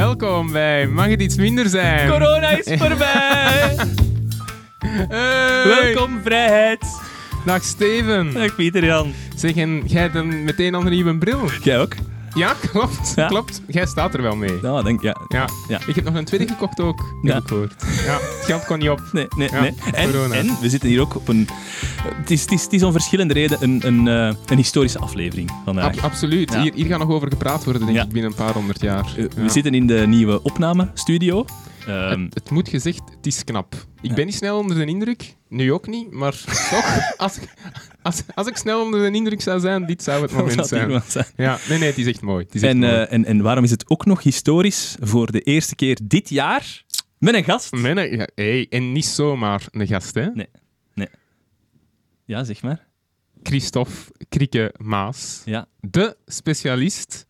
Welkom bij Mag het iets minder zijn? Corona is voorbij! Hey. Welkom, vrijheid! Dag Steven. Dag Pieter Jan. Zeg, en jij hebt dan meteen al een nieuwe bril? Jij ook? Ja, klopt. Ja. Klopt. Jij staat er wel mee. Ja, denk ja. Ja. Ja. Ik heb nog een tweede gekocht ook, heb ik gehoord. Ja, het geld kon niet op. Nee, nee, nee. En, en we zitten hier ook op een... Het is, het is, het is om verschillende redenen een, een, eh, een historische aflevering vandaag. Ab- absoluut. Hier, hier gaat nog over gepraat worden, denk ik, binnen een paar honderd jaar. Eh. We zitten in de nieuwe opnamestudio. Ehm, Het, het moet gezegd, het is knap. Ik ben niet snel onder de indruk, nu ook niet, maar toch, als, als, als ik snel onder de indruk zou zijn, dit zou het moment zou zijn. Ja, nee, nee, het is echt mooi. Het is echt En, mooi. eh, en, en waarom is het ook nog historisch voor de eerste keer dit jaar met een gast? Menne, ja, hey, en niet zomaar een gast, hè? Nee. Ja, zeg maar. Christophe Krikke Maas, Ja. de specialist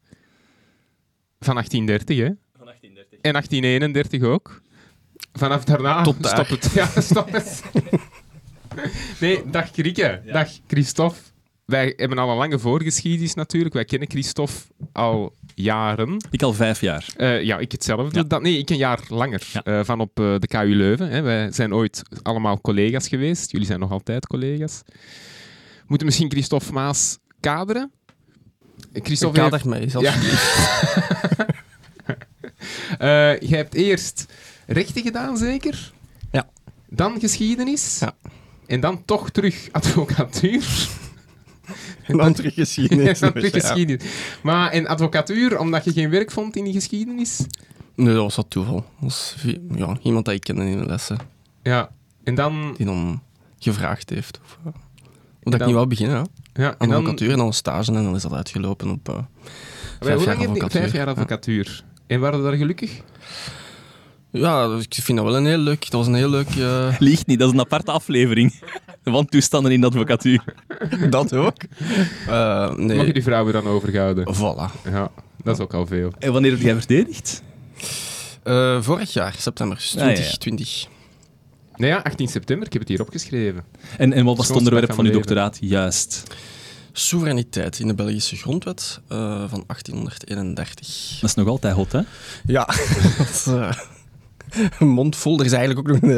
van 1830, hè? Van 1830. En 1831 ook. Vanaf daarna Tot daar. stop het. Ja, stop het. nee, dag Krikke. Ja. Dag Christophe. Wij hebben al een lange voorgeschiedenis natuurlijk. Wij kennen Christophe al jaren. Ik al vijf jaar. Eh, ja, ik hetzelfde. Ja. Dat, nee, ik een jaar langer. Ja. eh, van op eh, de KU Leuven. Hè. Wij zijn ooit allemaal collega's geweest. Jullie zijn nog altijd collega's. We moeten misschien Christophe Maas kaderen? Christophe heeft- Kader mij, zelfs. Ja. Eh, je hebt eerst rechten gedaan, zeker? Ja. Dan geschiedenis. Ja. En dan toch terug advocatuur. En dan terug geschiedenis. Terug geschiedenis. Maar en advocatuur, omdat je geen werk vond in die geschiedenis? Nee, dat was wat toeval. Dat was ja, iemand dat ik kende in de lessen, Ja. En dan... die dan gevraagd heeft. Of, uh, dan- dat ik niet wou beginnen, hè. Ja, en dan advocatuur en dan een stage en dan is dat uitgelopen op uh, vijf jaar advocatuur. Vijf jaar advocatuur. En waren we daar gelukkig? Ja, ik vind dat wel een heel leuk... Dat was een heel leuk... eh, Liegt niet, dat is een aparte aflevering. Van toestanden in de advocatuur. dat ook. Eh, Mag je nee, die vrouwen dan overhouden? voilà. Ja, dat is ook al veel. En wanneer heb jij verdedigd? Eh, vorig jaar, september, dus Ah, ja, ja. 2020. Nou ja, 18 september, ik heb het hier opgeschreven. En, en wat was het onderwerp van uw doctoraat? Juist. Soevereiniteit in de Belgische grondwet eh, van 1831. Dat is nog altijd hot, hè? Ja, dat is mond vol. Er is eigenlijk ook nog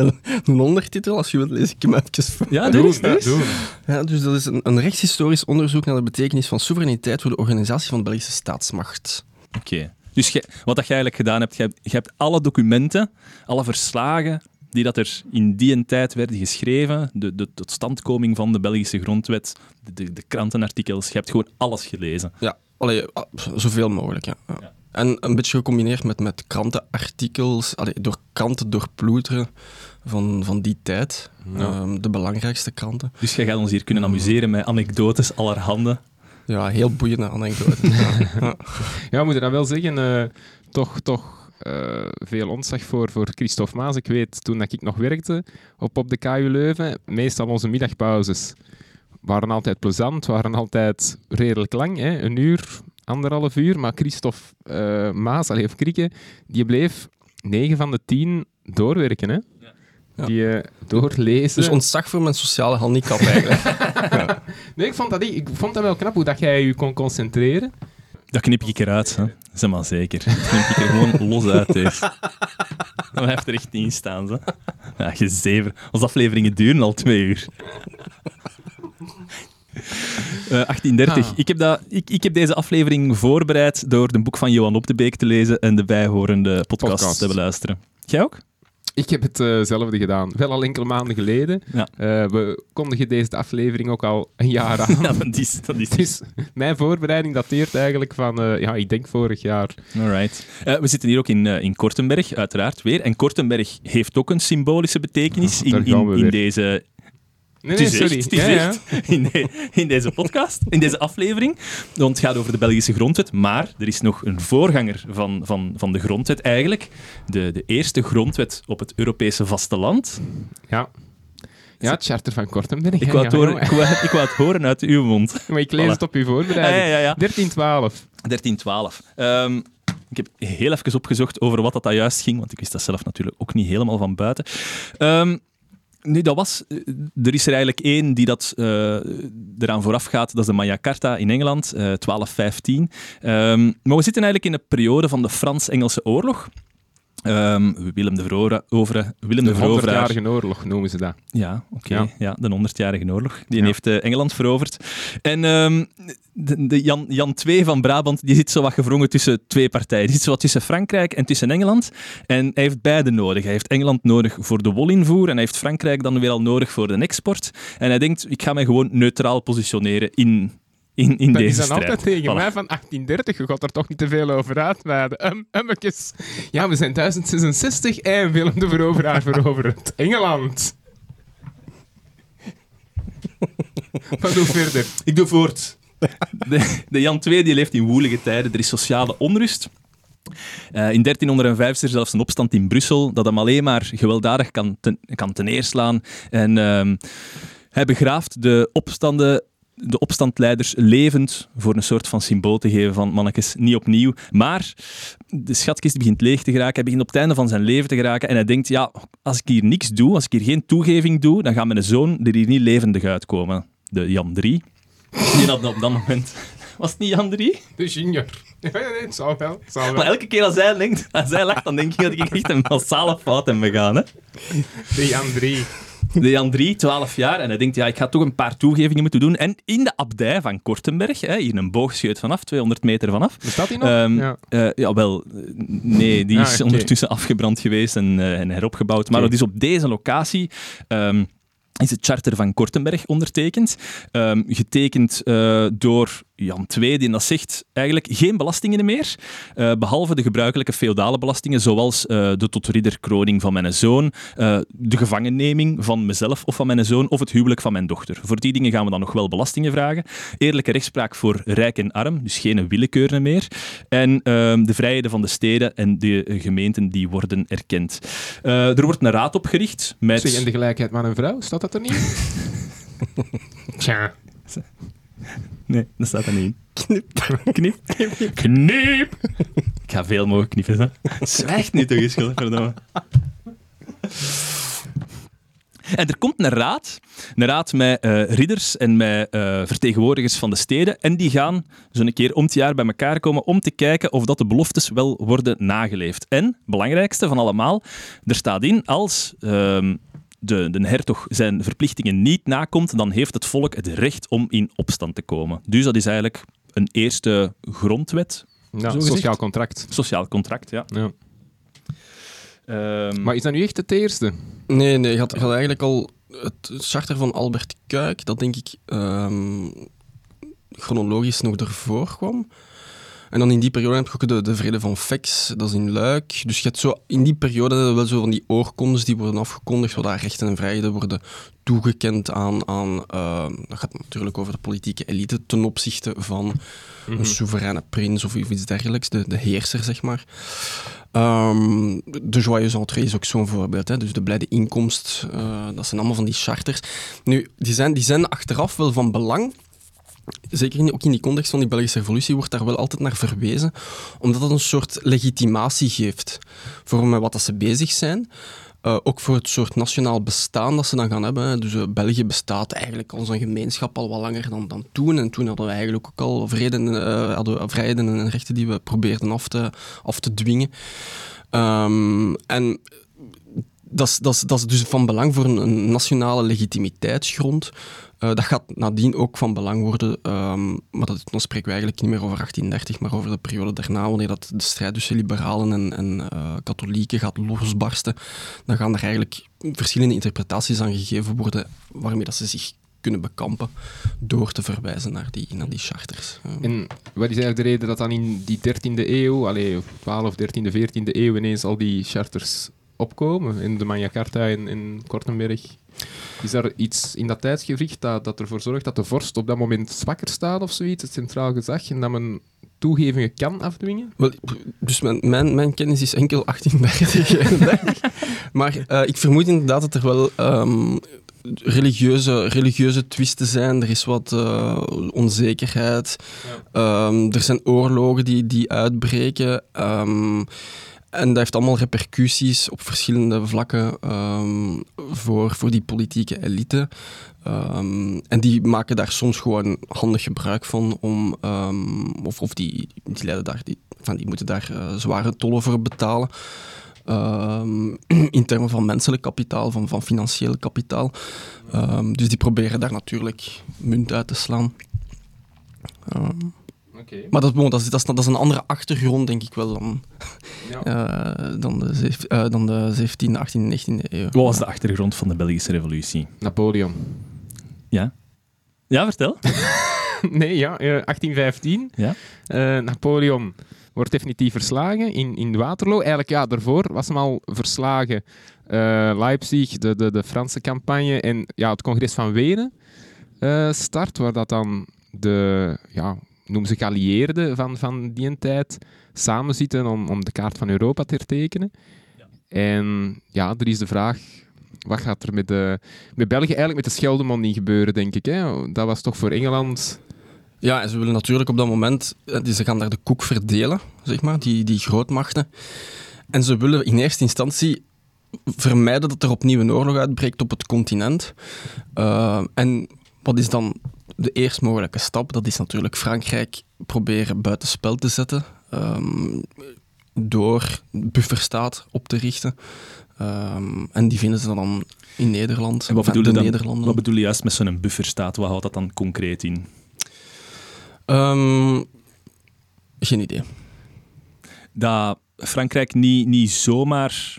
een, ondertitel. Als je wilt, lees ik hem even voor. Ja, doe eens. Doen. Ja, dus dat is een, een rechtshistorisch onderzoek naar de betekenis van soevereiniteit voor de organisatie van de Belgische staatsmacht. Oké. Dus wat dat jij eigenlijk gedaan hebt, je hebt, je hebt alle documenten, alle verslagen die dat er in die tijd werden geschreven, de, de totstandkoming van de Belgische grondwet, de, de, de krantenartikels, je hebt gewoon alles gelezen. Ja, allee, ah, zoveel mogelijk. Ja. Ja. En een beetje gecombineerd met, met krantenartikels, allee, door kranten doorploeteren van, van die tijd. Ja. Ehm, de belangrijkste kranten. Dus jij gaat ons hier kunnen amuseren met anekdotes allerhande. Ja, heel boeiende anekdotes. ja. Ja. We moeten dan wel zeggen, eh, toch, toch eh, veel ontzag voor, voor Christophe Maas. Ik weet, toen dat ik nog werkte op, op de KU Leuven, meestal onze middagpauzes waren altijd plezant, waren altijd redelijk lang, hè? een uur, anderhalf uur. Maar Christophe eh, Maas, allee, of Krikke, die bleef 9 van de 10 doorwerken. Hè? Ja. Die eh, doorlezen. Dus ontzag voor mijn sociale handicap eigenlijk. Nee, ik vond, dat, ik vond dat wel knap hoe dat jij je kon concentreren. Dat knip ik eruit, hè. zeg maar zeker. Dat knip ik er gewoon los uit. Deze. Dat blijft er echt niet in staan. Hè. Ja, gezever. Onze afleveringen duren al twee uur. Eh, 1830. Ah. Ik, heb dat, ik, ik heb deze aflevering voorbereid door een boek van Johan Op de Beek te lezen en de bijhorende podcast, Podcast. te beluisteren. Jij ook? Ik heb hetzelfde gedaan. Wel al enkele maanden geleden. Ja. Eh, we kondigen deze aflevering ook al een jaar aan. Ja, dat is, dat is Dus mijn voorbereiding dateert eigenlijk van, eh, ja, ik denk vorig jaar. Alright. Eh, we zitten hier ook in, eh, in Kortenberg, uiteraard weer. En Kortenberg heeft ook een symbolische betekenis in, in, in deze Nee, nee, sorry. echt, Ja, ja. In, de- in deze podcast, in deze aflevering. Want het gaat over de Belgische grondwet. Maar er is nog een voorganger van, van, van de grondwet eigenlijk. De, de eerste grondwet op het Europese vasteland. Ja. Ja, het charter van Kortenberg. Ik ja, wou het horen, ik wou, ik wou het horen uit uw mond. Maar ik lees Voilà. het op uw voorbereiding. ja, ja. ja. 1312. 1312. Ehm, ik heb heel even opgezocht over wat dat, dat juist ging, want ik wist dat zelf natuurlijk ook niet helemaal van buiten. Ehm, nee, dat was... eh, Er is er eigenlijk één die dat eh, eraan vooraf gaat. Dat is de Magna Carta in Engeland, eh 1215. Ehm, maar we zitten eigenlijk in een periode van de Frans-Engelse oorlog. Ehm, Willem de Veroveraar... Willem de, De Veroveraar 100-jarige oorlog noemen ze dat. ja, oké. Ja. Ja. de 100-jarige oorlog. Die Ja. heeft eh, Engeland veroverd. En ehm, de, de Jan, Jan II van Brabant die zit zo wat gevrongen tussen twee partijen. Die zit zo wat tussen Frankrijk en tussen Engeland. En hij heeft beide nodig. Hij heeft Engeland nodig voor de wolinvoer en hij heeft Frankrijk dan weer al nodig voor de export. En hij denkt, ik ga mij gewoon neutraal positioneren in, in, in Dat deze is dan strijd. altijd tegen Voilà. mij van 1830. Je gaat er toch niet te veel over uitweiden. Um. Ja, we zijn 1066 en Willem de Veroveraar verovert Engeland. Wat doe verder? Ik doe voort. De, de Jan II die leeft in woelige tijden. Er is sociale onrust. Eh, in 1305 is er zelfs een opstand in Brussel dat hem alleen maar gewelddadig kan, ten, kan teneerslaan. En ehm, hij begraaft de opstanden de opstandleiders levend voor een soort van symbool te geven van mannetjes, niet opnieuw. Maar de schatkist begint leeg te geraken. Hij begint op het einde van zijn leven te geraken. En hij denkt, ja, als ik hier niks doe, als ik hier geen toegeving doe, dan gaat mijn zoon er hier niet levendig uitkomen. De Jan III. Die had op dat moment... Was het niet Jan III? De junior. Ja, nee, het zal wel. Het zal Maar wel. elke keer als hij, denkt, als hij lacht, dan denk ik dat ik echt een massale fout heb begaan. Hè? De Jan 3. De Jan III, 12 jaar, en hij denkt, ja, ik ga toch een paar toegevingen moeten doen. En in de abdij van Kortenberg, hè, hier een boogscheut vanaf, 200 meter vanaf. Bestaat die nog? Ehm, ja. eh, ja, wel, eh, nee, die Ah, is ondertussen afgebrand geweest en, eh, en heropgebouwd. Maar het is op deze locatie... ehm, is het charter van Kortenberg ondertekend. Ehm, getekend door Jan II, die dat zegt eigenlijk geen belastingen meer, eh, behalve de gebruikelijke feodale belastingen, zoals eh, de tot ridderkroning van mijn zoon, eh, de gevangenneming van mezelf of van mijn zoon, of het huwelijk van mijn dochter. Voor die dingen gaan we dan nog wel belastingen vragen. Eerlijke rechtspraak voor rijk en arm, dus geen willekeur meer. En ehm, de vrijheden van de steden en de gemeenten die worden erkend. Er wordt een raad opgericht met... Zeg, en de gelijkheid man en vrouw, staat dat er niet? Tja. Nee, dat staat er niet in. Knip. Knip. Knip. Ik ga veel mogen knippen, hè. Zwijgt niet toch eens, godverdomme. En er komt een raad, een raad met eh, ridders en met eh, vertegenwoordigers van de steden. En die gaan zo'n keer om het jaar bij elkaar komen om te kijken of dat de beloftes wel worden nageleefd. En, belangrijkste van allemaal, er staat in als ehm, de, de hertog zijn verplichtingen niet nakomt, dan heeft het volk het recht om in opstand te komen. Dus dat is eigenlijk een eerste grondwet, Ja, Zo gezegd. sociaal contract. sociaal contract. Ja. Ja. Ehm, Maar is dat nu echt het eerste? Nee, nee, je had, je had eigenlijk al het charter van Albert Kuik, dat denk ik ehm, chronologisch nog ervoor kwam. En dan in die periode heb je ook de, de vrede van Fex, dat is in Luik. Dus je hebt zo, in die periode wel zo van die oorkondes die worden afgekondigd, waar daar rechten en vrijheden worden toegekend aan, aan ehm, dat gaat natuurlijk over de politieke elite ten opzichte van een soevereine prins of iets dergelijks, de, de heerser, zeg maar. Ehm, de Joyeuse Entrée is ook zo'n voorbeeld. Hè? Dus de blijde inkomst, eh, dat zijn allemaal van die charters. Nu, die zijn, die zijn achteraf wel van belang. Zeker ook in die context van die Belgische revolutie wordt daar wel altijd naar verwezen, omdat het een soort legitimatie geeft voor met wat dat ze bezig zijn. Eh, ook voor het soort nationaal bestaan dat ze dan gaan hebben. Dus eh, België bestaat eigenlijk als een gemeenschap al wat langer dan, dan toen. En toen hadden we eigenlijk ook al eh, hadden vrijheden en rechten die we probeerden af te, af te dwingen. Ehm, en dat is, dat, dat dus van belang voor een nationale legitimiteitsgrond. Eh, dat gaat nadien ook van belang worden, ehm, maar dat, dan spreken we eigenlijk niet meer over 1830, maar over de periode daarna, wanneer dat de strijd tussen liberalen en, en eh, katholieken gaat losbarsten. Dan gaan er eigenlijk verschillende interpretaties aan gegeven worden waarmee dat ze zich kunnen bekampen door te verwijzen naar die, naar die charters. Eh, En wat is eigenlijk de reden dat dan in die 13e eeuw, allee, 12, 13e, 14e eeuw ineens al die charters opkomen? In de Magna Carta in, in Kortenberg. Is daar iets in dat tijdsgevricht dat, dat ervoor zorgt dat de vorst op dat moment zwakker staat of zoiets, het centraal gezag, en dat men toegevingen kan afdwingen? Wel, dus mijn, mijn, mijn kennis is enkel 1830. maar eh, ik vermoed inderdaad dat er wel ehm, religieuze, religieuze twisten zijn. Er is wat eh, onzekerheid. Ehm, er zijn oorlogen die, die uitbreken. Ehm, en dat heeft allemaal repercussies op verschillende vlakken ehm, voor, voor die politieke elite. Ehm, en die maken daar soms gewoon handig gebruik van om, ehm, of, of die, die, daar, die, van, die moeten daar eh, zware tollen voor betalen. In termen van menselijk kapitaal, van, van financieel kapitaal. Dus die proberen daar natuurlijk munt uit te slaan. Ehm, Maar dat, is- dat, is, dat, is, dat is een andere achtergrond, denk ik wel, dan, Ja. eh, dan, de, eh, dan de 17e, 18e, 19e eeuw. Wat was de achtergrond van de Belgische revolutie? Napoleon. Ja? Ja, vertel. nee, ja, eh, 1815. Ja. Eh, Napoleon wordt definitief verslagen in, in Waterloo. Eigenlijk, ja, daarvoor was hem al verslagen. Eh, Leipzig, de, de, de Franse campagne en ja, het congres van Wenen eh, start, waar dat dan de, ja, noem ze geallieerden van, van die tijd samen zitten om, om de kaart van Europa te hertekenen. En ja, er is de vraag, wat gaat er met, de, met België eigenlijk met de Scheldemonie gebeuren, denk ik. Hè? Dat was toch voor Engeland... Ja, en ze willen natuurlijk op dat moment, eh, dus ze gaan daar de koek verdelen, zeg maar, die, die grootmachten. En ze willen in eerste instantie vermijden dat er opnieuw een oorlog uitbreekt op het continent. Eh, en wat is dan de eerst mogelijke stap? Dat is natuurlijk Frankrijk proberen buitenspel te zetten ehm, door bufferstaat op te richten. Ehm, en die vinden ze dan in Nederland. En wat bedoel, je dan, wat bedoel je juist met zo'n bufferstaat? Wat houdt dat dan concreet in? Ehm, geen idee. Dat Frankrijk niet, niet zomaar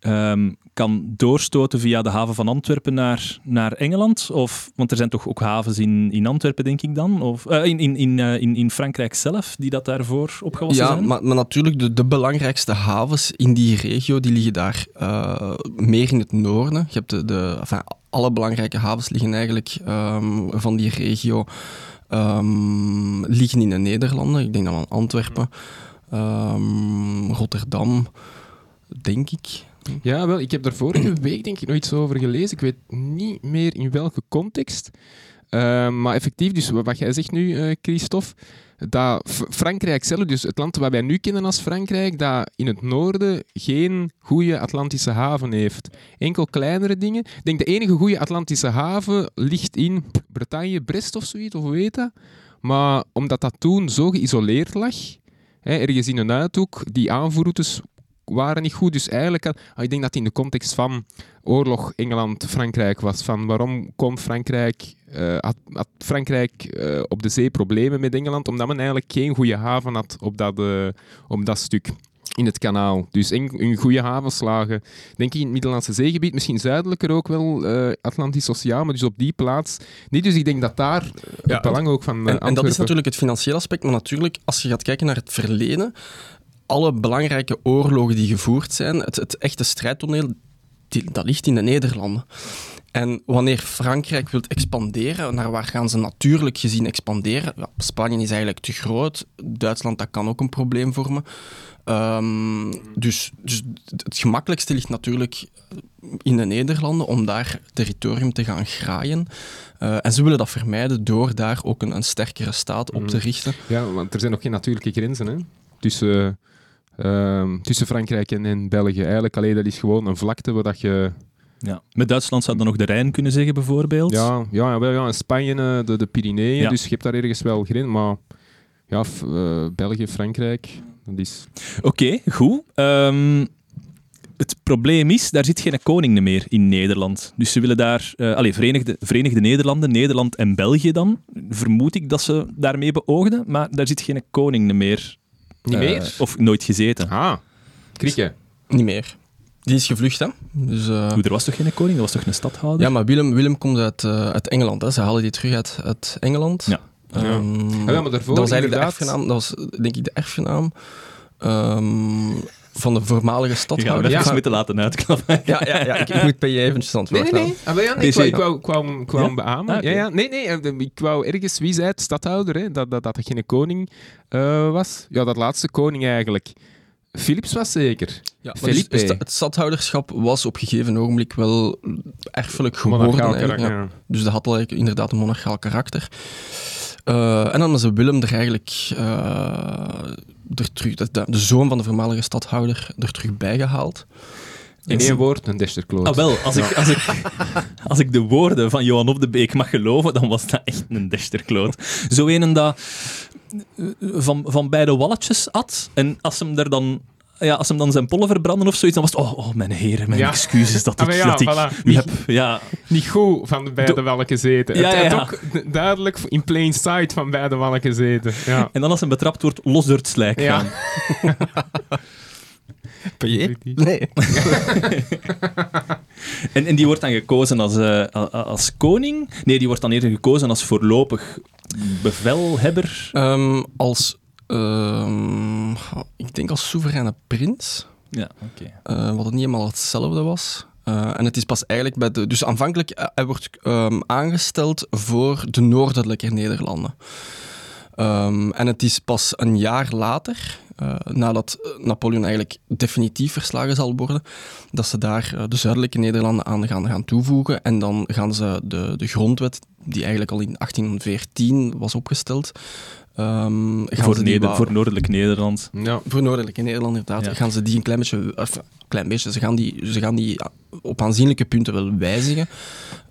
ehm, kan doorstoten via de haven van Antwerpen naar, naar Engeland? Of, want er zijn toch ook havens in, in Antwerpen, denk ik dan? Of, eh, in, in, in, eh, in, in Frankrijk zelf, die dat daarvoor opgewassen Ja, zijn? maar, maar natuurlijk, de, de belangrijkste havens in die regio, die liggen daar eh, meer in het noorden. Je hebt de, de, enfin, alle belangrijke havens liggen eigenlijk ehm, van die regio ehm, liggen in de Nederlanden. Ik denk dan aan Antwerpen, Rotterdam, denk ik. Ja, wel, ik heb daar vorige week denk ik nog iets over gelezen. Ik weet niet meer in welke context. Eh, maar effectief, dus wat jij zegt nu, eh, Christophe, dat Frankrijk zelf, dus het land wat wij nu kennen als Frankrijk, dat in het noorden geen goede Atlantische haven heeft. Enkel kleinere dingen. Ik denk de enige goede Atlantische haven ligt in Bretagne, Brest of zoiets, of heet dat? Maar omdat dat toen zo geïsoleerd lag, hè, ergens in een uithoek, die aanvoerroutes waren niet goed. Dus eigenlijk, had- ah, ik denk dat in de context van oorlog Engeland-Frankrijk was. Van waarom komt Frankrijk, eh, had, had Frankrijk eh, op de zee problemen met Engeland? Omdat men eigenlijk geen goede haven had op dat, eh, op dat stuk. In het kanaal. Dus een, goede havenslagen. Denk ik in het Middellandse zeegebied, misschien zuidelijker ook wel, Atlantisch Oceaan, maar dus op die plaats. niet. dus ik denk dat daar Ja, het belang ook van eh, En, en dat is natuurlijk het financiële aspect, maar natuurlijk, als je gaat kijken naar het verleden, alle belangrijke oorlogen die gevoerd zijn, het, het echte strijdtoneel, die, dat ligt in de Nederlanden. En wanneer Frankrijk wil expanderen, naar waar gaan ze natuurlijk gezien expanderen? Ja, Spanje is eigenlijk te groot, Duitsland dat kan ook een probleem vormen. Ehm, dus, dus het gemakkelijkste ligt natuurlijk in de Nederlanden om daar territorium te gaan graaien. Eh, en ze willen dat vermijden door daar ook een, een sterkere staat op te Mm. richten. Ja, want er zijn nog geen natuurlijke grenzen hè? tussen, ehm, tussen Frankrijk en, en België. Eigenlijk alleen dat is gewoon een vlakte waar dat je. Ja. Met Duitsland zou dan nog de Rijn kunnen zeggen, bijvoorbeeld? Ja, ja, ja, wel, ja in Spanje eh, de, de Pyreneeën, Ja. dus je hebt daar ergens wel grens. Maar ja, eh, België, Frankrijk, dat is. Oké, goed. Ehm, het probleem is, daar zit geen koning meer in Nederland. Dus ze willen daar... allee, Verenigde, Verenigde Nederlanden, Nederland en België dan. Vermoed ik dat ze daarmee beoogden, maar daar zit geen koning meer. Niet eh, meer? Of nooit gezeten. Ah, krieken. Niet meer. Die is gevlucht, hè? Dus, eh, Hoe, er was toch geen koning? Dat was toch een stadhouder? ja, maar Willem, Willem komt uit, eh, uit Engeland. Hè? Ze halen die terug uit, uit Engeland. Ja. Ehm, Ah, ja, maar daarvoor dat was eigenlijk de inderdaad- erfgenaam. Dat was denk ik de erfgenaam ehm, van de voormalige stadhouder. Ja. moeten laten uitklappen. Ja, ja, ja ik, ik moet bij je eventjes aan het Nee, woord nee, nee. Ah, wel ja, nee, ik wou, ik wou, beamen. Ah, ja, ja. Nee, nee, eh, ik wou ergens, wie zei het, stadhouder, hè, dat, dat, dat er geen koning eh, was. Ja, dat laatste koning eigenlijk. Philips was zeker. Ja, Felipe. dus het, stadhouderschap was op een gegeven ogenblik wel erfelijk geworden. Ja. Dus dat had eigenlijk inderdaad een monarchaal karakter. Eh, en dan is Willem er eigenlijk eh, er terug, de, de, de zoon van de voormalige stadhouder er terug bijgehaald. In één woord, een Desterkloot. Ah, wel, als ik, als, ik, als ik de woorden van Johan Op de Beek mag geloven, dan was dat echt een desterkloot. Zo een dat eh, van, van beide walletjes at. En als hem er dan ja, als hem dan zijn pollen verbranden of zoiets, dan was het, oh, oh mijn heren, mijn Ja. excuses dat Ah, ik, ja, dat ik voilà. u heb... Ja, Niet goed van de beide Do- welke zeten. Ja, het ja, het ja. ook duidelijk in plain sight van beide welke zeten. Ja. en dan als hij betrapt wordt, los door het slijk Ja. gaan. Payet? Nee. En, en die wordt dan gekozen als, eh, a- als koning? Nee, die wordt dan eerder gekozen als voorlopig bevelhebber. Ehm, als, ehm, ik denk als soevereine prins. Ja, oké. eh, wat het niet helemaal hetzelfde was. Eh, en het is pas eigenlijk bij de. Dus aanvankelijk eh, hij wordt ehm, aangesteld voor de noordelijke Nederlanden. Ehm, en het is pas een jaar later, nadat Napoleon eigenlijk definitief verslagen zal worden, dat ze daar de zuidelijke Nederlanden aan gaan, gaan toevoegen. En dan gaan ze de, de grondwet, die eigenlijk al in 1814 was opgesteld, ehm, gaan Voor, ze die Neder- wa- voor Noordelijk Nederland. Ja. voor Noordelijke Nederland, inderdaad. Ja. Gaan ze die een klein beetje... Of, klein beetje, ze gaan die, ze gaan die op aanzienlijke punten wel wijzigen.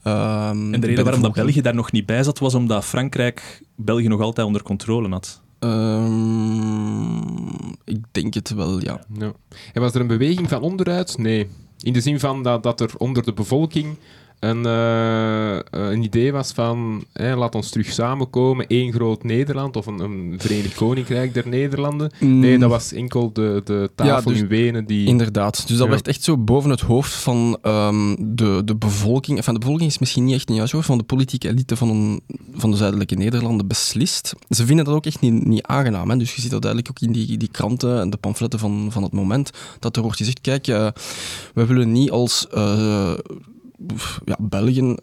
Ehm, En de reden waarom dat. België daar nog niet bij zat, was omdat Frankrijk België nog altijd onder controle had. Ehm, ik denk het wel, ja. Ja. En was er een beweging van onderuit? Nee. In de zin van dat, dat er onder de bevolking een, eh, eh, een idee was van laat ons terug samenkomen, één groot Nederland of een, een Verenigd Koninkrijk der Nederlanden. Nee, dat was enkel de, de tafel dus in Wenen die... Inderdaad. Dus dat Ja. werd echt zo boven het hoofd van ehm, de, de bevolking. Van de bevolking is misschien niet echt een juist woord, van de politieke elite van, een, van de zuidelijke Nederlanden beslist. Ze vinden dat ook echt niet, niet aangenaam. Hè? Dus je ziet dat duidelijk ook in die, die kranten en de pamfletten van, van het moment. Dat er wordt gezegd, kijk, eh, we willen niet als... ja, België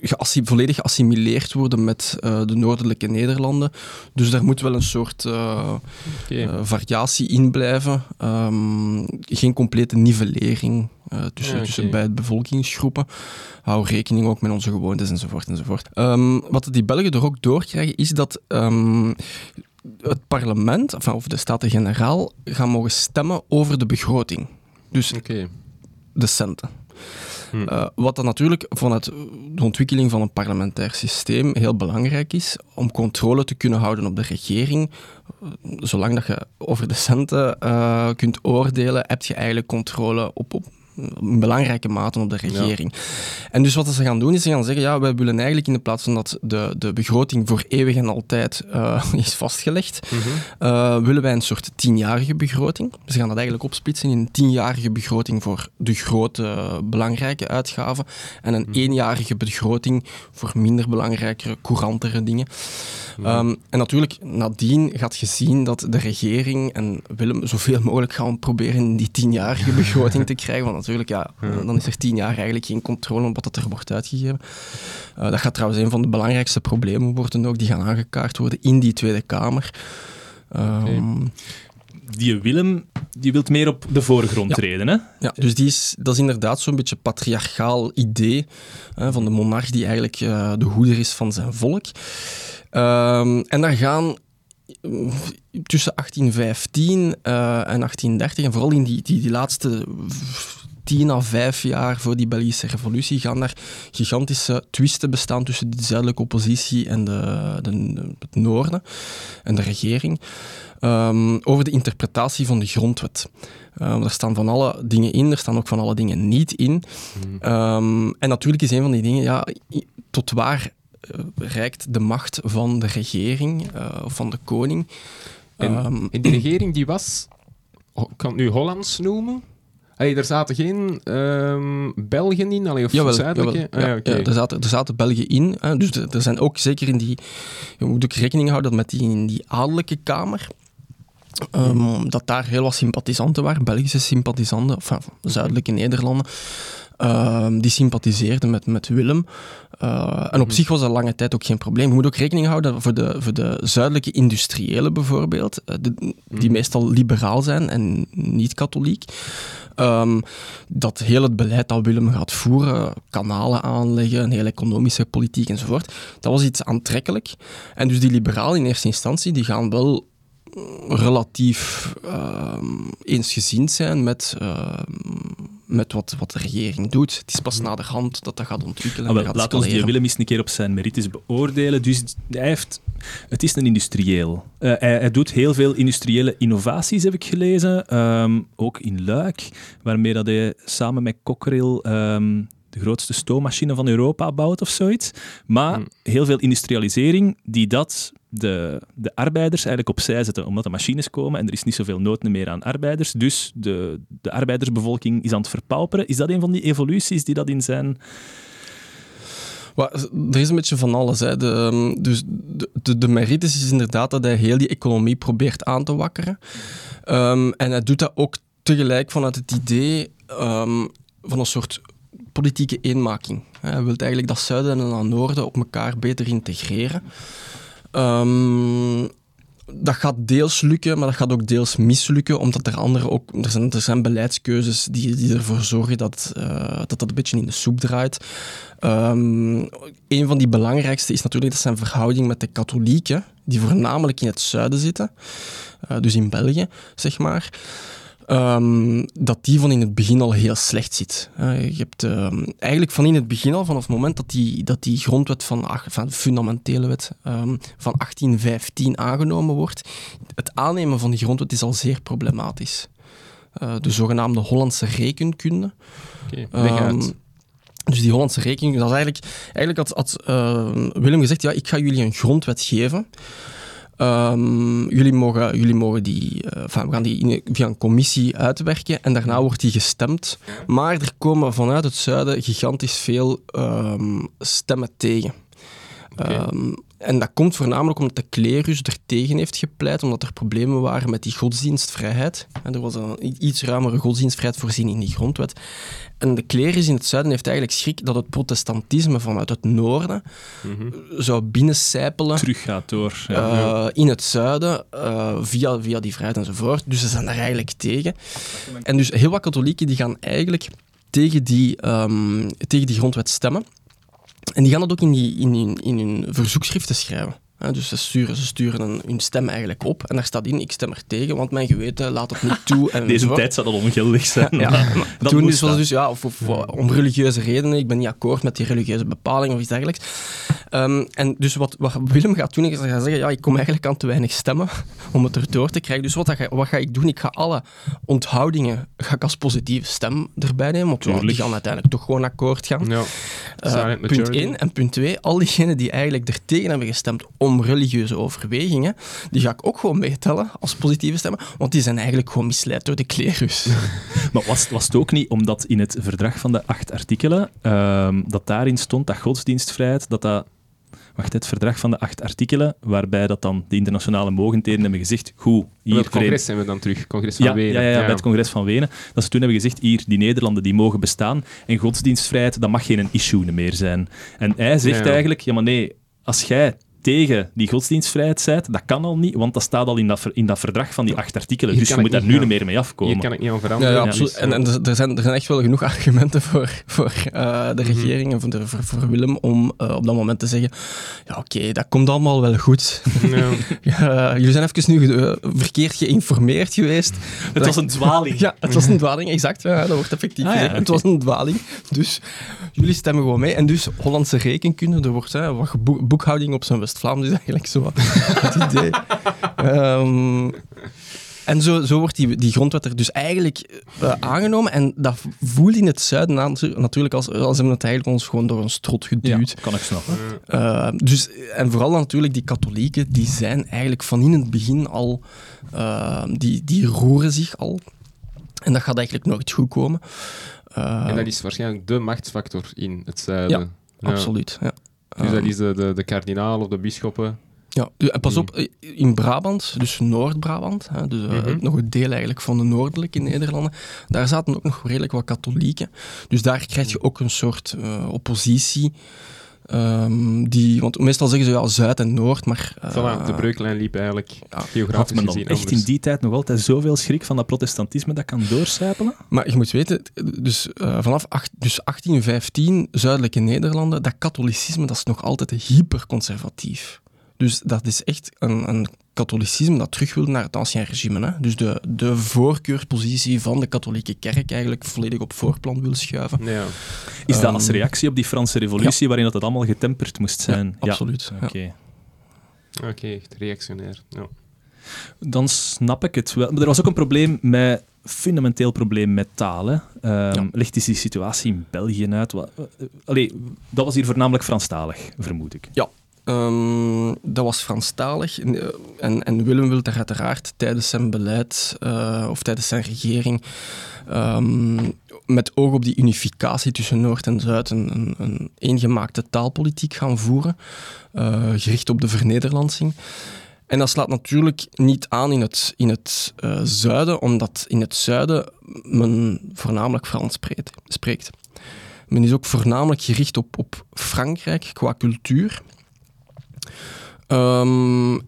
geassi- volledig geassimileerd worden met eh, de noordelijke Nederlanden. Dus daar moet wel een soort eh, eh, variatie in blijven. Ehm, geen complete nivellering tussen, tussen beide bevolkingsgroepen. Hou rekening ook met onze gewoontes enzovoort. enzovoort. Ehm, wat die Belgen er ook doorkrijgen, is dat het parlement, of de Staten-Generaal, gaan mogen stemmen over de begroting. Dus de centen. Hm. Eh, wat dan natuurlijk vanuit de ontwikkeling van een parlementair systeem heel belangrijk is, om controle te kunnen houden op de regering. Eh, Zolang dat je over de centen eh, kunt oordelen, heb je eigenlijk controle op, op in belangrijke mate op de regering. En dus wat ze gaan doen, is ze gaan zeggen, ja, wij willen eigenlijk in de plaats van dat de, de begroting voor eeuwig en altijd eh, is vastgelegd, Mhm. eh, willen wij een soort tienjarige begroting. Ze gaan dat eigenlijk opsplitsen in een tienjarige begroting voor de grote, belangrijke uitgaven en een eenjarige begroting voor minder belangrijke, courantere dingen. Ehm, en natuurlijk, nadien gaat je zien dat de regering en Willem zoveel mogelijk gaan proberen die tienjarige begroting te krijgen. Want natuurlijk, ja, dan is er tien jaar eigenlijk geen controle op wat er wordt uitgegeven. Eh, dat gaat trouwens een van de belangrijkste problemen worden ook, die gaan aangekaart worden in die Tweede Kamer. Ehm, Die Willem, die wil meer op de voorgrond Ja. treden, hè? Ja, dus die is, dat is inderdaad zo'n beetje patriarchaal idee hè, van de monarch die eigenlijk eh, de hoeder is van zijn volk. Ehm, en daar gaan eh, tussen 1815 eh, en 1830, en vooral in die, die, die laatste tien à vijf jaar voor die Belgische revolutie, gaan daar gigantische twisten bestaan tussen de zuidelijke oppositie en de, de, het noorden en de regering. ehm, over de interpretatie van de grondwet. Uh, er staan van alle dingen in, er staan ook van alle dingen niet in. Ehm, en natuurlijk is een van die dingen, ja, tot waar eh, reikt de macht van de regering eh, of van de koning? En, Ehm, en die regering die was, ik kan het nu Hollands noemen. Er zaten geen ehm Belgen in, allee, of Jawel, zuidelijke. jawel. Ah, Ja, er, zaten, er zaten Belgen in. Hè, dus er, zijn ook zeker in die... Je moet ook rekening houden met die, in die adellijke kamer... ehm, dat daar heel wat sympathisanten waren, Belgische sympathisanten, enfin, zuidelijke Nederlanden, ehm, die sympathiseerden met, met Willem. Eh, en op zich was dat lange tijd ook geen probleem. Je moet ook rekening houden dat voor de, voor de zuidelijke industriëlen bijvoorbeeld, eh, de- die meestal liberaal zijn en niet katholiek, ehm, dat heel het beleid dat Willem gaat voeren, kanalen aanleggen, een hele economische politiek enzovoort, dat was iets aantrekkelijk. En dus die liberalen in eerste instantie, die gaan wel relatief ehm, eensgezind zijn met, met wat, wat de regering doet. Het is pas naderhand dat dat gaat ontwikkelen. Ah, wel, gaat laat ons die. Willem eens een keer op zijn merites beoordelen. Dus hij heeft, het is een industrieel. Eh, hij, hij doet heel veel industriële innovaties, heb ik gelezen. Ehm, ook in Luik, waarmee dat hij samen met Cockerill ehm, de grootste stoommachine van Europa bouwt of zoiets. Maar Hmm. heel veel industrialisering die dat de, de arbeiders eigenlijk opzij zetten, omdat de machines komen en er is niet zoveel nood meer aan arbeiders. Dus de, de arbeidersbevolking is aan het verpauperen. Is dat een van die evoluties die dat in zijn... Er is een beetje van alles. Hè. De, ehm, dus de, de, de is inderdaad dat hij heel die economie probeert aan te wakkeren. Ehm, en hij doet dat ook tegelijk vanuit het idee ehm, van een soort politieke eenmaking. Hij wil eigenlijk dat zuiden en dat noorden op elkaar beter integreren. Ehm, dat gaat deels lukken, maar dat gaat ook deels mislukken, omdat er andere ook... Er zijn, er zijn beleidskeuzes die, die ervoor zorgen dat, eh, dat dat een beetje in de soep draait. Ehm, een van die belangrijkste is natuurlijk dat zijn verhouding met de katholieken, die voornamelijk in het zuiden zitten, eh, dus in België, zeg maar. Ehm, dat die van in het begin al heel slecht zit. Je hebt ehm, eigenlijk van in het begin al, vanaf het moment dat die, dat die grondwet van, ach- van de fundamentele wet ehm, van 1815 aangenomen wordt, het aannemen van die grondwet is al zeer problematisch. Eh, de zogenaamde Hollandse rekenkunde. Oké, dus die Hollandse rekening, dat is eigenlijk, eigenlijk had, had Willem gezegd, ja, ik ga jullie een grondwet geven. Ehm, jullie, mogen, jullie mogen die, eh, enfin, we gaan die in- via een commissie uitwerken en daarna wordt die gestemd. Maar er komen vanuit het zuiden gigantisch veel ehm, stemmen tegen. En dat komt voornamelijk omdat de klerus er tegen heeft gepleit, omdat er problemen waren met die godsdienstvrijheid. En er was een iets ruimere godsdienstvrijheid voorzien in die grondwet. En de klerus in het zuiden heeft eigenlijk schrik dat het protestantisme vanuit het noorden Mhm. zou binnencijpelen teruggaat door. Ja. eh, in het zuiden eh, via, via die vrijheid enzovoort. Dus ze zijn daar eigenlijk tegen. En dus heel wat katholieken die gaan eigenlijk tegen die, ehm, tegen die grondwet stemmen. En die gaan dat ook in, die, in, hun- in hun verzoekschriften schrijven. Dus ze sturen, ze sturen een, hun stem eigenlijk op. En daar staat in, ik stem er tegen, want mijn geweten laat het niet toe. En Deze tijd zou dat ongeldig zijn. Ja, dat toen dus was het dan. dus, ja, of, of om religieuze redenen, ik ben niet akkoord met die religieuze bepalingen of iets dergelijks. Ehm, en dus wat, wat Willem gaat doen, is hij gaat zeggen, ja, ik kom eigenlijk aan te weinig stemmen om het erdoor te krijgen. Dus wat, dat ga, wat ga ik doen? Ik ga alle onthoudingen ga ik als positieve stem erbij nemen, want ja, die gaan uiteindelijk toch gewoon akkoord gaan. Ja. Eh, punt majority. 1. En punt 2, al diegenen die eigenlijk er tegen hebben gestemd om religieuze overwegingen, die ga ik ook gewoon meetellen als positieve stemmen, want die zijn eigenlijk gewoon misleid door de klerus. Maar was, was het ook niet omdat in het verdrag van de acht artikelen, ehm, dat daarin stond dat godsdienstvrijheid, dat dat... Wacht, het verdrag van de acht artikelen, waarbij dat dan de internationale mogendheden hebben gezegd, goed, hier... het congres zijn we dan terug. Congres van Ja, Wenen. ja, ja, ja, bij het congres van Wenen. Dat ze toen hebben gezegd, hier, die Nederlanden die mogen bestaan en godsdienstvrijheid, dat mag geen issue meer zijn. En hij zegt Ja, ja. eigenlijk, ja maar nee, als jij tegen die godsdienstvrijheid bent, dat kan al niet, want dat staat al in dat, ver- in dat verdrag van die acht artikelen. Hier Dus je moet daar nu niet meer mee afkomen. Hier kan ik niet aan veranderen. ja, Ja, absoluut. dus, En, en er, er zijn, er zijn echt wel genoeg argumenten voor, voor eh, de regering en voor, de, voor, voor Willem om eh, op dat moment te zeggen: Ja, oké, dat komt allemaal wel goed. Jullie zijn even nu eh, verkeerd geïnformeerd geweest. Het was een dwaling. Ja, het was een dwaling, exact. Ja, dat wordt effectief Ah, ja, gezegd. Het was een dwaling. Dus jullie stemmen gewoon mee. En dus Hollandse rekenkunde, er wordt hè, wat geboek- boekhouding op zijn West-Vlaams, is eigenlijk zo wat het idee. Ehm, en zo, zo wordt die, die grondwet er dus eigenlijk eh, aangenomen. En dat voelt in het zuiden aan, natuurlijk als, als hebben het eigenlijk ons gewoon door een strot Ja, geduwd. kan ik snappen. Uh, dus, en vooral natuurlijk die katholieken, die zijn eigenlijk van in het begin al, uh, die, die roeren zich al. En dat gaat eigenlijk nooit goed komen. Uh, En dat is waarschijnlijk de machtsfactor in het zuiden. Ja, absoluut. Ja. Dus dat is de, de, de kardinaal of de bisschoppen. Ja, en pas op, in Brabant, dus Noord-Brabant, dus uh, Mhm. nog een deel eigenlijk van de noordelijke Nederlanden, daar zaten ook nog redelijk wat katholieken. Dus daar krijg je ook een soort uh, oppositie. Um, die, want meestal zeggen ze ja, Zuid en Noord, maar... Uh, voilà, de breuklijn liep eigenlijk ja, geografisch Had men dan gezien echt anders. in die tijd nog altijd zoveel schrik van dat protestantisme dat kan doorcijpelen? Maar je moet weten, dus uh, vanaf acht, dus 1815, zuidelijke Nederlanden, dat katholicisme dat is nog altijd hyperconservatief. Dus dat is echt een, een katholicisme dat terug wil naar het ancien regime. Hè? Dus de, de voorkeurspositie van de katholieke kerk eigenlijk volledig op voorplan wil schuiven. Ja. Is dat Ehm, als reactie op die Franse revolutie, waarin dat het allemaal getemperd moest zijn? Ja, absoluut. Ja. Oké. Oké, echt reactionair. Ja. Dan snap ik het wel. Maar er was ook een probleem met fundamenteel probleem met taal. Hè. Ehm, Ja. Ligt is die situatie in België uit? Wat, allee, dat was hier voornamelijk Franstalig, vermoed ik. Ehm, dat was Franstalig. En, eh, En, en Willem wil daar uiteraard tijdens zijn beleid eh, of tijdens zijn regering ehm, met oog op die unificatie tussen Noord en Zuid een, een, een eengemaakte taalpolitiek gaan voeren, eh, gericht op de vernederlandsing. En dat slaat natuurlijk niet aan in het, in het zuiden, omdat in het zuiden men voornamelijk Frans spreekt. Men is ook voornamelijk gericht op, op Frankrijk qua cultuur. Ehm,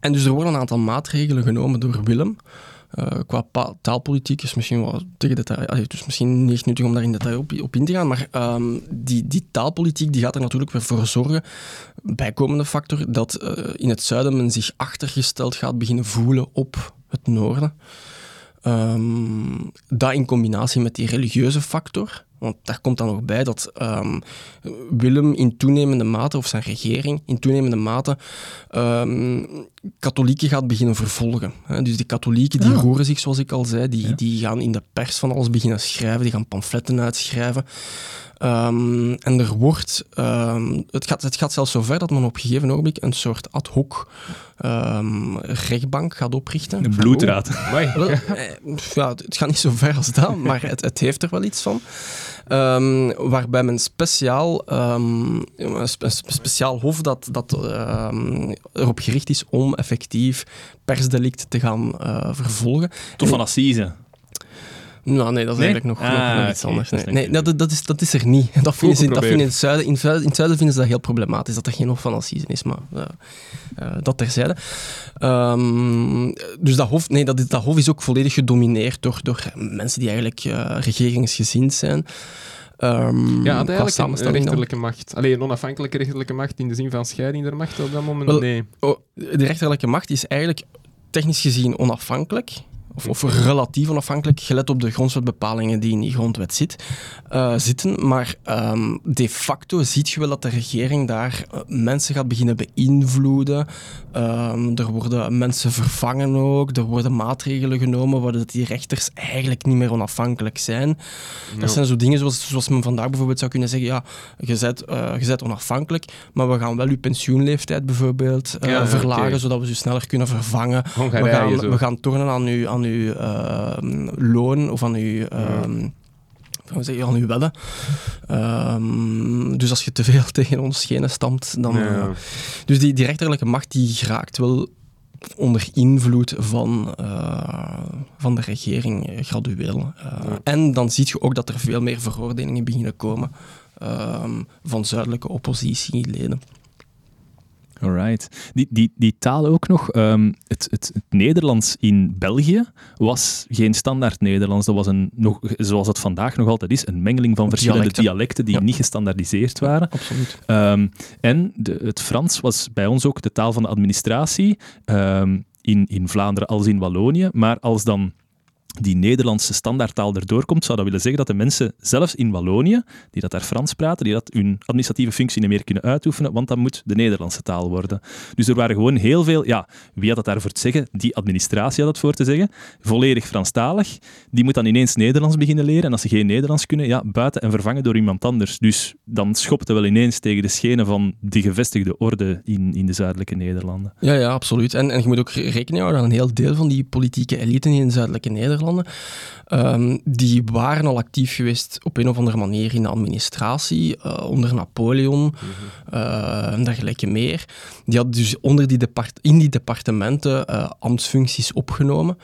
en dus er worden een aantal maatregelen genomen door Willem. Eh, qua taalpolitiek is misschien wel tegen detail, dus misschien niet nuttig om daar in detail op, op in te gaan, maar ehm, die, die taalpolitiek die gaat er natuurlijk weer voor zorgen, bijkomende factor, dat eh, in het zuiden men zich achtergesteld gaat beginnen voelen op het noorden. Ehm, dat in combinatie met die religieuze factor, want daar komt dan nog bij dat ehm, Willem in toenemende mate, of zijn regering in toenemende mate, ehm, katholieken gaat beginnen vervolgen. Hè. Dus die katholieken die Ja. roeren zich, zoals ik al zei, die, Ja. die gaan in de pers van alles beginnen schrijven, die gaan pamfletten uitschrijven. Ehm, en er wordt, het, gaat, het gaat zelfs zover dat men op een gegeven ogenblik een soort ad hoc rechtbank gaat oprichten. Een Van, bloedraad. Ja, het gaat niet zo ver als dat, maar het, het heeft er wel iets van. Ehm, waarbij men speciaal, een spe- speciaal hof dat, dat ehm, erop gericht is om effectief persdelicten te gaan eh, vervolgen. Toch van Assise. Nou, nee, dat is Nee? eigenlijk nog, nog, Ah, nog iets anders. Nee, dat, dat, is, dat is er niet. Dat vinden, ze, dat vinden in, het zuiden, in, het zuiden, in het zuiden vinden ze dat heel problematisch, dat er geen hof van assise is, maar eh, eh, dat terzijde. Ehm, dus dat hof, nee, dat, hof is ook volledig gedomineerd door, door mensen die eigenlijk eh, regeringsgezind zijn. Ehm, Ja, had eigenlijk een dan. rechterlijke macht. Alleen een onafhankelijke rechterlijke macht in de zin van scheiding der macht op dat moment? Wel, nee. Oh, de rechterlijke macht is eigenlijk technisch gezien onafhankelijk. Of, of relatief onafhankelijk, gelet op de grondwetbepalingen die in die grondwet zit, eh, zitten. Maar ehm, de facto ziet je wel dat de regering daar eh, mensen gaat beginnen beïnvloeden. Ehm, er worden mensen vervangen ook. Er worden maatregelen genomen waardoor die rechters eigenlijk niet meer onafhankelijk zijn. Dat zijn zo dingen zoals, zoals men vandaag bijvoorbeeld zou kunnen zeggen, ja, je bent, eh, je bent onafhankelijk, maar we gaan wel je pensioenleeftijd bijvoorbeeld Ja, verlagen, zodat we ze sneller kunnen vervangen. We gaan, zo. we gaan tornen aan uw, aan uw ehm, loon of aan uw, ehm, hoe zeg je, aan uw wedden. Ehm, dus als je te veel tegen ons schenen stamt, dan... Ja. eh, dus die, die rechterlijke macht die geraakt wel onder invloed van, eh, van de regering eh, gradueel. Ja. En dan zie je ook dat er veel meer veroordelingen beginnen komen ehm, van zuidelijke oppositieleden. Alright. Die, die, die taal ook nog. ehm, het, het, het Nederlands in België was geen standaard Nederlands. Dat was een, nog, zoals het vandaag nog altijd is, een mengeling van verschillende dialecten, Dialecten. die Ja. niet gestandaardiseerd waren. Absoluut. Ehm, en de, het Frans was bij ons ook de taal van de administratie ehm, in, in Vlaanderen als in Wallonië. Maar als dan die Nederlandse standaardtaal erdoor komt, zou dat willen zeggen dat de mensen zelfs in Wallonië, die dat daar Frans praten, die dat hun administratieve functie niet meer kunnen uitoefenen, want dat moet de Nederlandse taal worden. Dus er waren gewoon heel veel, ja, wie had dat daarvoor te zeggen? Die administratie had dat voor te zeggen, volledig Franstalig. Die moet dan ineens Nederlands beginnen leren en als ze geen Nederlands kunnen, ja, buiten en vervangen door iemand anders. Dus dan schopt het wel ineens tegen de schenen van de gevestigde orde in, in de zuidelijke Nederlanden. Ja, ja, absoluut. En, en je moet ook re- rekening houden aan een heel deel van die politieke eliten in de zuidelijke Nederlanden. Ehm, die waren al actief geweest op een of andere manier in de administratie, eh, onder Napoleon eh, en dergelijke meer. Die hadden dus onder die depart in die departementen eh, ambtsfuncties opgenomen.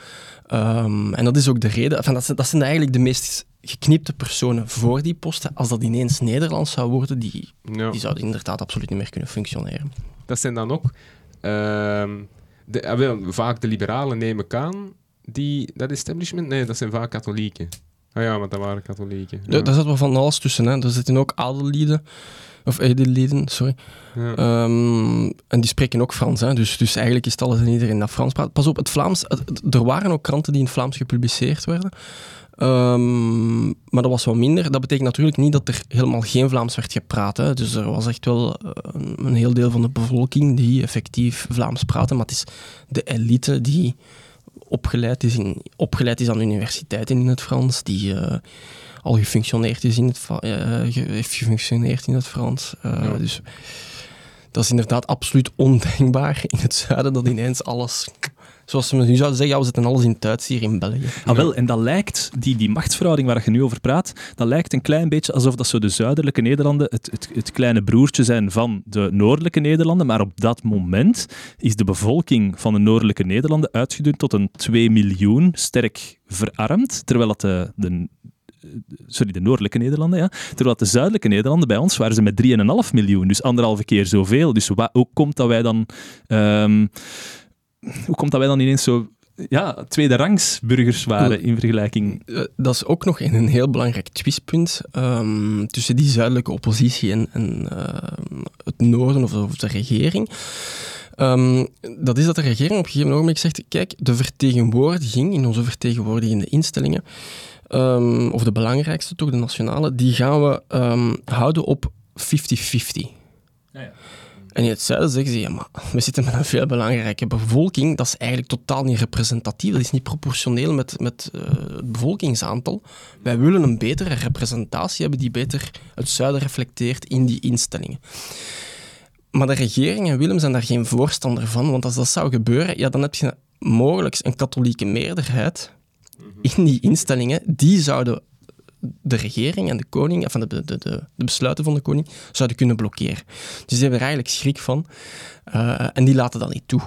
Ehm, en dat is ook de reden, enfin, dat, zijn, dat zijn eigenlijk de meest geknipte personen voor die posten. Als dat ineens Nederlands zou worden, die, Ja. die zouden inderdaad absoluut niet meer kunnen functioneren. Dat zijn dan ook ehm, de, ah, vaak de liberalen neem ik aan, die, dat establishment, nee, dat zijn vaak katholieken. Ah ja, maar dat waren katholieken. Ja. Daar zat wel van alles tussen. Hè. Er zitten ook adellieden, of edellieden, sorry. Ja. Ehm, en die spreken ook Frans. Hè. Dus, dus eigenlijk is het alles en iedereen dat Frans praat. Pas op, het Vlaams, het- het- er waren ook kranten die in het Vlaams gepubliceerd werden. Ehm, maar dat was wat minder. Dat betekent natuurlijk niet dat er helemaal geen Vlaams werd gepraat. Hè. Dus er was echt wel eh, een, een heel deel van de bevolking die effectief Vlaams praatte. Maar het is de elite die opgeleid is, in, opgeleid is aan universiteiten in het Frans, die eh, al gefunctioneerd is in het, Fra- eh, ge- heeft gefunctioneerd in het Frans. Eh, Ja. Dus dat is inderdaad absoluut ondenkbaar in het zuiden dat ineens alles... Zoals ze nu zouden zeggen, ja, we zetten alles in Duits hier in België. Ah, wel, en dat lijkt, die, die machtsverhouding waar je nu over praat, dat lijkt een klein beetje alsof dat zo de zuidelijke Nederlanden het, het, het kleine broertje zijn van de noordelijke Nederlanden. Maar op dat moment is de bevolking van de noordelijke Nederlanden uitgedund tot een 2 miljoen, sterk verarmd. Terwijl het de, de, sorry, de noordelijke Nederlanden, ja. Terwijl de zuidelijke Nederlanden, bij ons waren ze met 3,5 miljoen. Dus anderhalve keer zoveel. Dus wa- hoe komt dat wij dan... ehm, hoe komt dat wij dan ineens zo ja, tweede rangs burgers waren in vergelijking. Eh, dat is ook nog een, een heel belangrijk twistpunt ehm, tussen die zuidelijke oppositie en, en ehm, het noorden of, of de regering. Ehm, dat is dat de regering op een gegeven ogenblik zegt, kijk, de vertegenwoordiging in onze vertegenwoordigende instellingen, ehm, of de belangrijkste toch, de nationale, die gaan we ehm, houden op 50-50. En in het zuiden zeggen ze, ja, maar we zitten met een veel belangrijke bevolking. Dat is eigenlijk totaal niet representatief. Dat is niet proportioneel met, met eh, het bevolkingsaantal. Wij willen een betere representatie hebben die beter het zuiden reflecteert in die instellingen. Maar de regering en Willem zijn daar geen voorstander van, want als dat zou gebeuren, ja, dan heb je mogelijk een katholieke meerderheid in die instellingen. Die zouden de regering en de koning, of de, de, de, de besluiten van de koning, zouden kunnen blokkeren. Dus die hebben er eigenlijk schrik van. eh, en die laten dat niet toe.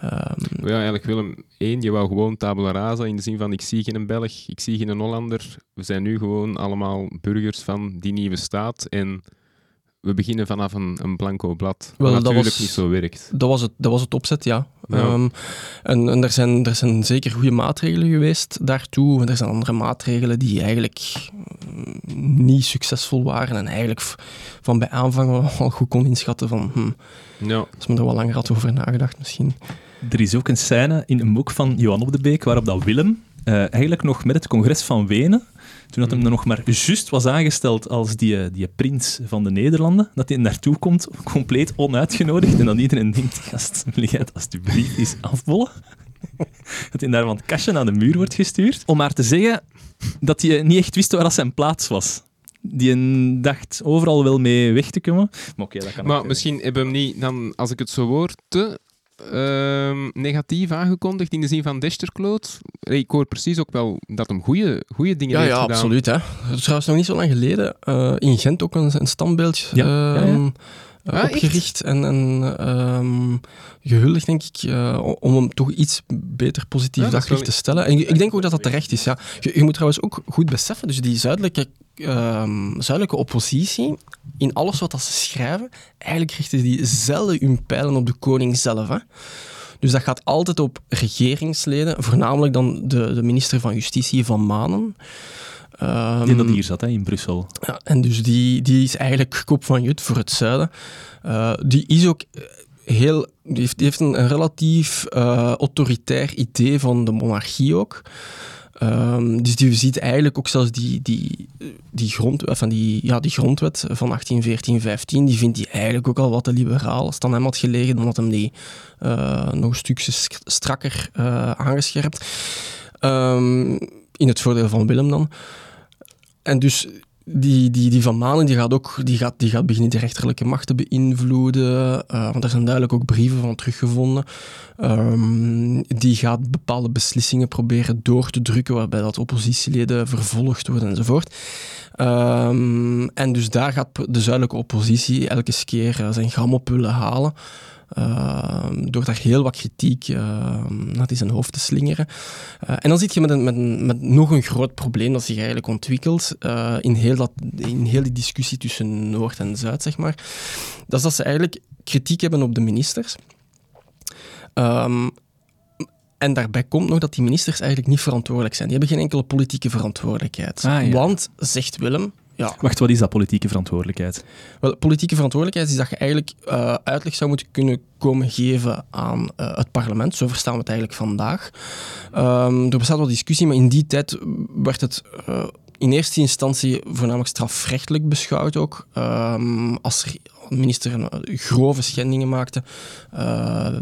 Ehm, Ja, eigenlijk Willem één, je wou gewoon tabula rasa in de zin van ik zie geen Belg, ik zie geen Hollander. We zijn nu gewoon allemaal burgers van die nieuwe staat en we beginnen vanaf een, een blanco blad. Wel, dat natuurlijk was- niet zo werkt. dat, was het, dat was het opzet, ja. Ja. Ehm, en en er, zijn, er zijn zeker goede maatregelen geweest daartoe. En er zijn andere maatregelen die eigenlijk mm, niet succesvol waren. En eigenlijk van bij aanvang wel al goed kon inschatten van... Hm, Ja, als men er wel langer had over nagedacht misschien. Er is ook een scène in een boek van Johan op de Beek waarop dat Willem eh, eigenlijk nog met het congres van Wenen, toen dat hem er nog maar juist was aangesteld als die, eh, die prins van de Nederlanden, dat hij naartoe komt, compleet onuitgenodigd, en dan iedereen denkt, gast, wil jij het alsjeblieft eens afbollen? Dat hij daar van het kastje naar de muur wordt gestuurd, om maar te zeggen dat hij niet echt wist waar dat zijn plaats was. Die een dacht overal wel mee weg te komen. Maar oké, dat kan maar eh, misschien hebben we hem niet, dan, als ik het zo hoor, te ehm, negatief aangekondigd in de zin van Desterkloot. Ik hoor precies ook wel dat hem goede dingen Ja, heeft ja, gedaan. absoluut. Hè. Trouwens nog niet zo lang geleden eh, in Gent ook een, een standbeeld Ja, ja, ja. Echt? opgericht en, en ehm, gehuldigd, denk ik, eh, om hem toch iets beter positief Ja, daglicht te stellen. En ik ik denk ook dat dat terecht is. Ja. Je, je moet trouwens ook goed beseffen, dus die zuidelijke, ehm, zuidelijke oppositie, in alles wat dat ze schrijven, eigenlijk richten die zelden hun pijlen op de koning zelf. Hè. Dus dat gaat altijd op regeringsleden, voornamelijk dan de, de minister van Justitie van Manen. Ehm, die dat hier zat, hè, in Brussel. ja, en dus die, die is eigenlijk kop van Jut voor het zuiden. Eh, die is ook eh, heel... Die heeft, die heeft een, relatief eh, autoritair idee van de monarchie ook. Ehm, dus die ziet eigenlijk ook zelfs die, die, die, grond, van die, ja, die grondwet van 1814-15, die vindt hij eigenlijk ook al wat te liberaal. Als het aan hem had gelegen, dan had hem die nog een stukje strakker aangescherpt. Ehm, in het voordeel van Willem dan. En dus die, die, die Van Manen die gaat ook die gaat, die gaat beginnen de rechterlijke macht te beïnvloeden. eh, want er zijn duidelijk ook brieven van teruggevonden. Ehm, die gaat bepaalde beslissingen proberen door te drukken, waarbij dat oppositieleden vervolgd worden enzovoort. Ehm, en dus daar gaat de zuidelijke oppositie elke keer eh, zijn gram op willen halen. Ehm, door daar heel wat kritiek ehm, naar zijn hoofd te slingeren. Eh, en dan zit je met, een, met, een, met nog een groot probleem dat zich eigenlijk ontwikkelt eh, in, heel dat, in heel die discussie tussen Noord en Zuid, zeg maar. Dat is dat ze eigenlijk kritiek hebben op de ministers. Ehm, en en daarbij komt nog dat die ministers eigenlijk niet verantwoordelijk zijn. Die hebben geen enkele politieke verantwoordelijkheid. Ah, ja. Want, zegt Willem, ja, Wacht, wat is dat politieke verantwoordelijkheid? wel, politieke verantwoordelijkheid is dat je eigenlijk eh, uitleg zou moeten kunnen komen geven aan eh, het parlement. Zo verstaan we het eigenlijk vandaag. Ehm, er bestaat wel discussie, maar in die tijd werd het eh, in eerste instantie voornamelijk strafrechtelijk beschouwd ook. Ehm, als er een minister een, grove schendingen maakte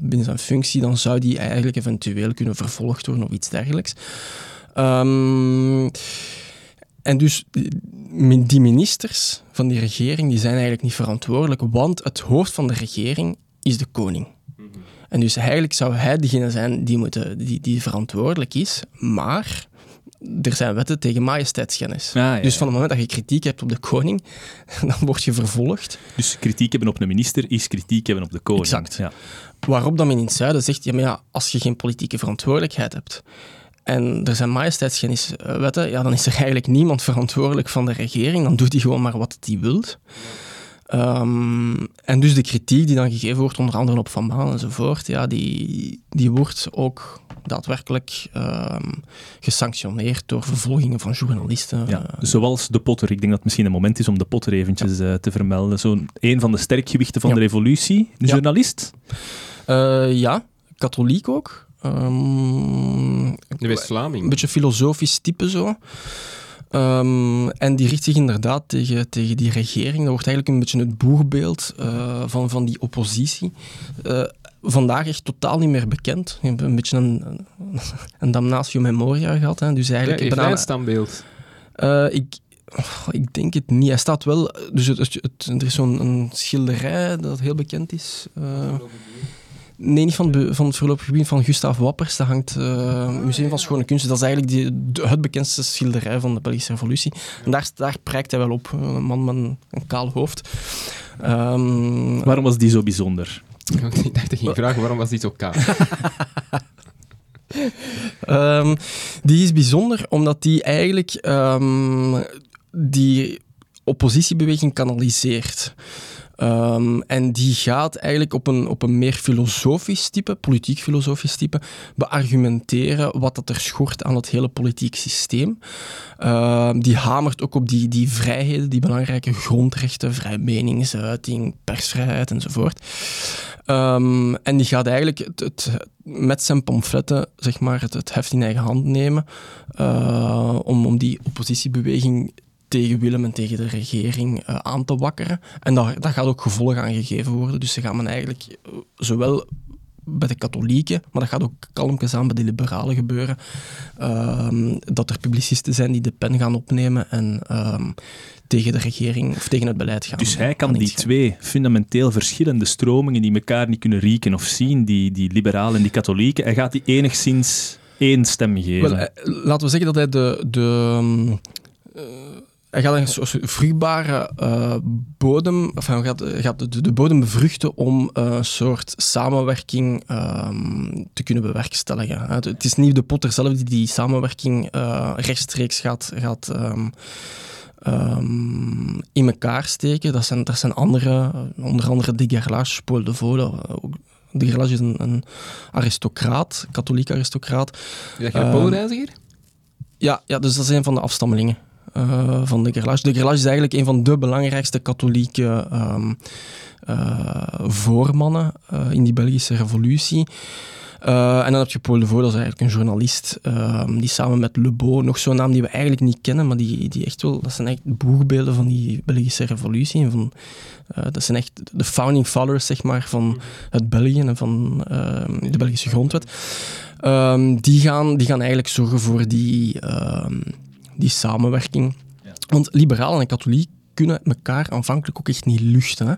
binnen zijn functie, dan zou die eigenlijk eventueel kunnen vervolgd worden of iets dergelijks. Ehm, en dus die ministers van die regering die zijn eigenlijk niet verantwoordelijk, want het hoofd van de regering is de koning. En dus eigenlijk zou hij degene zijn die, moeten, die, die verantwoordelijk is, maar er zijn wetten tegen majesteitsschennis. Ah, ja, dus van het moment dat je kritiek hebt op de koning, dan word je vervolgd. Dus kritiek hebben op een minister is kritiek hebben op de koning. Exact. Ja. Waarop dan men in het zuiden zegt, ja, maar ja, als je geen politieke verantwoordelijkheid hebt en er zijn majesteitsschenniswetten, ja, dan is er eigenlijk niemand verantwoordelijk van de regering. Dan doet hij gewoon maar wat hij wilt. Ehm, en dus de kritiek die dan gegeven wordt, onder andere op Van Maan enzovoort, ja, die, die wordt ook daadwerkelijk ehm, gesanctioneerd door vervolgingen van journalisten. Ja, Eh, zoals de Potter. Ik denk dat het misschien een moment is om de Potter eventjes eh, te vermelden. Zo'n een van de sterkgewichten van Ja. de revolutie. Ja. journalist. eh, ja, katholiek ook. Ehm, De West-Vlaming. Een beetje filosofisch type zo. Ehm, en die richt zich inderdaad tegen, tegen die regering. Dat wordt eigenlijk een beetje het boegbeeld eh, van, van die oppositie. Eh, vandaag echt totaal niet meer bekend. Je hebt een beetje een, een, een damnatio memoria gehad. Hè. Dus Ja, eigenlijk, heeft bijna- hij een standbeeld? eh, ik, oh, ik denk het niet. Hij staat wel... Dus het, het- het- er is zo'n een schilderij dat heel bekend is. Eh, nee, niet van, het van het voorlopig gebied van Gustav Wappers. Dat hangt uh, Museum van Schone Kunsten. Dat is eigenlijk die, de- het bekendste schilderij van de Belgische Revolutie. En daar, daar prijkt hij wel op. Een man met een, een kaal hoofd. Ehm, Waarom was die zo bijzonder? Ik dacht dat je ging vragen waarom was die zo kaal? Ehm, die is bijzonder omdat die eigenlijk ehm, die oppositiebeweging kanaliseert. Ehm, en die gaat eigenlijk op een, op een meer filosofisch type, politiek filosofisch type, beargumenteren wat dat er schort aan het hele politiek systeem. Ehm, die hamert ook op die, die vrijheden, die belangrijke grondrechten, vrij meningsuiting, persvrijheid enzovoort. Ehm, en die gaat eigenlijk het, het, met zijn pamfletten zeg maar, het, het heft in eigen hand nemen eh, om, om die oppositiebeweging tegen Willem en tegen de regering eh, aan te wakkeren. En daar, daar gaat ook gevolg aan gegeven worden. Dus ze gaan men eigenlijk eh, zowel bij de katholieken, maar dat gaat ook kalmpjes aan bij de liberalen gebeuren, ehm, dat er publicisten zijn die de pen gaan opnemen en ehm, tegen de regering of tegen het beleid gaan. Dus hij kan die twee fundamenteel verschillende stromingen die elkaar niet kunnen rieken of zien, die, die liberalen en die katholieken, hij gaat die enigszins één stem geven. Wel, eh, laten we zeggen dat hij de. de um, hij gaat een soort vruchtbare eh, bodem, hij gaat, de, de bodem bevruchten om eh, een soort samenwerking ehm, te kunnen bewerkstelligen. Het- Het is niet de Potter zelf die die samenwerking eh, rechtstreeks gaat, gaat ehm, ehm, in elkaar steken. Dat zijn, dat zijn andere, onder andere de Gerlache, Paul de Vode. ook- De is een, een aristocraat, katholiek aristocraat. Is dat geen Poolreiziger? Ja, ja, dus dat is een van de afstammelingen eh, van de Gerlache. De Gerlache is eigenlijk een van de belangrijkste katholieke eh, voormannen eh, in die Belgische revolutie. En dan heb je Paul de Vaux, dat is eigenlijk een journalist, ehm, die samen met Le Beau, nog zo'n naam die we eigenlijk niet kennen, maar die, die echt wel, dat zijn echt boegbeelden van die Belgische revolutie. En van, dat zijn echt de founding fathers, zeg maar, van het België en van ehm, de Belgische grondwet. Die, gaan, die gaan eigenlijk zorgen voor die, die samenwerking. Want liberalen en katholiek kunnen elkaar aanvankelijk ook echt niet luchten. Hè?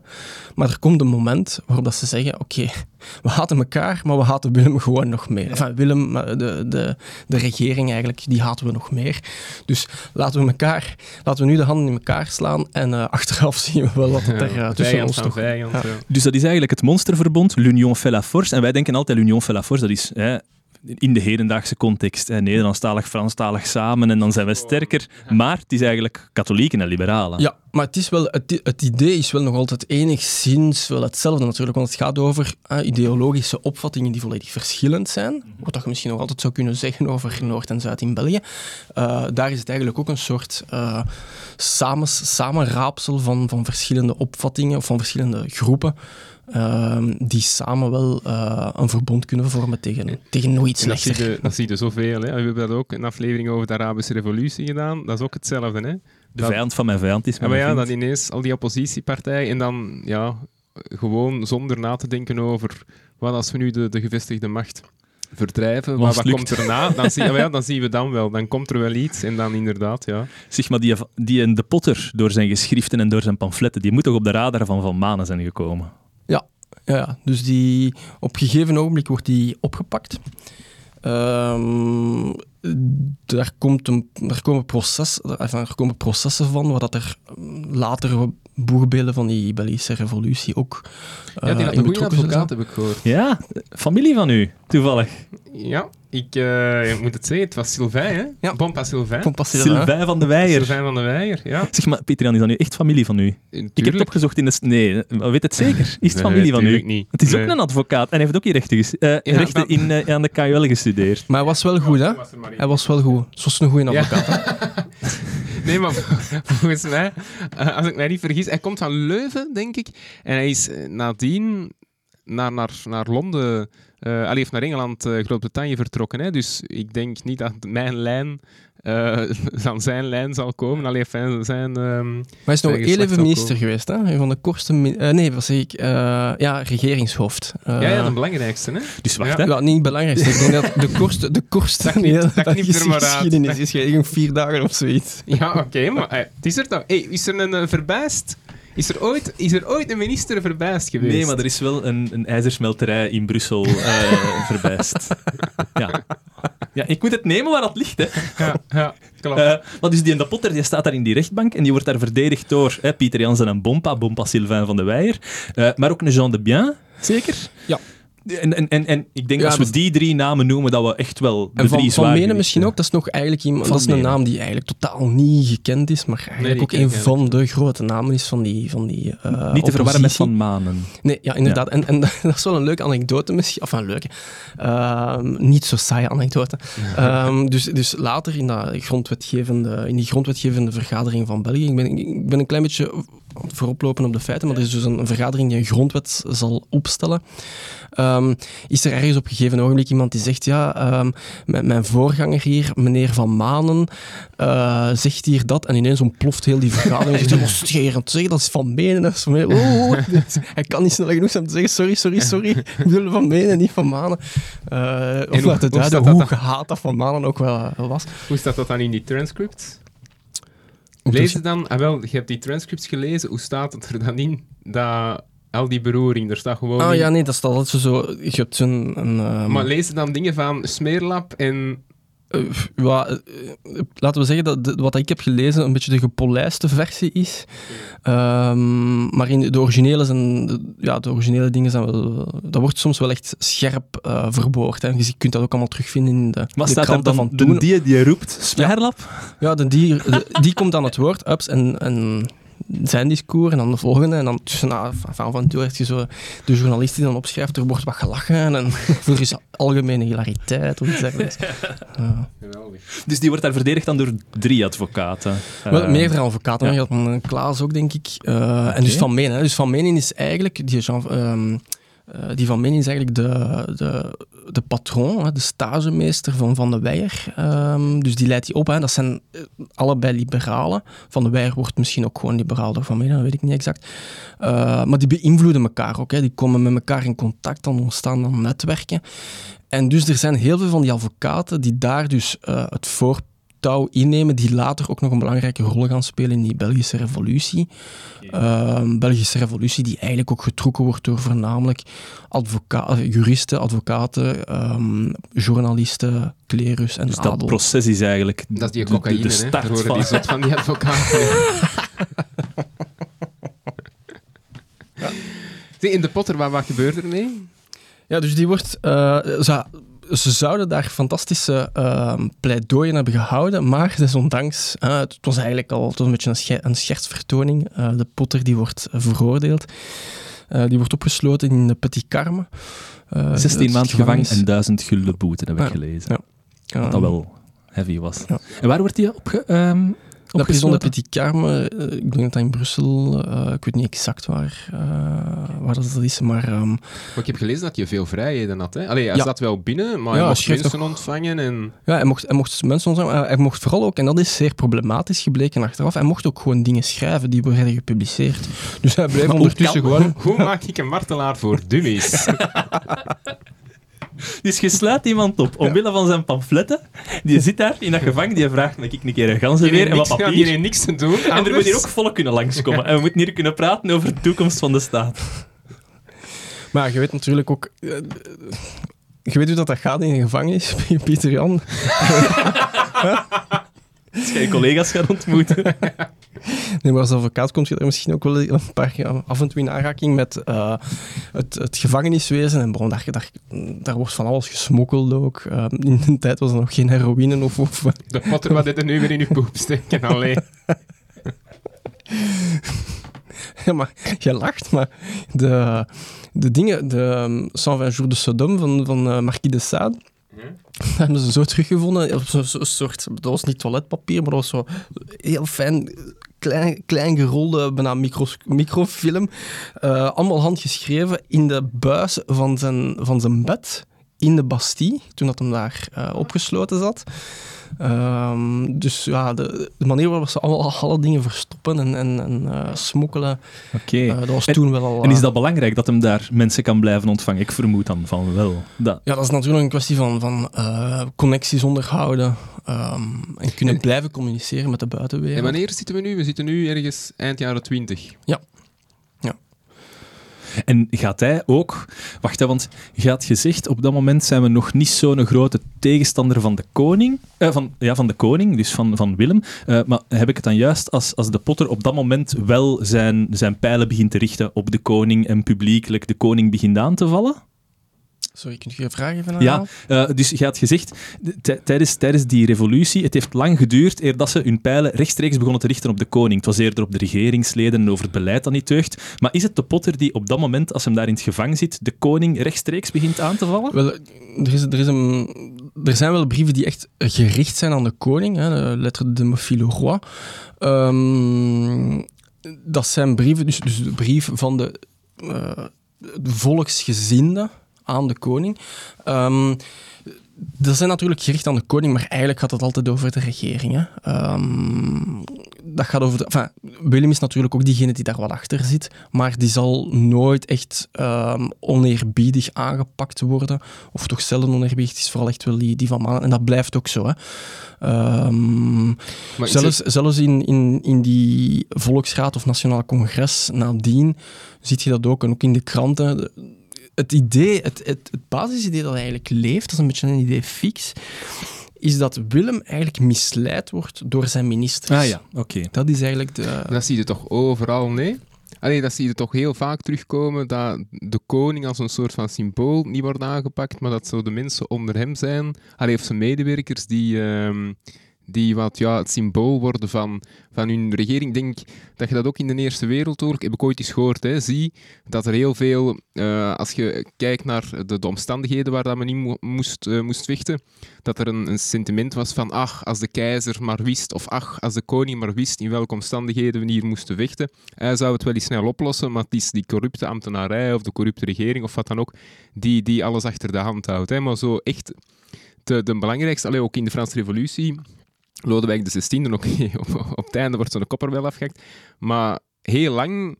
Maar er komt een moment waarop dat ze zeggen, oké, we haten elkaar, maar we haten Willem gewoon nog meer. Enfin, Willem, maar de, de, de regering eigenlijk, die haten we nog meer. Dus laten we, elkaar, laten we nu de handen in elkaar slaan en eh, achteraf zien we wel wat er uh, tussen ons vijand. Ja. Dus dat is eigenlijk het monsterverbond, l'Union fait la force. En wij denken altijd l'Union fait la force, dat is hè, in de hedendaagse context, hè, Nederlandstalig, Franstalig samen en dan zijn we sterker. Maar het is eigenlijk katholieken en liberalen. Ja, maar het, is wel, het, het idee is wel nog altijd enigszins wel hetzelfde natuurlijk, want het gaat over eh, ideologische opvattingen die volledig verschillend zijn. Wat dat je misschien nog altijd zou kunnen zeggen over Noord en Zuid in België. Eh, daar is het eigenlijk ook een soort uh, samen, samenraapsel van, van verschillende opvattingen of van verschillende groepen. Ehm, die samen wel uh, een verbond kunnen vormen tegen, tegen nooit slechter. Dat zie je, dat zie je zoveel. Hè. We hebben dat ook een aflevering over de Arabische revolutie gedaan. Dat is ook hetzelfde. Hè. De dat, vijand van mijn vijand is mijn maar ja, dat ineens al die oppositiepartijen en dan ja, gewoon zonder na te denken over wat als we nu de, de gevestigde macht verdrijven, maar wat komt erna? Dan, zie, ja, dan zien we dan wel. Dan komt er wel iets en dan inderdaad, ja. Zeg maar, die, die in de Potter, door zijn geschriften en door zijn pamfletten, die moet toch op de radar van Van Manen zijn gekomen? Ja, dus die, op een gegeven ogenblik wordt die opgepakt. Um, daar, komt een, daar, komen proces, er komen processen van, waar dat er later boegbeelden van die Belgische revolutie ook uh, Ja, die had een goede advocaat, heb ik gehoord. Ja, familie van u, toevallig. Ja, ik, uh, ik moet het zeggen, het was Sylvain, hè? Ja. Pompa Sylvain. Pompa Sylvain. Sylvain van de Weijer. Sylvain van de Weijer, ja. Zeg maar, Peter Jan, is dat nu echt familie van u? Tuurlijk. Ik heb het opgezocht in de... Nee, weet het zeker? Is het nee, familie van u? Niet. Het is nee. ook een advocaat en hij heeft ook hier rechten, ges- uh, Ja, rechten in, uh, aan de KUL gestudeerd. Maar hij was wel goed, hè? Was. Hij was wel goed. Zoals een goede Ja. advocaat. hè? Nee, maar volgens mij, eh, als ik mij niet vergis, hij komt van Leuven, denk ik. En hij is eh, nadien naar, naar, naar Londen, eh allee, heeft naar Engeland, eh, Groot-Brittannië vertrokken. Hè? Dus ik denk niet dat mijn lijn eh, aan zijn lijn zal komen. Allee, fijn, zijn... ehm, Maar hij is nog Zijn heel even minister geweest, hè? Een van de kortste... eh, nee, wat zeg ik? Eh, ja, regeringshoofd. Eh, ja, ja, de belangrijkste, hè? Dus wacht, Ja. hè. Ja, niet het belangrijkste. Ik denk dat de kortste... De kortste Dat de dat knipt er maar geschiedenis is gewoon vier dagen of zoiets. Ja, oké, maar eh, het is er toch... Hey, is er een verbijst? Is er, ooit, is er ooit een minister verbijst geweest? Nee, maar er is wel een, een ijzersmelterij in Brussel eh verbijst. ja. ja, ik moet het nemen waar het ligt, hè. Ja, ja klopt. Eh, wat is die in de Potter? Die staat daar in die rechtbank en die wordt daar verdedigd door hè, Pieter Jansen en Bompa, Bompa Sylvain van de Weijer, eh, maar ook een Jean de Bien, zeker? Ja. En, en, en, en ik denk Ja, als we dat- die drie namen noemen, dat we echt wel de En van, drie van Menen misschien ook. Dat is nog eigenlijk iemand, dat is een naam die eigenlijk totaal niet gekend is, maar eigenlijk ook een van de grote namen is van die, van die eh, Niet te verwarren met. Van Manen. Nee, ja, inderdaad. En, en dat is wel een leuke anekdote misschien. Of een leuke. Ehm, niet zo saaie anekdote. Ehm, dus, dus later in, dat grondwetgevende, in die grondwetgevende vergadering van België, ik ben, ik ben een klein beetje vooroplopen op de feiten, maar er is dus een, vergadering die een grondwet zal opstellen. Ehm, is er ergens op een gegeven ogenblik iemand die zegt, ja, ehm, mijn, mijn voorganger hier, meneer Van Manen, eh, zegt hier dat, en ineens ontploft heel die vergadering. Zegt, het zeggen? Dat is Van Menen. Van Menen. Oh, oh. hij kan niet snel genoeg zijn om te zeggen, sorry, sorry, sorry. Ik bedoel Van Menen, niet Van Manen. Eh om hoe- laten hoe duiden hoe dat gehaat dat Van Manen ook wel, wel was. Hoe staat dat dan in die transcripts? Lees dan... Ah, wel, je hebt die transcripts gelezen. Hoe staat het er dan in? Dat, al die beroering, er staat gewoon Ah in- ja, nee, dat staat altijd zo... Je hebt zo'n... Een, ehm, Maar lees dan dingen van smeerlap en... Eh, ja, eh, eh, laten we zeggen dat de- wat ik heb gelezen een beetje de gepolijste versie is. Ehm, maar in de originele, zijn, de- ja, de originele dingen zijn wel... Dat wordt soms wel echt scherp eh verwoord. Hè. Dus je kunt dat ook allemaal terugvinden in de, Wat de staat kranten dan? van De toen. die die roept, Smerlap? Ja, de, die, de- die komt aan het woord, ups, en, en zijn discours, en dan de volgende. En dan tussen nou, van, van toe heb je zo de journalist die dan opschrijft, er wordt wat gelachen, en er is algemene hilariteit of iets dergelijks. Ja. Geweldig. Dus die wordt daar verdedigd dan door drie advocaten. Wel, Eh, meerdere advocaten. ja. Je had een eh, Klaas ook, denk ik. Eh, En dus Van Menen. hè. Dus Van Menen is eigenlijk... Die, Jean, ehm, eh, die Van Menen is eigenlijk de, de, de patroon, de stagemeester van Van de Weijer. Ehm, dus die leidt die op. Hè. Dat zijn eh, allebei liberalen. Van de Weijer wordt misschien ook gewoon liberaal door Van Menen, dat weet ik niet exact. Eh, maar die beïnvloeden elkaar ook. Die komen met elkaar in contact, dan ontstaan dan netwerken. En dus er zijn heel veel van die advocaten die daar dus het innemen, die later ook nog een belangrijke rol gaan spelen in die Belgische revolutie. Ehm, Belgische revolutie die eigenlijk ook getrokken wordt door voornamelijk advoca eh, juristen, advocaten, ehm, journalisten, klerus en Dus dat adel. proces is eigenlijk Dat is die de- de- cocaïne, de, hè. start horen van... die zot van die advocaten. Zie, in de Potter, wat, wat gebeurt er mee? Ja, dus die wordt... eh, zo, ze zouden daar fantastische ehm, pleidooien hebben gehouden, maar desondanks, uh, het was eigenlijk al het was een beetje een, sche een schertsvertoning. Uh, de Potter die wordt veroordeeld. Uh, die wordt opgesloten in de Petit Carme. 16 maanden gevangen en 1000 gulden boete, heb ik gelezen. Ja. Wat dat wel heavy was. Ja. En waar wordt hij opge... Um, de prison de Petit Carme, ik denk dat dat in Brussel, uh, ik weet niet exact waar, uh, waar dat is, maar... Um, maar ik heb gelezen dat je veel vrijheden had, hè? Allee, hij ja. zat wel binnen, maar ja, hij mocht mensen toch... ontvangen en... Ja, hij mocht, hij mocht mensen ontvangen, hij mocht vooral ook, en dat is zeer problematisch gebleken achteraf, hij mocht ook gewoon dingen schrijven die werden gepubliceerd. Dus hij bleef ondertussen gewoon... Hoe maak ik een martelaar voor dummies? Dus je sluit iemand op omwille van zijn pamfletten. Die zit daar in dat gevangen, die vraagt me ik een keer een ganzenweer en wat papier. Die heeft niks te doen. En er moet hier ook volk kunnen langskomen. En we moeten hier kunnen praten over de toekomst van de staat. Maar je weet natuurlijk ook... Uh, je weet hoe dat, dat gaat in een gevangenis, Pieter Jan. Als je je collega's gaat ontmoeten. Nee, maar als advocaat komt je er misschien ook wel een paar af en toe in aanraking met uh, het, het, gevangeniswezen. En bon, daar, daar, daar, wordt van alles gesmokkeld ook. Uh, in de tijd was er nog geen heroïne of... of wat dit er nu weer in je poep steken, alleen. ja, maar je lacht, maar de, de dingen, de um, 120 jours de Sodome van, van uh, Marquis de Sade dat hebben ze zo teruggevonden. Op zo'n zo soort, dat was niet toiletpapier, maar dat was zo heel fijn, klein, klein gerolde, bijna micro, microfilm. Uh, allemaal handgeschreven in de buis van zijn, van zijn bed in de Bastille, toen dat hem daar uh, opgesloten zat. Um, dus ja, de, de, manier waarop ze alle, alle dingen verstoppen en, en, en uh, smokkelen, okay. uh, dat was en, toen wel al... En is dat belangrijk dat hem daar mensen kan blijven ontvangen? Ik vermoed dan van wel. Dat. Ja, dat is natuurlijk een kwestie van, van connecties onderhouden um, en kunnen en, blijven communiceren met de buitenwereld. En wanneer zitten we nu? We zitten nu ergens eind jaren twintig. Ja. En gaat hij ook... Wacht, hè, want had gezegd, op dat moment zijn we nog niet zo'n grote tegenstander van de koning. Eh, van, ja, van de koning, dus van, van Willem. Uh, maar heb ik het dan juist als, als de Potter op dat moment wel zijn, zijn pijlen begint te richten op de koning en publiekelijk de koning begint aan te vallen? Sorry, kun je je vraag even Ja, uh, dus je had gezegd, tijdens, tijdens die revolutie, het heeft lang geduurd eer dat ze hun pijlen rechtstreeks begonnen te richten op de koning. Het was eerder op de regeringsleden en over het beleid dat niet deugt. Maar is het de Potter die op dat moment, als hem daar in het gevangen zit, de koning rechtstreeks begint aan te vallen? Wel, er, is, er, is een, er zijn wel brieven die echt gericht zijn aan de koning, hè, de lettre de Mophile Roi. Um, dat zijn brieven, dus, dus de brief van de, uh, de volksgezinde aan de koning. Um, dat zijn natuurlijk gericht aan de koning, maar eigenlijk gaat het altijd over de regering. Um, dat gaat over de, enfin, Willem is natuurlijk ook diegene die daar wat achter zit, maar die zal nooit echt um, oneerbiedig aangepakt worden. Of toch zelden oneerbiedig. Het is vooral echt wel die, die van mannen. En dat blijft ook zo. Hè. Um, zelfs, het... zelfs in, in, in die Volksraad of Nationaal Congres nadien zie je dat ook. En ook in de kranten het idee, het, het, het basisidee dat eigenlijk leeft, dat is een beetje een idee fix, is dat Willem eigenlijk misleid wordt door zijn ministers. Ah ja, oké. Dat is eigenlijk de... Dat zie je toch overal, nee? Allee, dat zie je toch heel vaak terugkomen, dat de koning als een soort van symbool niet wordt aangepakt, maar dat zo de mensen onder hem zijn, allee, of zijn medewerkers die... Uh, die wat ja, het symbool worden van, van hun regering. Ik denk dat je dat ook in de Eerste Wereldoorlog, heb ik ooit eens gehoord, hè, zie dat er heel veel, uh, als je kijkt naar de, de, omstandigheden waar dat men in moest, uh, moest vechten, dat er een, een, sentiment was van ach, als de keizer maar wist, of ach, als de koning maar wist in welke omstandigheden we hier moesten vechten, hij zou het wel eens snel oplossen, maar het is die corrupte ambtenarij of de corrupte regering of wat dan ook, die, die alles achter de hand houdt. Hè. Maar zo echt... De, de belangrijkste, allee, ook in de Franse Revolutie, Lodewijk de 16e, ook op, op het einde wordt zo'n kopper wel afgehakt. Maar heel lang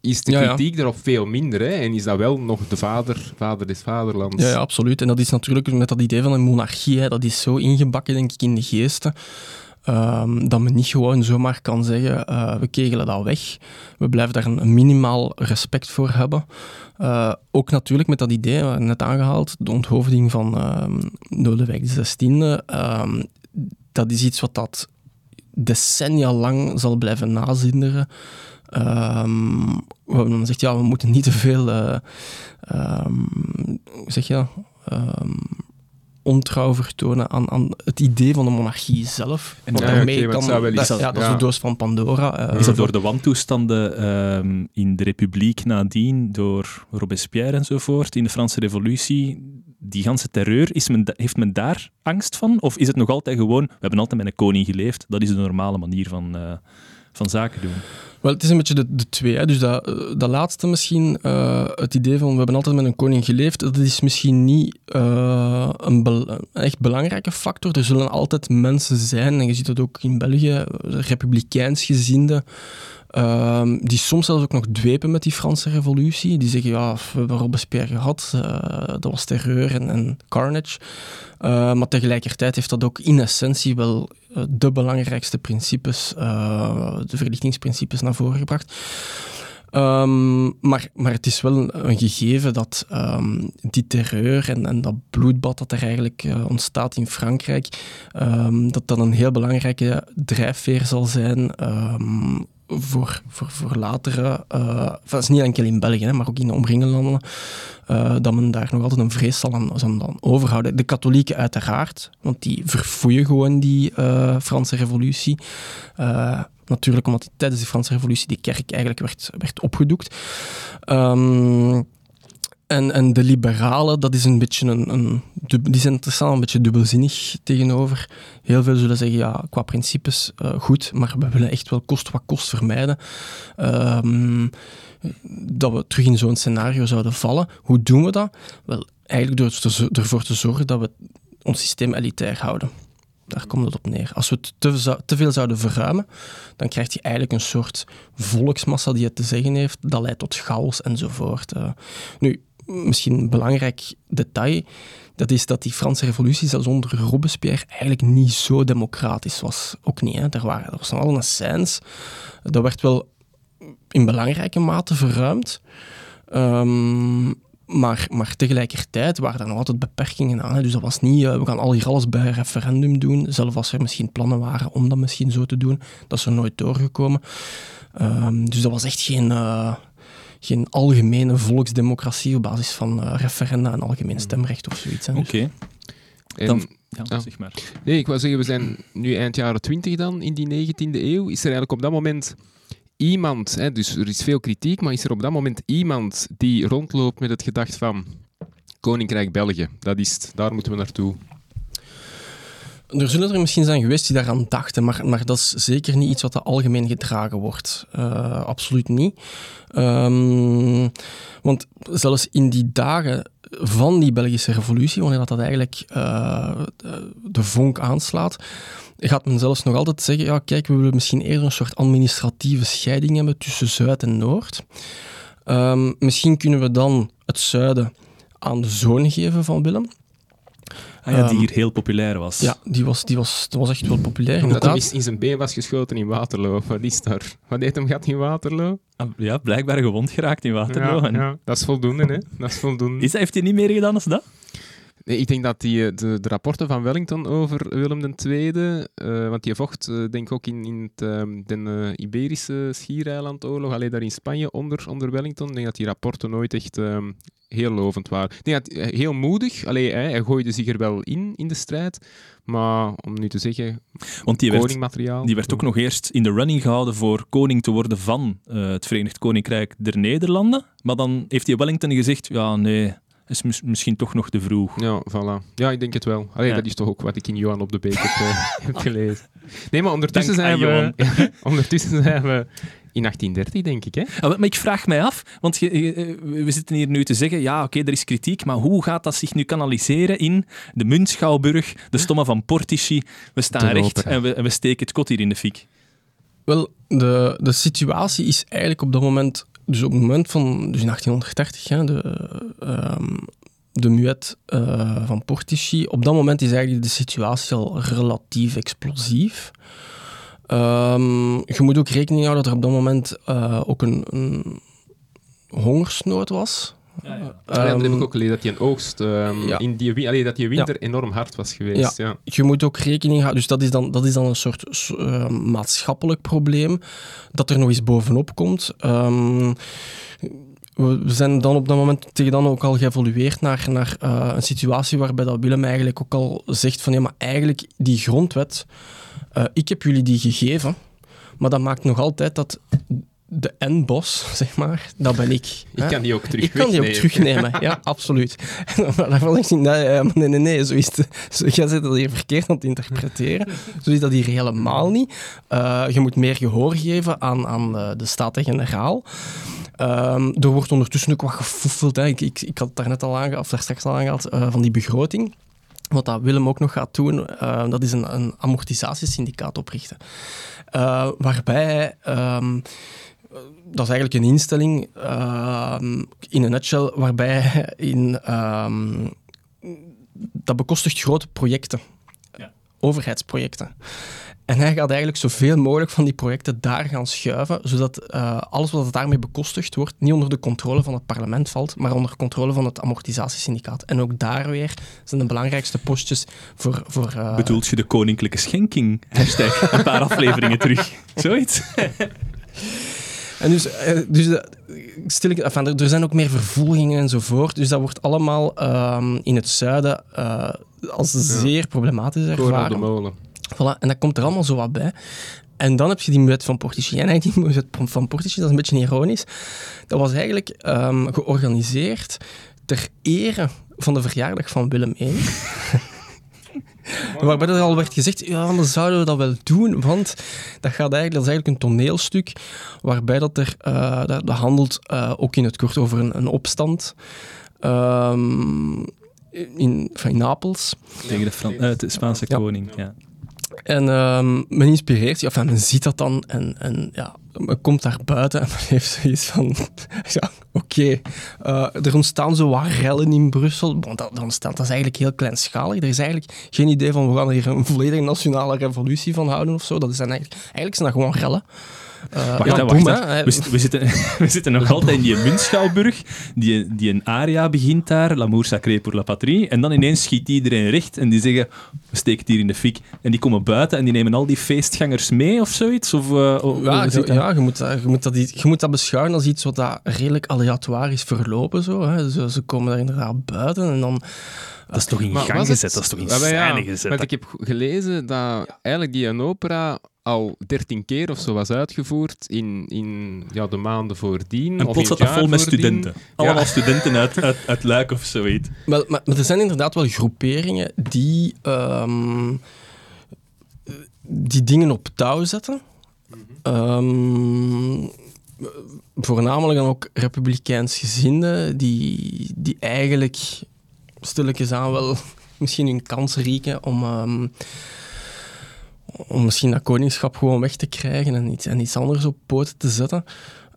is de kritiek ja. erop veel minder. Hè? En is dat wel nog de vader, vader des vaderlands. Ja, ja, absoluut. En dat is natuurlijk met dat idee van een monarchie, hè, dat is zo ingebakken, denk ik, in de geesten. Um, dat men niet gewoon zomaar kan zeggen, uh, we kegelen dat weg. We blijven daar een, een minimaal respect voor hebben. Uh, ook natuurlijk met dat idee, net aangehaald, de onthoofding van um, Lodewijk XVI. Um, dat is iets wat dat decennia lang zal blijven nazinderen. Um, dan zegt ja, we moeten niet te veel, uh, zeg je ontrouw vertonen aan, aan het idee van de monarchie zelf. En ja, daarmee want kan, het zou wel dat, iets- ja, dat is de doos van Pandora. eh, Is dat door de wantoestanden ehm, in de Republiek nadien, door Robespierre enzovoort, in de Franse Revolutie, die ganse terreur, is men heeft men daar angst van? Of is het nog altijd gewoon, we hebben altijd met een koning geleefd, dat is de normale manier van, eh, van zaken doen? Wel, het is een beetje de, de twee. Hè. Dus dat, dat laatste misschien, eh, het idee van we hebben altijd met een koning geleefd, dat is misschien niet eh, een, echt belangrijke factor. Er zullen altijd mensen zijn, en je ziet dat ook in België, republikeins gezinde, ehm, die soms zelfs ook nog dwepen met die Franse revolutie. Die zeggen, ja, we hebben Robespierre gehad, eh, dat was terreur en, carnage. Eh, maar tegelijkertijd heeft dat ook in essentie wel eh, de belangrijkste principes, de verlichtingsprincipes, naar voren gebracht. Ehm, maar, maar het is wel een gegeven dat ehm, die terreur en, dat bloedbad dat er eigenlijk ontstaat in Frankrijk, dat dat een heel belangrijke drijfveer zal zijn voor, voor, voor latere, dat is niet enkel in België, hè, maar ook in de omringende landen, uh, dat men daar nog altijd een vrees zal aan, zal aan overhouden. De katholieken uiteraard, want die verfoeien gewoon die uh, Franse revolutie. Natuurlijk omdat tijdens de Franse revolutie die kerk eigenlijk werd, werd opgedoekt. Um, en, en de liberalen, dat is een beetje een, een die zijn er staan een beetje dubbelzinnig tegenover. Heel veel zullen zeggen, ja, qua principes uh, goed, maar we willen echt wel kost wat kost vermijden. Um, dat we terug in zo'n scenario zouden vallen. Hoe doen we dat? Wel, eigenlijk door te, ervoor te zorgen dat we ons systeem elitair houden. Daar komt het op neer. Als we het te, te, veel zouden verruimen, dan krijg je eigenlijk een soort volksmassa die het te zeggen heeft. Dat leidt tot chaos enzovoort. Uh, nu, misschien een belangrijk detail, dat is dat die Franse revolutie, zelfs onder Robespierre, eigenlijk niet zo democratisch was. Ook niet, hè. Er, waren, er was nog wel een scènes. Dat werd wel in belangrijke mate verruimd. Um, maar, maar tegelijkertijd waren er nog altijd beperkingen aan. Hè. Dus dat was niet, uh, we gaan al hier alles bij referendum doen. Zelfs als er misschien plannen waren om dat misschien zo te doen. Dat is er nooit doorgekomen. Um, dus dat was echt geen, uh, geen algemene volksdemocratie op basis van uh, referenda en algemeen stemrecht of zoiets. Oké. Okay. En, Dan, ja, ja, zeg maar. Nee, ik wou zeggen, we zijn nu eind jaren 20 dan, in die 19e eeuw. Is er eigenlijk op dat moment iemand, hè, dus er is veel kritiek, maar is er op dat moment iemand die rondloopt met het gedacht van Koninkrijk België, dat is het, daar moeten we naartoe. Er zullen er misschien zijn geweest die daaraan dachten, maar, maar dat is zeker niet iets wat algemeen gedragen wordt. Uh, absoluut niet. Um, want zelfs in die dagen van die Belgische revolutie, wanneer dat, dat eigenlijk uh, de, vonk aanslaat, gaat men zelfs nog altijd zeggen, ja kijk, we willen misschien eerder een soort administratieve scheiding hebben tussen Zuid en Noord. Um, misschien kunnen we dan het zuiden aan de zoon geven van Willem. Ah ja, die hier heel populair was. Ja, die was, die was, die was echt wel populair. Omdat inderdaad. hij in zijn been was geschoten in Waterloo. Wat is daar? Wat deed hem gehad in Waterloo? Ah, ja, blijkbaar gewond geraakt in Waterloo. Ja, en... ja, dat is voldoende, hè. Dat is voldoende. Is, heeft hij niet meer gedaan dan dat? Nee, ik denk dat die, de, de rapporten van Wellington over Willem II, uh, want die vocht, uh, denk ik ook in, in het, um, de uh, Iberische schiereilandoorlog, alleen daar in Spanje onder, onder Wellington, ik denk dat die rapporten nooit echt um, heel lovend waren. Ik denk dat heel moedig, allee, hij, hij gooide zich er wel in, in de strijd, maar om nu te zeggen, Want die werd, koningmateriaal. die werd ook nog eerst in de running gehouden voor koning te worden van uh, het Verenigd Koninkrijk der Nederlanden, maar dan heeft hij Wellington gezegd, ja nee is mis misschien toch nog te vroeg. Ja, voilà. Ja, ik denk het wel. Allee, ja. dat is toch ook wat ik in Johan op de Beek heb, uh, heb gelezen. Nee, maar ondertussen zijn, we, ondertussen zijn we in 1830, denk ik. Hè? Ja, maar ik vraag mij af, want je, je, we zitten hier nu te zeggen, ja, oké, okay, er is kritiek, maar hoe gaat dat zich nu kanaliseren in de Muntschouwburg, de stommen van Portici? We staan recht en we, en we steken het kot hier in de fik. Wel, de, de situatie is eigenlijk op dat moment dus op het moment van, dus in 1830, hè, de, um, de muet uh, van Portici, op dat moment is eigenlijk de situatie al relatief explosief. Um, je moet ook rekening houden dat er op dat moment uh, ook een, een hongersnood was. Ja, ja. Um, ja, dat heb ik ook gelezen, dat die een oogst, um, ja. in die, allee, dat die winter ja. enorm hard was geweest. Ja. Je moet ook rekening houden, dus dat is dan, dat is dan een soort uh, maatschappelijk probleem dat er nog eens bovenop komt. Um, we zijn dan op dat moment tegen dan ook al geëvolueerd naar, naar eh, een situatie waarbij dat Willem eigenlijk ook al zegt van ja, maar eigenlijk die grondwet, eh, ik heb jullie die gegeven, maar dat maakt nog altijd dat de N-bos, zeg maar, dat ben ik. Ik hè. kan die ook terug Ik kan die ook terugnemen, ja, absoluut. Dan daarvan ik nee, eh, nee, nee, nee, zo is het. Zo, jij zit dat hier verkeerd aan het interpreteren. Zo is dat hier helemaal niet. Je moet meer gehoor geven aan, aan de Staten-Generaal. Ehm, er wordt ondertussen ook wat gefoefeld. Hè. Ik, ik, ik had het daarnet al aangehaald, of daar straks al aangehaald, eh, van die begroting. Wat dat Willem ook nog gaat doen, eh, dat is een, een amortisatiesyndicaat oprichten. Eh, waarbij ehm, dat is eigenlijk een instelling, ehm, in een nutshell, waarbij in, ehm, dat bekostigt grote projecten, Ja. overheidsprojecten. En hij gaat eigenlijk zoveel mogelijk van die projecten daar gaan schuiven, zodat eh, alles wat daarmee bekostigd wordt, niet onder de controle van het parlement valt, maar onder controle van het amortisatiesyndicaat. En ook daar weer zijn de belangrijkste postjes voor... voor eh, Bedoelt je de koninklijke schenking? Hashtag een paar afleveringen terug. Zoiets? En dus, eh, dus stil ik, enfin, er, zijn ook meer vervolgingen enzovoort. Dus dat wordt allemaal ehm, in het zuiden eh, als zeer problematisch Koren op de ervaren. molen. Voilà, en dat komt er allemaal zo wat bij. En dan heb je die wet van Portici. En die wet van Portici, dat is een beetje ironisch. Dat was eigenlijk ehm, georganiseerd ter ere van de verjaardag van Willem I. Waarbij er al werd gezegd, ja, dan zouden we dat wel doen, want dat, gaat eigenlijk, dat is eigenlijk een toneelstuk waarbij dat er, eh, dat, dat handelt eh, ook in het kort over een, een opstand ehm, in, van Napels. Tegen de, Fran- eh, de Spaanse Ja. koning. Ja. En ehm, men inspireert zich, enfin, men ziet dat dan en, en ja, men komt daar buiten en men heeft zoiets van, oké, eh, er ontstaan zo wat rellen in Brussel. Want dat, ontstaat, dat is eigenlijk heel kleinschalig. Er is eigenlijk geen idee van, we gaan hier een volledige nationale revolutie van houden of zo. Dat zijn eigenlijk, eigenlijk zijn dat gewoon rellen. Eh, Wacht, ja, wacht. We, zitten- we, zitten, we zitten nog altijd in die Munschouwburg. Die, die een aria begint daar, L'amour sacré pour la patrie. En dan ineens schiet iedereen recht en die zeggen, we steken het hier in de fik. En die komen buiten en die nemen al die feestgangers mee of zoiets? Of, eh, Ja, je, dat? ja je, moet dat, je, moet dat, je moet dat beschouwen als iets wat dat redelijk aleatoire is verlopen. Zo, hè. Ze, ze komen daar inderdaad buiten en dan... Dat is toch in Maar gang het- gezet? Dat is toch in ja, scène gezet? Want ik heb gelezen dat eigenlijk die een opera al dertien keer of zo was uitgevoerd in, in ja, de maanden voordien. En of plots zat het dat vol jaar met studenten. Allemaal studenten uit, uit, uit Luik of zoiets. Wel, maar, maar er zijn inderdaad wel groeperingen die, ehm, die dingen op touw zetten. Ehm, voornamelijk dan ook republikeins gezinden, die, die eigenlijk stilletjes aan wel misschien hun kans rieken om, ehm, om misschien dat koningschap gewoon weg te krijgen en iets, en iets anders op poten te zetten.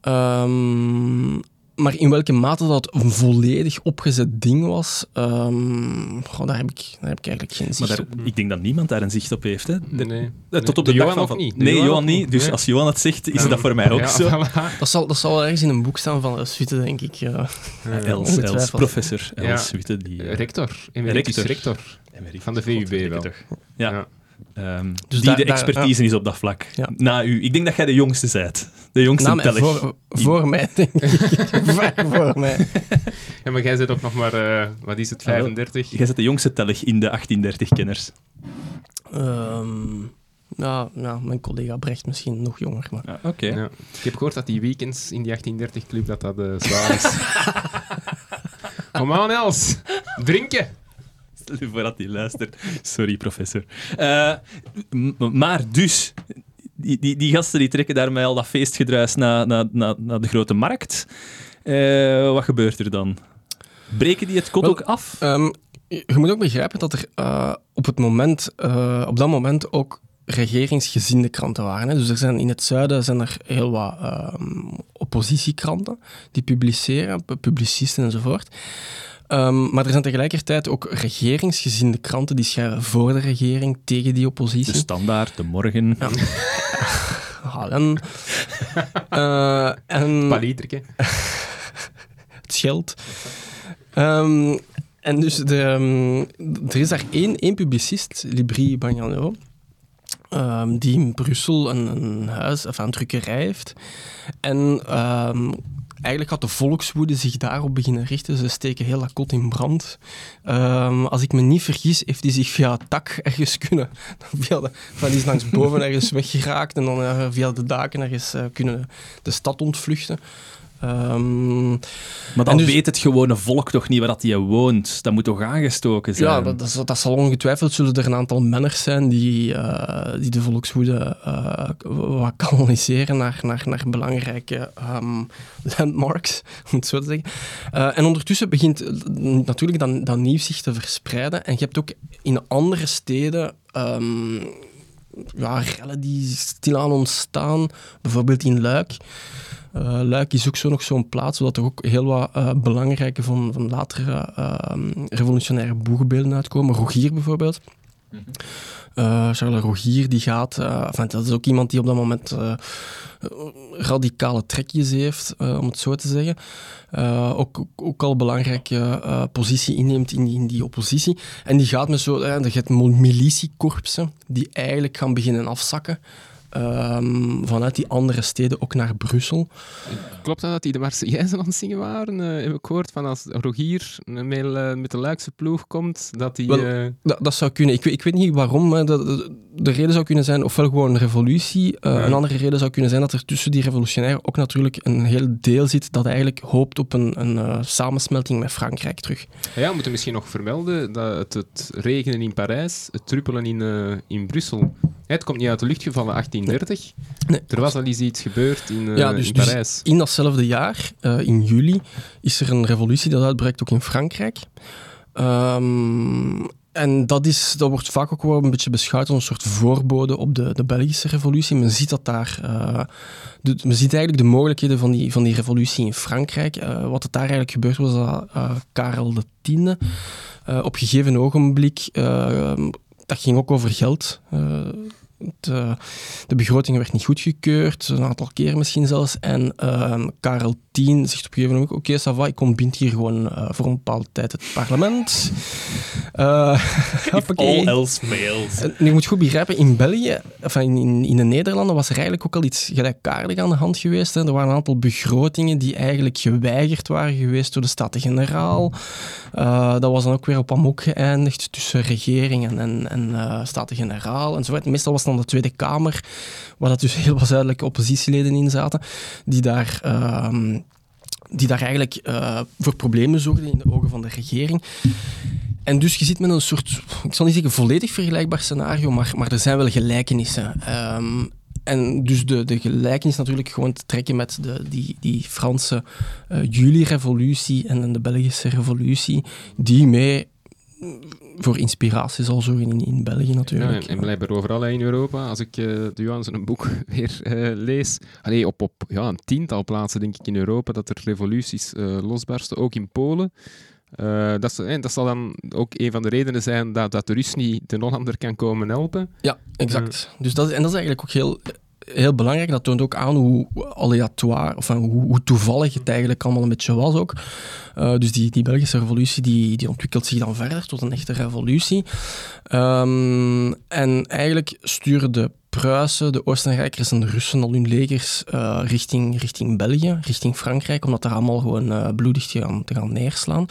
Ehm, maar in welke mate dat een volledig opgezet ding was, ehm, goh, daar, heb ik, daar heb ik eigenlijk geen Maar zicht daar, op. ik denk dat niemand daar een zicht op heeft. Hè? De- Nee. eh, Nee. Tot op De de, dag Johan van ook niet. De Nee, Johan niet. niet. Dus Nee. als Johan het zegt, is Ja. dat voor mij ook Ja, zo. voilà. Dat zal, dat zal ergens in een boek staan van Suite, denk ik. Ja. Els, professor Ja. Els Witte, die... eh, Rector, emeritus Rector. rector. emeritus. van de VUB wel. toch. Ja. Ehm, Dus die daar- de daar- expertise is op dat vlak. Ja. Na u. Ik denk dat jij de jongste bent. De jongste Nou, teller. voor, voor mij, denk ik. Voor mij. Ja, maar jij zit ook nog maar, eh, wat is het, Ah, wel. 35? Jij bent de jongste teller in de 1830-kenners. Ehm, ja, ja, mijn collega Brecht misschien nog jonger. Maar. Ja, Oké. Ja. Ik heb gehoord dat die weekends in die 1830-club dat dat eh, zwaar is. Kom aan, Els. Drinken. Stel je voor dat hij luistert. Sorry, professor. Eh, maar dus, die, die, die gasten die trekken daarmee al dat feestgedruis naar, naar, naar, naar de grote markt. Eh, wat gebeurt er dan? Breken die het kot Wel, ook af? Ehm, je moet ook begrijpen dat er eh, op, het moment, op dat moment ook regeringsgezinde kranten waren. Hè. Dus er zijn, in het zuiden zijn er heel wat ehm, oppositiekranten die publiceren, pu- publicisten enzovoort. Ehm, maar er zijn tegelijkertijd ook regeringsgezinde kranten die schrijven voor de regering, tegen die oppositie. De standaard, de morgen. Ja. Halen. Eh, en het geld. Ehm, en dus de, ehm, er is daar één, één publicist, Libri Bagnano, ehm, die in Brussel een, een huis, of een drukkerij heeft. En ehm, eigenlijk gaat de volkswoede zich daarop beginnen richten. Ze steken heel dat kot in brand. Ehm, als ik me niet vergis, heeft hij zich via het dak ergens kunnen... Via van die is langs boven ergens weggeraakt en dan eh, via de daken ergens eh, kunnen de stad ontvluchten. Ehm, Maar dan dus- weet het gewone volk toch niet waar dat hij woont. Dat moet toch aangestoken zijn? ja, dat, dat, zal- dat zal ongetwijfeld zullen er een aantal menners zijn die, eh, die de volkswoede eh, wat kanaliseren naar, naar, naar belangrijke ehm, landmarks, om het zo te zeggen. Eh, en ondertussen begint natuurlijk dat, dat nieuws zich te verspreiden. En je hebt ook in andere steden ehm, ja, rellen die stilaan ontstaan. Bijvoorbeeld in Luik. Eh, Luik is ook zo nog zo'n plaats, zodat er ook heel wat eh, belangrijke van, van latere ehm, revolutionaire boegbeelden uitkomen. Rogier bijvoorbeeld. Eh, Charles Rogier, die gaat... eh, dat is ook iemand die op dat moment eh, radicale trekjes heeft, om het zo te zeggen. Ook, ook al belangrijke positie inneemt in, in die oppositie. En die gaat met zo... eh, je militiekorpsen die eigenlijk gaan beginnen afzakken. Ehm, vanuit die andere steden ook naar Brussel. Klopt dat dat die de Marseillaise aan het zingen waren? Eh, heb ik gehoord van als Rogier met, eh, met de Luikse ploeg komt, dat die... Wel, eh, Dat, dat zou kunnen. Ik weet, ik weet niet waarom. Maar de, de, de reden zou kunnen zijn, ofwel gewoon een revolutie. Ja. Een andere reden zou kunnen zijn dat er tussen die revolutionairen ook natuurlijk een heel deel zit dat eigenlijk hoopt op een, een samensmelting met Frankrijk terug. Ja, we moeten misschien nog vermelden dat het, het regenen in Parijs, het truppelen in, in Brussel. Het komt niet uit de lucht gevallen, 1830. Nee. Er was al eens iets gebeurd in, eh, Ja, dus- in dus- Parijs. In datzelfde jaar, eh, in juli, is er een revolutie dat uitbreekt ook in Frankrijk. Ehm, en dat, is, dat wordt vaak ook wel een beetje beschouwd als een soort voorbode op de, de Belgische revolutie. Men ziet dat daar... eh, de, men ziet eigenlijk de mogelijkheden van die, van die revolutie in Frankrijk. Wat er daar eigenlijk gebeurd was, dat Karel X eh op gegeven ogenblik... dat ging ook over geld. Eh, eh, de begroting werd niet goedgekeurd, een aantal keer misschien zelfs. En ehm, Karel Zegt op een gegeven moment, oké, ça va, ik ontbind hier gewoon eh, voor een bepaalde tijd het parlement. Hoppakee. All else fails. En je moet goed begrijpen, in België, enfin in, in, in de Nederlanden, was er eigenlijk ook al iets gelijkaardigs aan de hand geweest. Hè. Er waren een aantal begrotingen die eigenlijk geweigerd waren geweest door de Staten-Generaal. Eh, dat was dan ook weer op amok geëindigd tussen regering en, en, en Staten-Generaal enzovoort. Meestal was het dan de Tweede Kamer, waar dat dus heel wat zuidelijke oppositieleden in zaten, die daar... ehm, die daar eigenlijk eh, voor problemen zorgden in de ogen van de regering. En dus je zit met een soort, ik zal niet zeggen volledig vergelijkbaar scenario, maar, maar er zijn wel gelijkenissen. Ehm, en dus de, de gelijkenis natuurlijk gewoon te trekken met de, die, die Franse eh, juli-revolutie en de Belgische revolutie, die mee voor inspiratie zal zorgen in, in België Ja, natuurlijk. en, en blijkbaar overal in Europa. Als ik de Johan zijn boek weer eh, lees, allee, op, op ja, een tiental plaatsen denk ik in Europa dat er revoluties eh, losbarsten, ook in Polen. Dat, eh, dat zal dan ook een van de redenen zijn dat, dat de Rus niet de Hollander kan komen helpen. Ja, exact. Dus dat is, en dat is eigenlijk ook heel, heel belangrijk. Dat toont ook aan hoe aleatoire, of hoe, hoe toevallig het eigenlijk allemaal een beetje was ook. Eh, dus die, die Belgische revolutie die, die ontwikkelt zich dan verder tot een echte revolutie. Ehm, en eigenlijk sturen de Pruisen, de Oostenrijkers en de Russen al hun legers eh, richting, richting België, richting Frankrijk, omdat daar allemaal gewoon eh, bloedig te te gaan neerslaan.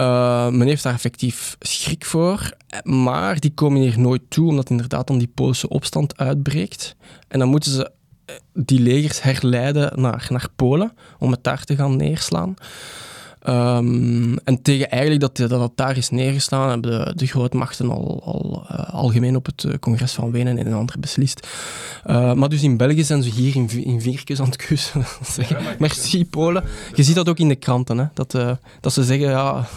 Uh, men heeft daar effectief schrik voor, maar die komen hier nooit toe, omdat inderdaad dan die Poolse opstand uitbreekt. En dan moeten ze eh, die legers herleiden naar, naar Polen, om het daar te gaan neerslaan. Um, en tegen eigenlijk dat, dat daar is neergestaan, hebben de, de grootmachten al, al uh, algemeen op het uh, congres van Wenen en een ander beslist. Uh, maar dus in België zijn ze hier in, in vierkes aan het kussen. zeggen, merci Polen. Je ziet dat ook in de kranten, hè, dat, dat ze zeggen, ja,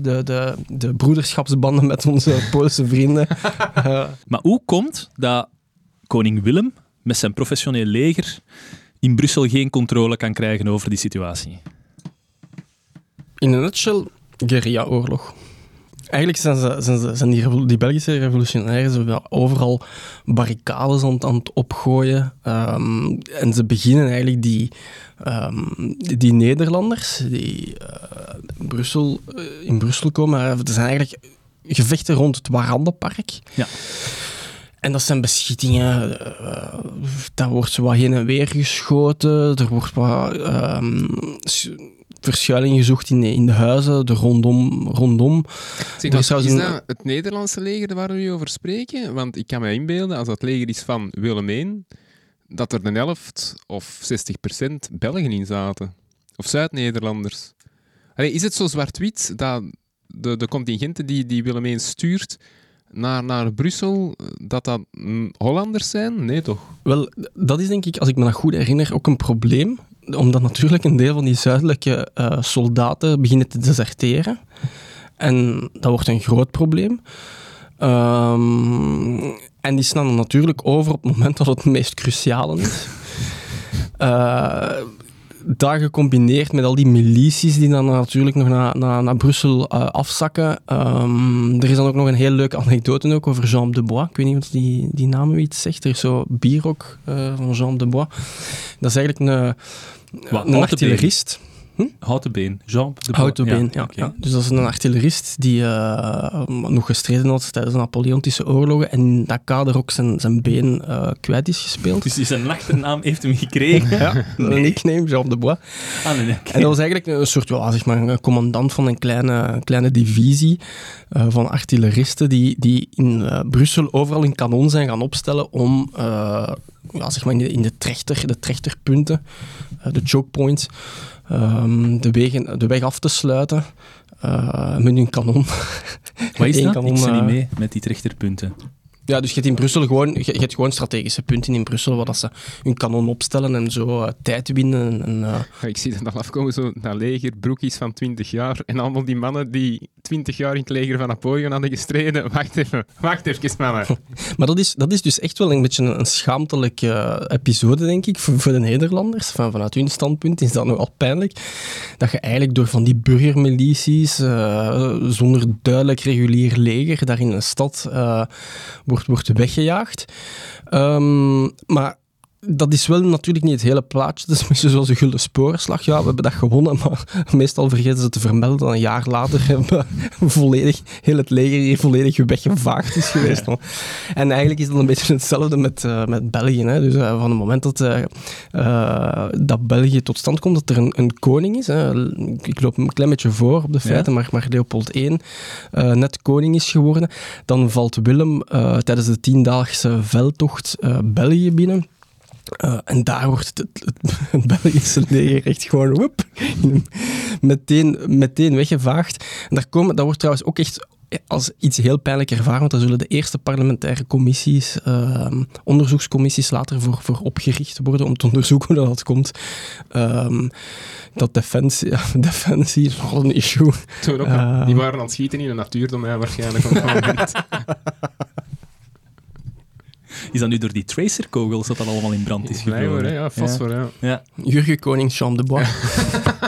de, de, de broederschapsbanden met onze Poolse vrienden. maar hoe komt dat koning Willem met zijn professioneel leger in Brussel geen controle kan krijgen over die situatie? In een nutshell, guerrilla-oorlog. Eigenlijk zijn, ze, zijn, ze, zijn die, die, Belgische revolutionairen overal barricades aan, aan het opgooien. Um, en ze beginnen eigenlijk die, um, die, Nederlanders die uh, Brussel, uh, in Brussel komen. Er zijn eigenlijk gevechten rond het Warandenpark. Ja. en dat zijn beschietingen. Uh, daar wordt zo wat heen en weer geschoten. Er wordt wat ehm, verschuiling gezocht in de, in de huizen, de rondom. rondom. Zeg, is, dat het Nederlandse leger waar we nu over spreken? Want ik kan me inbeelden, als dat leger is van Willemijn, dat er een helft of 60 procent Belgen in zaten. Of Zuid-Nederlanders. Is het zo zwart-wit dat de, de contingenten die, die Willemijn stuurt naar, naar Brussel, dat dat Hollanders zijn? Nee, toch? Wel, dat is denk ik, als ik me dat goed herinner, ook een probleem. Omdat natuurlijk een deel van die zuidelijke uh, soldaten beginnen te deserteren. En dat wordt een groot probleem. Um, en die staan natuurlijk over op het moment dat het meest cruciale is. Uh, dat gecombineerd met al die milities die dan natuurlijk nog naar, naar, naar Brussel uh, afzakken. Um, er is dan ook nog een heel leuke anekdote ook over Jean de Bois. Ik weet niet of die, die naam iets zegt. Er is zo Bierok uh, van Jean de Bois. Dat is eigenlijk een, een artillerist. Hm? Houten been. Jean de Houten been, ja, ja, Dus dat is een artillerist die uh, nog gestreden had tijdens de Napoleontische oorlogen en in dat kader ook zijn, zijn been uh, kwijt is gespeeld. Dus zijn achternaam heeft hem gekregen? ja, nee. een nickname, Jean de Bois. Ah, nee, En dat was eigenlijk een soort, ja, zeg maar, een commandant van een kleine, kleine divisie uh, van artilleristen die, die in Brussel overal een kanon zijn gaan opstellen om ja, zeg maar in de, in de trechter, de trechterpunten, de choke points, um, de, wegen, de weg af te sluiten uh, met een kanon. Wat is dat? Kanon, Ik zit niet mee met die trechterpunten. Ja, dus je hebt in Brussel gewoon, je, je hebt gewoon strategische punten in Brussel waar dat ze hun kanon opstellen en zo uh, tijd winnen. En, uh... ja, ik zie dat al afkomen, zo naar leger, broekjes van 20 jaar en allemaal die mannen die 20 jaar in het leger van Napoleon hadden gestreden. Wacht even, wacht even, mannen. maar dat is, dat is dus echt wel een beetje een, een schaamtelijke uh, episode, denk ik, voor, voor de Nederlanders. Van, vanuit hun standpunt is dat nogal pijnlijk. Dat je eigenlijk door van die burgermilities, zonder duidelijk regulier leger, daar in een stad wordt, wordt weggejaagd. Um, maar dat is wel natuurlijk niet het hele plaatje. Dat is misschien zoals een gulden sporenslag. Ja, we hebben dat gewonnen, maar meestal vergeten ze te vermelden dat een jaar later hebben volledig, heel het leger hier volledig weggevaagd is geweest. Ja. En eigenlijk is dat een beetje hetzelfde met, uh, met België. Hè. Dus uh, van het moment dat, uh, dat België tot stand komt, dat er een, een koning is. Hè. Ik loop een klein beetje voor op de feiten, ja. maar, maar Leopold I net koning is geworden, dan valt Willem tijdens de tiendaagse veldtocht België binnen. Uh, en daar wordt het, het, het Belgische leger echt gewoon woep, meteen, meteen weggevaagd. En daar, komen, dat wordt trouwens ook echt als iets heel pijnlijk ervaren, want daar zullen de eerste parlementaire commissies, uh, onderzoekscommissies later voor, voor opgericht worden om te onderzoeken hoe dat komt. Um, dat defensie, ja, defensie is nogal een issue. Toen ook, uh, die waren aan het schieten in de natuurdomein waarschijnlijk op dat moment. Is dat nu door die tracerkogels dat dat allemaal in brand is gevlogen? Nee ja, fosfor, ja. ja. Jurgen Koning Jean de Bois.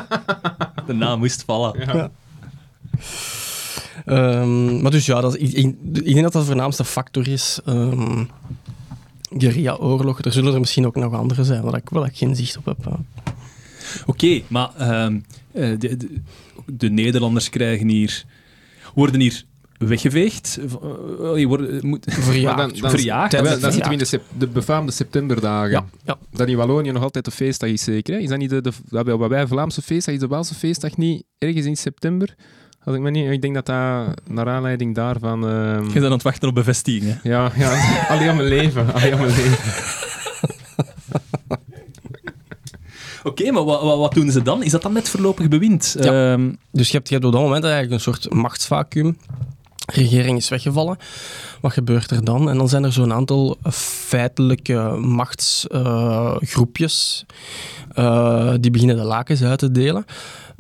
de naam moest vallen. Ja. Um, maar dus ja, dat is, ik, ik, ik, denk dat dat de voornaamste factor is. Um, Guerrilla-oorlog. Er zullen er misschien ook nog andere zijn, waar ik wel geen zicht op heb. Oké, okay, maar um, de, de, de, Nederlanders krijgen hier, worden hier weggeveegd. Uh, je wordt, moet, verjaagd. Dan, dan, verjaagd. Dan, dan zitten we in de, sep de befaamde septemberdagen. Ja, ja. Dat in Wallonië nog altijd een feestdag is, zeker. Hè? Is dat niet de, de, wat wij Vlaamse feestdag is, de Waalse feestdag niet ergens in september? Als ik, me niet, ik denk dat dat naar aanleiding daarvan... Uh... Je bent aan het wachten op bevestiging, Ja, ja. alleen aan mijn leven. Alleen aan mijn leven. Oké, okay, maar wat, wat, wat, doen ze dan? Is dat dan met voorlopig bewind? Ja. Um... dus je hebt, je hebt op dat moment eigenlijk een soort machtsvacuum regering is weggevallen. Wat gebeurt er dan? En dan zijn er zo'n aantal feitelijke machtsgroepjes uh, die beginnen de lakens uit te delen.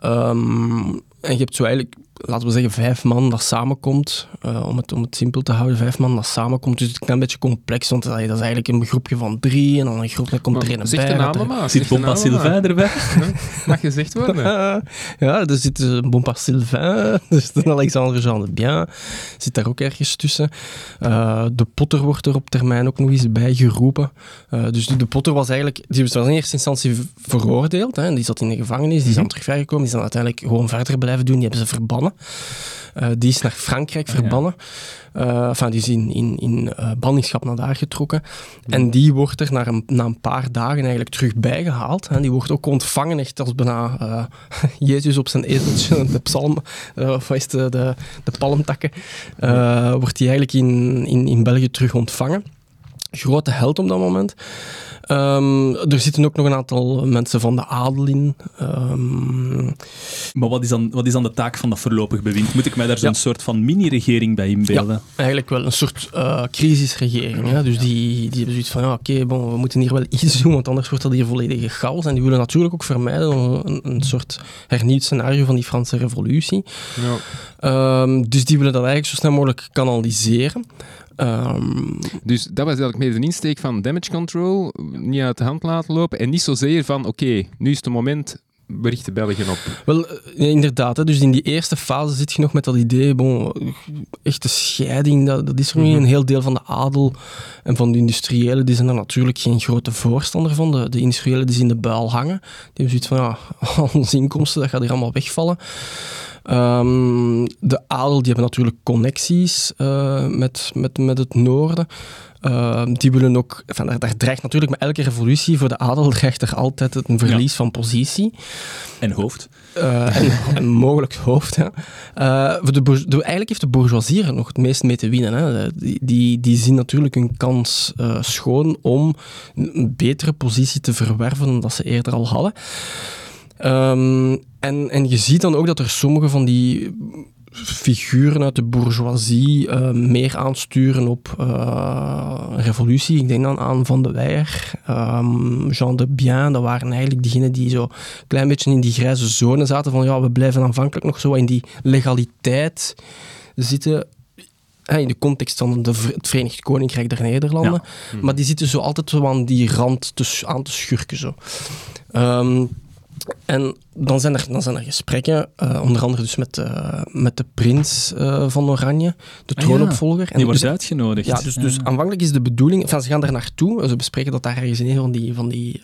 Um, en je hebt zo eigenlijk laten we zeggen, vijf man dat samenkomt. Uh, om, het, om het simpel te houden, vijf man dat samenkomt. Dus het is een beetje complex, want dat is eigenlijk een groepje van drie en dan een groep, dat komt er een bij. Zeg de namen maar. Zit Bompa Sylvain erbij? Mag gezegd worden? ja, er zit uh, Bompa Sylvain, er zit Alexandre Jean de Bien, zit daar ook ergens tussen. Uh, de Potter wordt er op termijn ook nog eens bij geroepen. Uh, dus de Potter was eigenlijk, die was in eerste instantie veroordeeld. Hè, die zat in de gevangenis, die is dan terug vrijgekomen, die is dan uiteindelijk gewoon verder blijven doen, die hebben ze verbannen. Eh, die is naar Frankrijk Ah, verbannen. Eh, enfin, die is in, in, in eh, ballingschap naar daar getrokken. En die wordt er na een, na een paar dagen eigenlijk terug bijgehaald. En die wordt ook ontvangen echt als bijna Jezus op zijn ezeltje, de psalm, of wat is de, de, de palmtakken, wordt die eigenlijk in, in, in België terug ontvangen. Grote held op dat moment. Ehm, er zitten ook nog een aantal mensen van de adel in. Ehm, Maar wat is, dan, wat is dan de taak van dat voorlopig bewind? Moet ik mij daar zo'n Ja. soort van mini-regering bij inbeelden? eigenlijk wel een soort eh, crisisregering. Hè? Dus die, die hebben zoiets van, ja, oké, bon, we moeten hier wel iets doen, want anders wordt dat hier volledige chaos. En die willen natuurlijk ook vermijden een, een soort hernieuwd scenario van die Franse revolutie. Ja. Ehm, dus die willen dat eigenlijk zo snel mogelijk kanaliseren. Ehm, Dus dat was eigenlijk meer de insteek van damage control, niet uit de hand laten lopen en niet zozeer van oké, nu is het moment, berichten België op. Wel, eh, inderdaad. Hè, dus in die eerste fase zit je nog met dat idee, bon, echte scheiding, dat, dat is er niet. Mhm. Een heel deel van de adel en van de industriëlen, die zijn er natuurlijk geen grote voorstander van. De, de industriëlen die zien de buil hangen. Die hebben zoiets van, ja, onze inkomsten, dat gaat hier allemaal wegvallen. Ehm, de adel, die hebben natuurlijk connecties eh, met, met, met het noorden. Ehm, die willen ook, enfin, daar, daar dreigt natuurlijk met elke revolutie voor de adel dreigt er altijd een verlies van positie. En hoofd? Eh, en, en mogelijk hoofd. Eh, de- eigenlijk heeft de bourgeoisie er nog het meest mee te winnen. Hè. Die, die, die zien natuurlijk hun kans eh, schoon om een betere positie te verwerven dan dat ze eerder al hadden. Ehm, en, en je ziet dan ook dat er sommige van die figuren uit de bourgeoisie eh, meer aansturen op een revolutie. Ik denk dan aan Van de Weijer, ehm, Jean de Bien. Dat waren eigenlijk diegenen die zo een klein beetje in die grijze zone zaten van ja, we blijven aanvankelijk nog zo in die legaliteit zitten. In de context van de, het Verenigd Koninkrijk der Nederlanden. Maar die zitten zo altijd zo aan die rand te, aan te schurken. Zo. Ehm, en dan zijn er, dan zijn er gesprekken, eh, onder andere dus met, eh, met de prins eh, van Oranje, de Ah, troonopvolger. En Die wordt dus- uitgenodigd. ja, dus, dus aanvankelijk is de bedoeling... Enfin, ze gaan daar naartoe. Ze bespreken dat daar ergens in een van die, van die,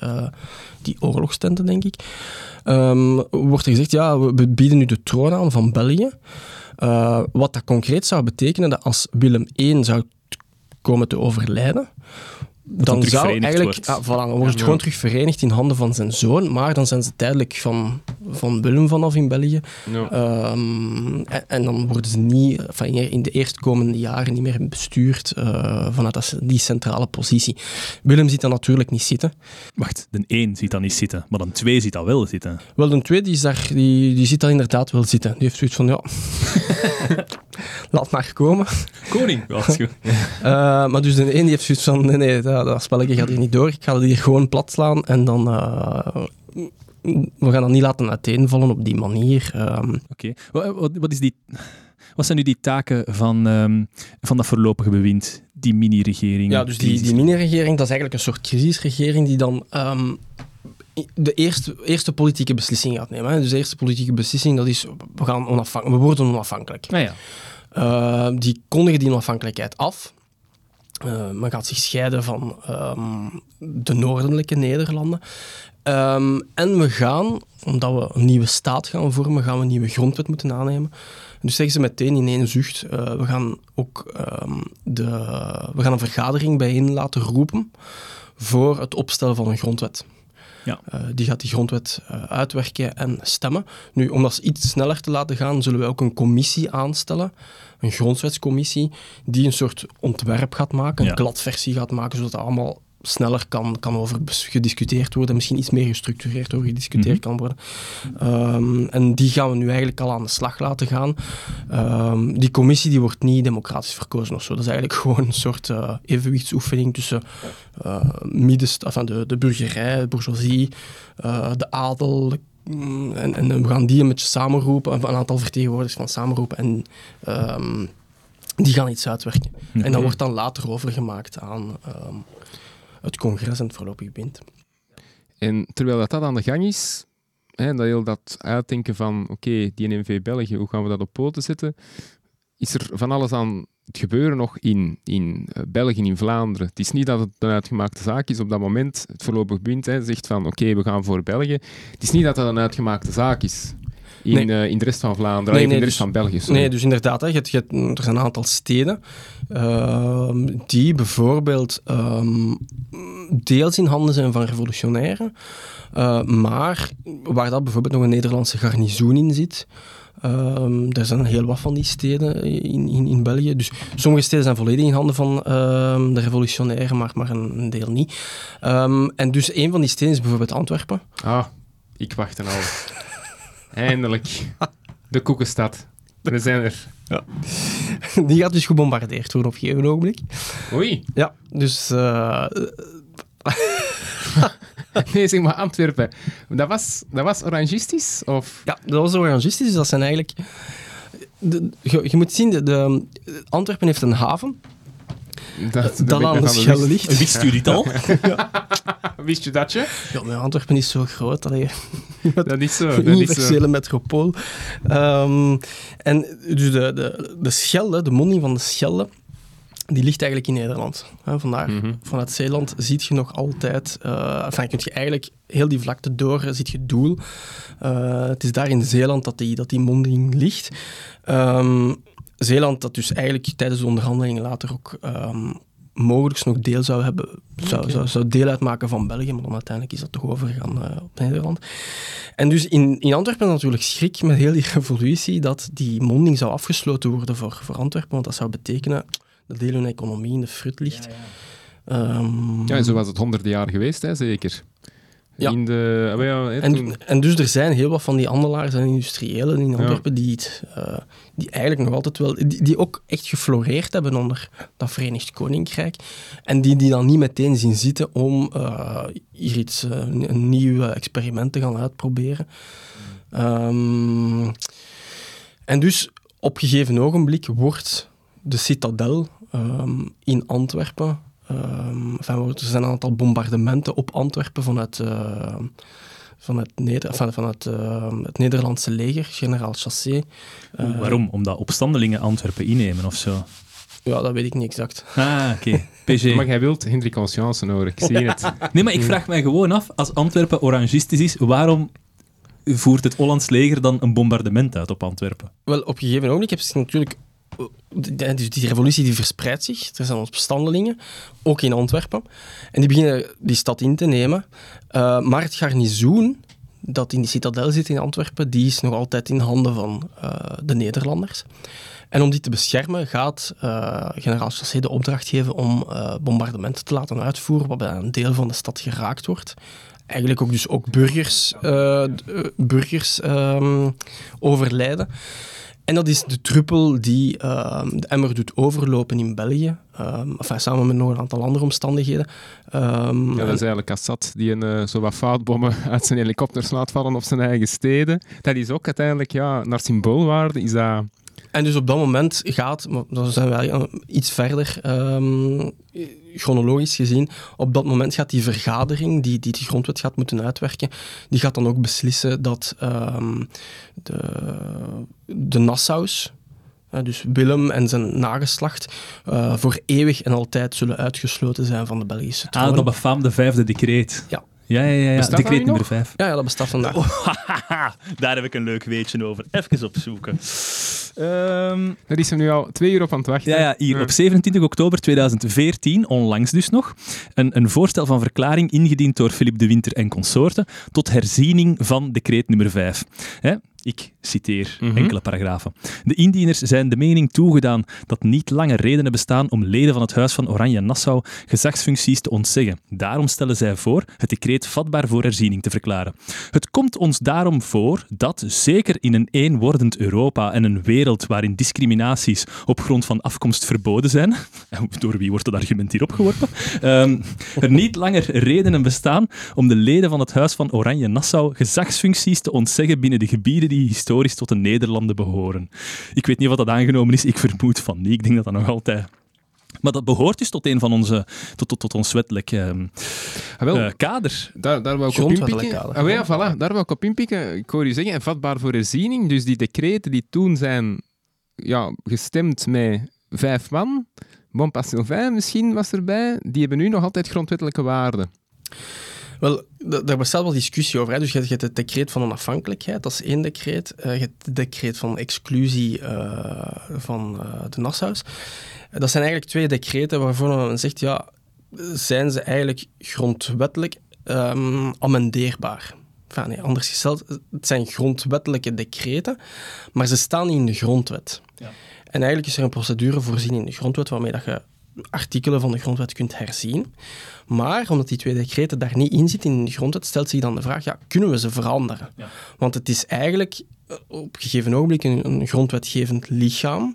die oorlogstenten, denk ik. Ehm, wordt er gezegd, ja, we bieden nu de troon aan van België. Wat dat concreet zou betekenen, dat als Willem I zou komen te overlijden, dan zou eigenlijk... wordt. Ah, voilà, dan wordt het Ja. gewoon terug verenigd in handen van zijn zoon, maar dan zijn ze tijdelijk van, van Willem vanaf in België. Ja. Ehm, en, en dan worden ze niet, enfin, in de eerstkomende jaren niet meer bestuurd eh, vanuit die centrale positie. Willem ziet dat natuurlijk niet zitten. Wacht, de één ziet dat niet zitten, maar dan twee ziet dat wel zitten. Wel, de tweede die, is daar, die, die ziet dat inderdaad wel zitten. Die heeft zoiets van, ja, laat maar komen. Koning. Ja, is goed. Eh, maar dus de ene die heeft zoiets van, nee, nee, dat, dat spelletje gaat hier niet door. Ik ga het hier gewoon plat slaan en dan... eh, we gaan dat niet laten uiteenvallen op die manier. Ehm, Oké. Wat, wat, wat is die... Wat zijn nu die taken van, ehm, van dat voorlopige bewind, die mini-regering? Ja, dus die, die mini-regering, dat is eigenlijk een soort crisisregering die dan ehm, de eerste, eerste politieke beslissing gaat nemen. Hè. Dus de eerste politieke beslissing, dat is, we, gaan onafhank- we worden onafhankelijk. Ah, ja. Eh, die kondigen die onafhankelijkheid af. Eh, men gaat zich scheiden van ehm, de noordelijke Nederlanden. Ehm, en we gaan, omdat we een nieuwe staat gaan vormen, gaan we een nieuwe grondwet moeten aannemen. Dus zeggen ze meteen in één zucht, eh, we gaan ook ehm, de, we gaan een vergadering bijeen laten roepen voor het opstellen van een grondwet. Ja. Eh, die gaat die grondwet uitwerken en stemmen. Nu, om dat iets sneller te laten gaan, zullen wij ook een commissie aanstellen, een grondwetscommissie, die een soort ontwerp gaat maken, een Ja. kladversie gaat maken, zodat dat allemaal sneller kan, kan over gediscuteerd worden, misschien iets meer gestructureerd over gediscuteerd Mhm. kan worden. Ehm, en die gaan we nu eigenlijk al aan de slag laten gaan. Ehm, die commissie die wordt niet democratisch verkozen of zo. Dat is eigenlijk gewoon een soort eh, evenwichtsoefening tussen eh middenst, enfin, de, de burgerij, de bourgeoisie, eh, de adel, de- en, en we gaan die een beetje samenroepen, een aantal vertegenwoordigers van samenroepen en ehm, die gaan iets uitwerken. En dat Oké. wordt dan later overgemaakt aan ehm, het congres en het voorlopig bewind. En terwijl dat, dat aan de gang is, hè, dat heel dat uitdenken van oké, die NMV België, hoe gaan we dat op poten zetten, is er van alles aan het gebeuren nog in, in eh, België, in Vlaanderen. Het is niet dat het een uitgemaakte zaak is op dat moment. Het voorlopig bewind hè, zegt van oké, we gaan voor België. Het is niet dat dat een uitgemaakte zaak is. in, Nee. eh, in de rest van Vlaanderen, Nee, in de rest dus- van België. sorry. Nee, dus inderdaad, hè, je hebt, je hebt- er zijn een aantal steden ehm, die bijvoorbeeld ehm, deels in handen zijn van revolutionairen, eh, maar waar dat bijvoorbeeld nog een Nederlandse garnizoen in zit. Ehm, er zijn heel wat van die steden in, in, in België. Dus sommige steden zijn volledig in handen van ehm, de revolutionairen, maar, maar een, een deel niet. Ehm, en dus een van die steden is bijvoorbeeld Antwerpen. Ah, ik wacht er al. Eindelijk. De koekenstad. We zijn er. Die gaat dus gebombardeerd worden op een gegeven ogenblik. Oei. Ja, dus eh, Nee, zeg maar Antwerpen. Dat was, dat was orangistisch? Of... Ja, dat was orangistisch. Dus dat zijn eigenlijk... De, je, je moet zien, de, de- Antwerpen heeft een haven Dat, dat aan de Schelde ligt. Wist u dit al? Wist je dat je? Ja, maar Antwerpen is zo groot. Allee, Dat is zo. Dat een is zo. universele metropool. Ehm, en dus de, de, de Schelde, de monding van de Schelde, die ligt eigenlijk in Nederland. Hè, vandaar, Mhm. vanuit Zeeland ziet je nog altijd... eh enfin, kun je eigenlijk heel die vlakte door, ziet je Doel. Eh, het is daar in Zeeland dat die, dat die monding ligt. Ehm, Zeeland, dat dus eigenlijk tijdens de onderhandelingen later ook ehm, mogelijk nog deel zou hebben, zou, zou, zou deel uitmaken van België, maar dan uiteindelijk is dat toch overgegaan eh, op Nederland. En dus in, in Antwerpen is natuurlijk schrik met heel die revolutie dat die monding zou afgesloten worden voor, voor Antwerpen, want dat zou betekenen hun economie in de frut ligt. Ehm, Ja, en zo was het honderden jaar geweest, hè, zeker. Ja. In de, ah, ja, toen- En, en dus er zijn heel wat van die handelaars en industriëlen in Antwerpen die, het, eh, die eigenlijk nog altijd wel... Die, die ook echt gefloreerd hebben onder dat Verenigd Koninkrijk. En die die dan niet meteen zien zitten om eh, hier iets, eh, een, nieuw experiment te gaan uitproberen. Ehm, en dus op een gegeven ogenblik wordt de citadel ehm, in Antwerpen... ehm, enfin, er zijn een aantal bombardementen op Antwerpen vanuit, eh, vanuit, Neder enfin, vanuit het Nederlandse leger, generaal Chassé. Eh, Waarom? Omdat opstandelingen Antwerpen innemen of zo? Ja, dat weet ik niet exact. Ah, oké. PG. Maar jij wilt Hendrik Conscience horen, ik zie het. Nee, maar ik vraag mij gewoon af, als Antwerpen orangistisch is, waarom voert het Hollands leger dan een bombardement uit op Antwerpen? Wel, op een gegeven ogenblik heb je natuurlijk... die- Dus die revolutie die verspreidt zich. Er zijn opstandelingen, ook in Antwerpen. En die beginnen die stad in te nemen. Eh, maar het garnizoen dat in die citadel zit in Antwerpen, die is nog altijd in handen van eh, de Nederlanders. En om die te beschermen gaat eh, generaal Chassé de opdracht geven om bombardementen te laten uitvoeren, waarbij een deel van de stad geraakt wordt. Eigenlijk ook dus ook burgers, burgers ehm, overlijden. En dat is de druppel die ehm, de emmer doet overlopen in België. Enfin, samen met nog een aantal andere omstandigheden. Ehm, Ja, dat is eigenlijk Assad die een, eh, zo wat foutbommen uit zijn helikopters laat vallen op zijn eigen steden. Dat is ook uiteindelijk, ja, naar symboolwaarde is dat... En dus op dat moment gaat, maar dan zijn wij eh, iets verder, chronologisch gezien, op dat moment gaat die vergadering, die, die de grondwet gaat moeten uitwerken, die gaat dan ook beslissen dat ehm, de, de Nassaus, dus Willem en zijn nageslacht, eh, voor eeuwig en altijd zullen uitgesloten zijn van de Belgische troon. Ah, dat befaamde vijfde decreet. Ja. Ja, ja, ja. ja. Decreet nu nummer nog? vijf. Ja, ja, dat bestaat vandaag. Haha, Daar heb ik een leuk weetje over. Even opzoeken. Ehm, Daar is hem nu al twee uur op aan het wachten. Ja, ja, hier op 27 oktober 2014, onlangs dus nog, een, een voorstel van verklaring ingediend door Philippe de Winter en consorten tot herziening van decreet nummer 5. Hè? Ik citeer Mhm. enkele paragrafen. De indieners zijn de mening toegedaan dat niet langer redenen bestaan om leden van het Huis van Oranje-Nassau gezagsfuncties te ontzeggen. Daarom stellen zij voor het decreet vatbaar voor herziening te verklaren. Het komt ons daarom voor dat, zeker in een eenwordend Europa en een wereld waarin discriminaties op grond van afkomst verboden zijn, door wie wordt dat argument hier opgeworpen, ehm, er niet langer redenen bestaan om de leden van het Huis van Oranje-Nassau gezagsfuncties te ontzeggen binnen de gebieden die historisch tot de Nederlanden behoren. Ik weet niet wat dat aangenomen is, ik vermoed van niet. Ik denk dat dat nog altijd... Maar dat behoort dus tot een van onze, tot, tot, tot ons wettelijk ehm, Ah, wel, eh, kader. daar, daar wou ik op inpikken. Ah, ja, voilà, daar wou ik op inpikken. Ik hoor je zeggen, en vatbaar voor herziening. Dus die decreten die toen zijn ja, gestemd met vijf man, Bon Pas Sylvain misschien was erbij, die hebben nu nog altijd grondwettelijke waarde. Wel, daar bestaat wel discussie over. Hè. Dus je hebt, het decreet van onafhankelijkheid, dat is één decreet. Eh, je hebt het decreet van exclusie eh, van eh, de Nassau's. Dat zijn eigenlijk twee decreten waarvoor men zegt, ja, zijn ze eigenlijk grondwettelijk ehm, amendeerbaar? Enfin, nee, anders gesteld, het zijn grondwettelijke decreten, maar ze staan niet in de grondwet. Ja. En eigenlijk is er een procedure voorzien in de grondwet waarmee dat je artikelen van de grondwet kunt herzien. Maar omdat die twee decreten daar niet in zitten in de grondwet, stelt zich dan de vraag, ja, kunnen we ze veranderen? Ja. Want het is eigenlijk eh, op een gegeven ogenblik een, een grondwetgevend lichaam,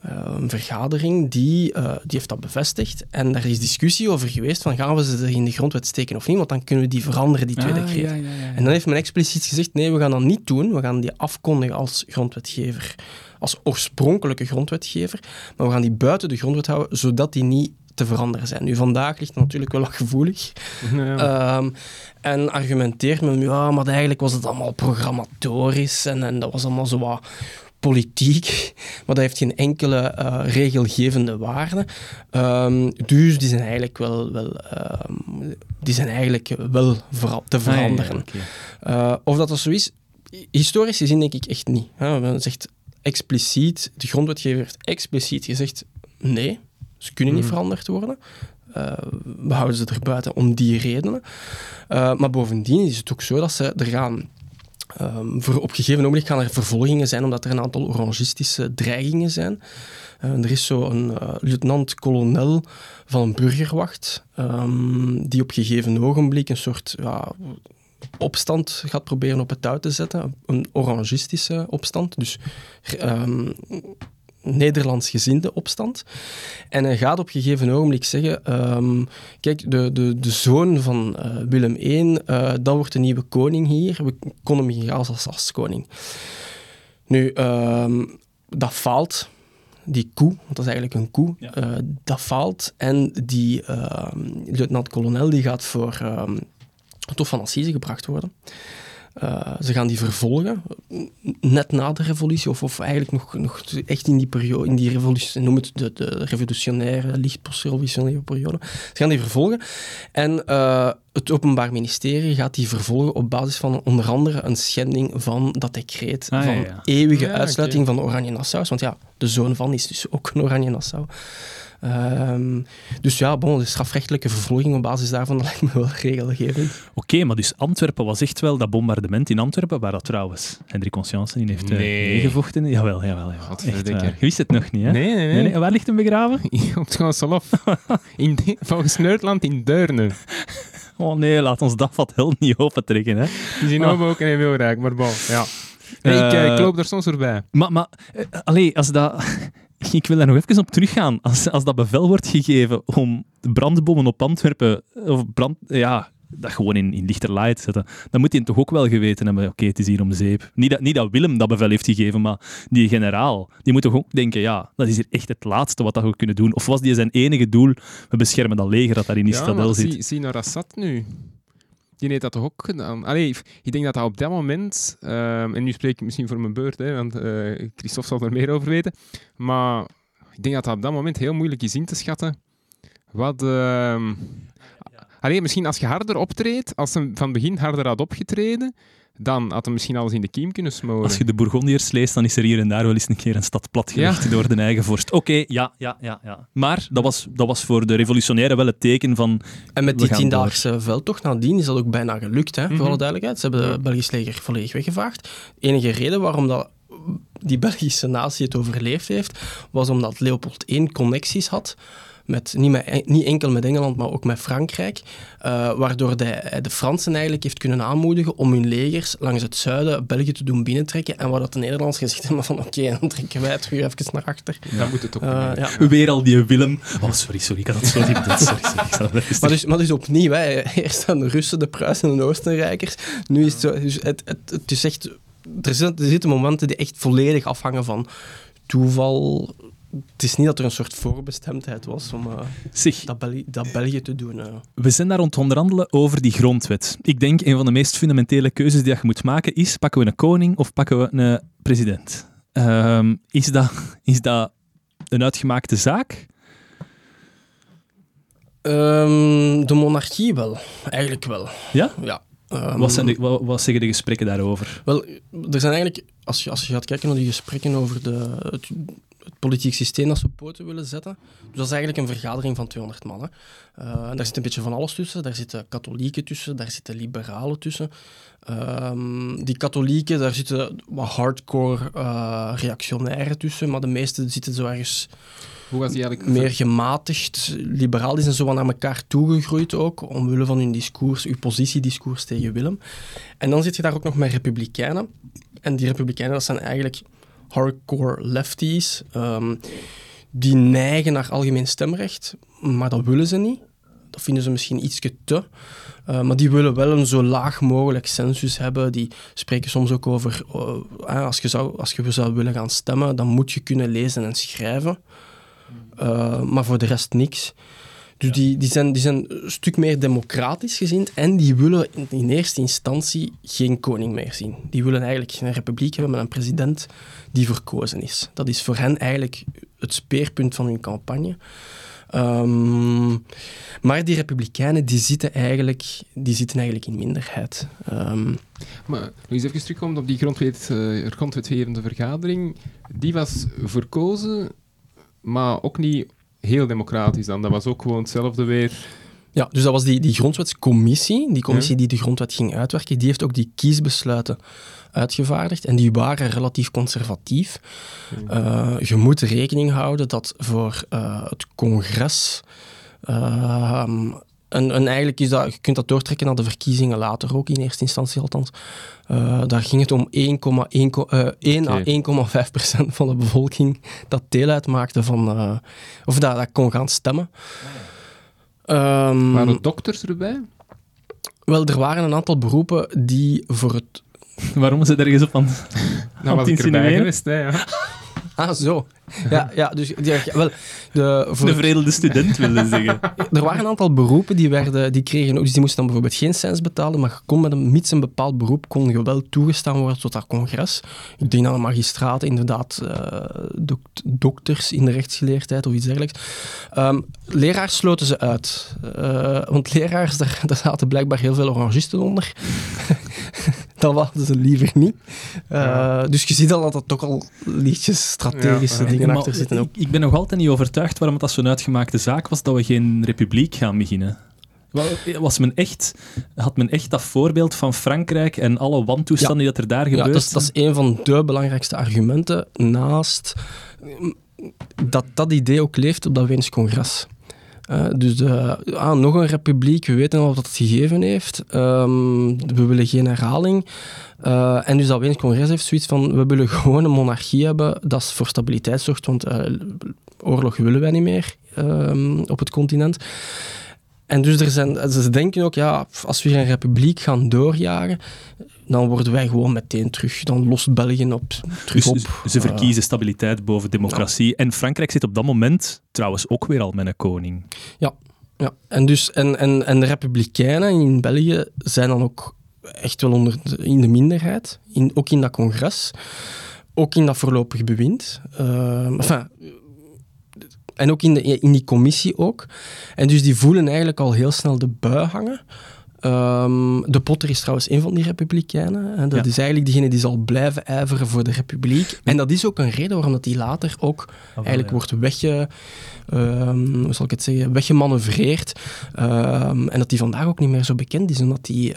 een vergadering, die, eh, die heeft dat bevestigd. En daar is discussie over geweest van gaan we ze er in de grondwet steken of niet, want dan kunnen we die veranderen, die twee Ah, decreten. ja, ja, ja, ja. En dan heeft men expliciet gezegd, nee, we gaan dat niet doen. We gaan die afkondigen als grondwetgever, als oorspronkelijke grondwetgever. Maar we gaan die buiten de grondwet houden, zodat die niet te veranderen zijn. Nu, vandaag ligt het natuurlijk wel gevoelig. Ehm, en argumenteert men, ja, maar eigenlijk was het allemaal programmatorisch en, en dat was allemaal zo wat politiek, maar dat heeft geen enkele eh, regelgevende waarde. Ehm, dus die zijn eigenlijk wel, wel, ehm, die zijn eigenlijk wel vera- te Ah, ja, veranderen. Eh, of dat dat zo is, historisch gezien denk ik echt niet. Hè. Men zegt expliciet, de grondwetgever heeft expliciet gezegd, nee, ze kunnen niet Mhm. veranderd worden. Eh, we houden ze er buiten om die redenen. Maar bovendien is het ook zo dat ze er gaan... ehm, voor, op gegeven moment gaan er vervolgingen zijn, omdat er een aantal orangistische dreigingen zijn. Eh, er is zo een eh, luitenant-kolonel van een burgerwacht, ehm, die op gegeven ogenblik een soort ja, opstand gaat proberen op het touw te zetten. Een orangistische opstand, dus ehm Nederlandsgezinde opstand. En hij gaat op een gegeven ogenblik zeggen: ehm, Kijk, de, de, de zoon van eh, Willem I, eh, dat wordt de nieuwe koning hier. We konden hem hier als, als, als koning. Nu, ehm, dat faalt. Die koe, want dat is eigenlijk een koe, Ja. eh, dat faalt. En die ehm, luitenant-kolonel die gaat voor het Hof van Assise gebracht worden. Eh, ze gaan die vervolgen, net na de revolutie, of, of eigenlijk nog, nog echt in die periode, in die revolutie, noem het de, de revolutionaire, licht postrevolutionaire periode. Ze gaan die vervolgen. En eh, het Openbaar Ministerie gaat die vervolgen op basis van onder andere een schending van dat decreet Ah, van ja. eeuwige Ja, uitsluiting van de Oranje-Nassau's. Want ja, de zoon van is dus ook een Oranje-Nassau. Ehm, dus ja, bon, de strafrechtelijke vervolging op basis daarvan dat lijkt me wel regelgevend. Oké, maar dus Antwerpen was echt wel dat bombardement in Antwerpen, waar dat trouwens Hendrik Conscience in heeft eh, Nee. meegevochten. Jawel, jawel, jawel. Echt waar. Je wist het nog niet, hè? Nee, nee, nee. Waar ligt hem begraven? Op het de- Volgens Nederland in Deurne. Oh nee, laat ons dat wat heel niet opentrekken, hè? Die zien Ah. ook in Wilrijk, maar bon, ja. Nee, ik, eh, Eh, ik loop daar soms voorbij. Maar, maar eh, allee, als dat... Ik wil daar nog even op teruggaan. Als, als dat bevel wordt gegeven om de brandbommen op Antwerpen, of brand, ja, dat gewoon in, in lichterlaai te zetten, dan moet hij toch ook wel geweten hebben, oké, het is hier om zeep. Niet dat, niet dat Willem dat bevel heeft gegeven, maar die generaal, die moet toch ook denken, ja, dat is hier echt het laatste wat dat we kunnen doen. Of was die zijn enige doel, we beschermen dat leger dat daar in die Ja, zit. zie, zie naar Assad nu. Die heeft dat toch ook gedaan? Allee, ik denk dat dat op dat moment... ehm, en nu spreek ik misschien voor mijn beurt, hè, want eh Christophe zal er meer over weten. Maar ik denk dat dat op dat moment heel moeilijk is in te schatten. Wat... ehm allee, misschien als je harder optreedt, als hij van begin harder had opgetreden, dan had hij misschien alles in de kiem kunnen smoren. Als je de Bourgondiërs leest, dan is er hier en daar wel eens een keer een stad platgelegd door de eigen vorst. Oké, ja, ja, ja, ja. Maar dat was, dat was voor de revolutionairen wel het teken van... En met die tiendaagse veldtocht nadien is dat ook bijna gelukt, hè, voor Mhm. alle duidelijkheid. Ze hebben het Belgisch leger volledig weggevaagd. De enige reden waarom dat die Belgische natie het overleefd heeft, was omdat Leopold I connecties had. Met, niet, met, niet enkel met Engeland, maar ook met Frankrijk. eh, waardoor de, de Fransen eigenlijk heeft kunnen aanmoedigen om hun legers langs het zuiden België te doen binnentrekken. En waar dat de Nederlanders gezegd hebben van oké, dan trekken wij terug even naar achter. Dan moet het ook meer. ja. Weer al die Willem... Oh, sorry, sorry, ik had dat zo niet bedoeld. Sorry, Maar dus, maar dus opnieuw, hè. eerst aan de Russen, de Pruisen en de Oostenrijkers. Nu is het zo, dus het, het, het is echt, er, zitten, er zitten momenten die echt volledig afhangen van toeval. Het is niet dat er een soort voorbestemdheid was om eh, Zeg, dat, Bel- dat België te doen. eh. we zijn daar aan het onderhandelen over die grondwet. Ik denk, een van de meest fundamentele keuzes die je moet maken is, pakken we een koning of pakken we een president? Ehm, is, dat, is dat een uitgemaakte zaak? Ehm, de monarchie wel, eigenlijk wel. Ja? Ja. Ehm, Wat, zijn de, wat, wat zeggen de gesprekken daarover? Wel, er zijn eigenlijk, als je, als je gaat kijken naar die gesprekken over de, het, het politiek systeem dat ze op poten willen zetten, dus dat is eigenlijk een vergadering van 200 mannen. Uh, daar zit een beetje van alles tussen. Daar zitten katholieken tussen, daar zitten liberalen tussen. Um, die katholieken, daar zitten wat hardcore uh, reactionairen tussen, maar de meeste zitten zo ergens Hoe was die eigenlijk meer gematigd. Liberaal zijn zo wat naar elkaar toegegroeid ook, omwille van hun discours, uw positiediscours tegen Willem. En dan zit je daar ook nog met republikeinen. En die republikeinen, dat zijn eigenlijk hardcore lefties. Um, die neigen naar algemeen stemrecht, maar dat willen ze niet. Dat vinden ze misschien iets te. Uh, maar die willen wel een zo laag mogelijk census hebben. Die spreken soms ook over, uh, als, je zou, als je zou willen gaan stemmen, dan moet je kunnen lezen en schrijven. Uh, maar voor de rest niks. Dus die, die, zijn, die zijn een stuk meer democratisch gezind en die willen in, eerste instantie geen koning meer zien. Die willen eigenlijk een republiek hebben met een president die verkozen is. Dat is voor hen eigenlijk het speerpunt van hun campagne. Um, maar die republikeinen die zitten, eigenlijk, die zitten eigenlijk in minderheid. Um, maar nog even terugkomen op die grondwet, uh, grondwetgevende vergadering. Die was verkozen, maar ook niet heel democratisch dan. Dat was ook gewoon hetzelfde weer. Ja, dus dat was die, die grondwetscommissie, die commissie ja. die de grondwet ging uitwerken, die heeft ook die kiesbesluiten uitgevaardigd en die waren relatief conservatief. Uh, je moet rekening houden dat voor uh, het congres uh, en, en, eigenlijk is dat, je kunt dat doortrekken naar de verkiezingen later ook, in eerste instantie althans. Uh, daar ging het om 1, uh, 1 à 1,5 procent van de bevolking dat deel uitmaakte van, uh, of dat, dat kon gaan stemmen. Um, waren dokters erbij? Wel, er waren een aantal beroepen die voor het... Waarom is het ergens op aan Nou, was ik erbij geweest, hè, ja. Ah, zo. Ja, ja dus ja, wel, de, voor... de veredelde student, wilde zeggen. Er waren een aantal beroepen die, werden, die kregen ook, dus die moesten dan bijvoorbeeld geen cents betalen, maar je kon met een, mits een bepaald beroep kon je wel toegestaan worden tot dat congres. Ik denk aan de magistraten, inderdaad, uh, dok dokters in de rechtsgeleerdheid of iets dergelijks. Um, leraars sloten ze uit. Uh, want leraars, daar, daar zaten blijkbaar heel veel orangisten onder. dat hadden ze liever niet. Uh, ja. Dus je ziet al dat er toch al liedjes, strategische ja, dingen achter zitten. Ook. Ik, ik ben nog altijd niet overtuigd waarom het dat zo'n uitgemaakte zaak was dat we geen republiek gaan beginnen. Was men echt, had men echt dat voorbeeld van Frankrijk en alle wantoestanden ja. die dat er daar gebeurt? Ja, dat is, dat is een van de belangrijkste argumenten naast dat dat idee ook leeft op dat Weens congres. Uh, dus de, ah, nog een republiek, we weten al wat dat gegeven heeft. Um, we willen geen herhaling. Uh, en dus dat Weens congres heeft zoiets van, we willen gewoon een monarchie hebben dat voor stabiliteit zorgt, want oorlog willen wij niet meer um, op het continent. En dus er zijn, ze denken ook, ja, als we hier een republiek gaan doorjagen, dan worden wij gewoon meteen terug. Dan lost België op, terug dus op. Ze verkiezen uh, stabiliteit boven democratie. Ja. En Frankrijk zit op dat moment trouwens ook weer al met een koning. Ja, ja. En, dus, en, en, en de republikeinen in België zijn dan ook echt wel onder de, in de minderheid. In, ook in dat congres. Ook in dat voorlopig bewind. Uh, enfin, en ook in, de, in die commissie ook. En dus die voelen eigenlijk al heel snel de bui hangen. Um, de Potter is trouwens een van die republikeinen. En dat ja. is eigenlijk diegene die zal blijven ijveren voor de republiek. En dat is ook een reden waarom dat die later ook oh, eigenlijk ja. wordt wegge... Um, hoe zal ik het zeggen? Weggemanoeuvreerd. Um, en dat die vandaag ook niet meer zo bekend is. Omdat hij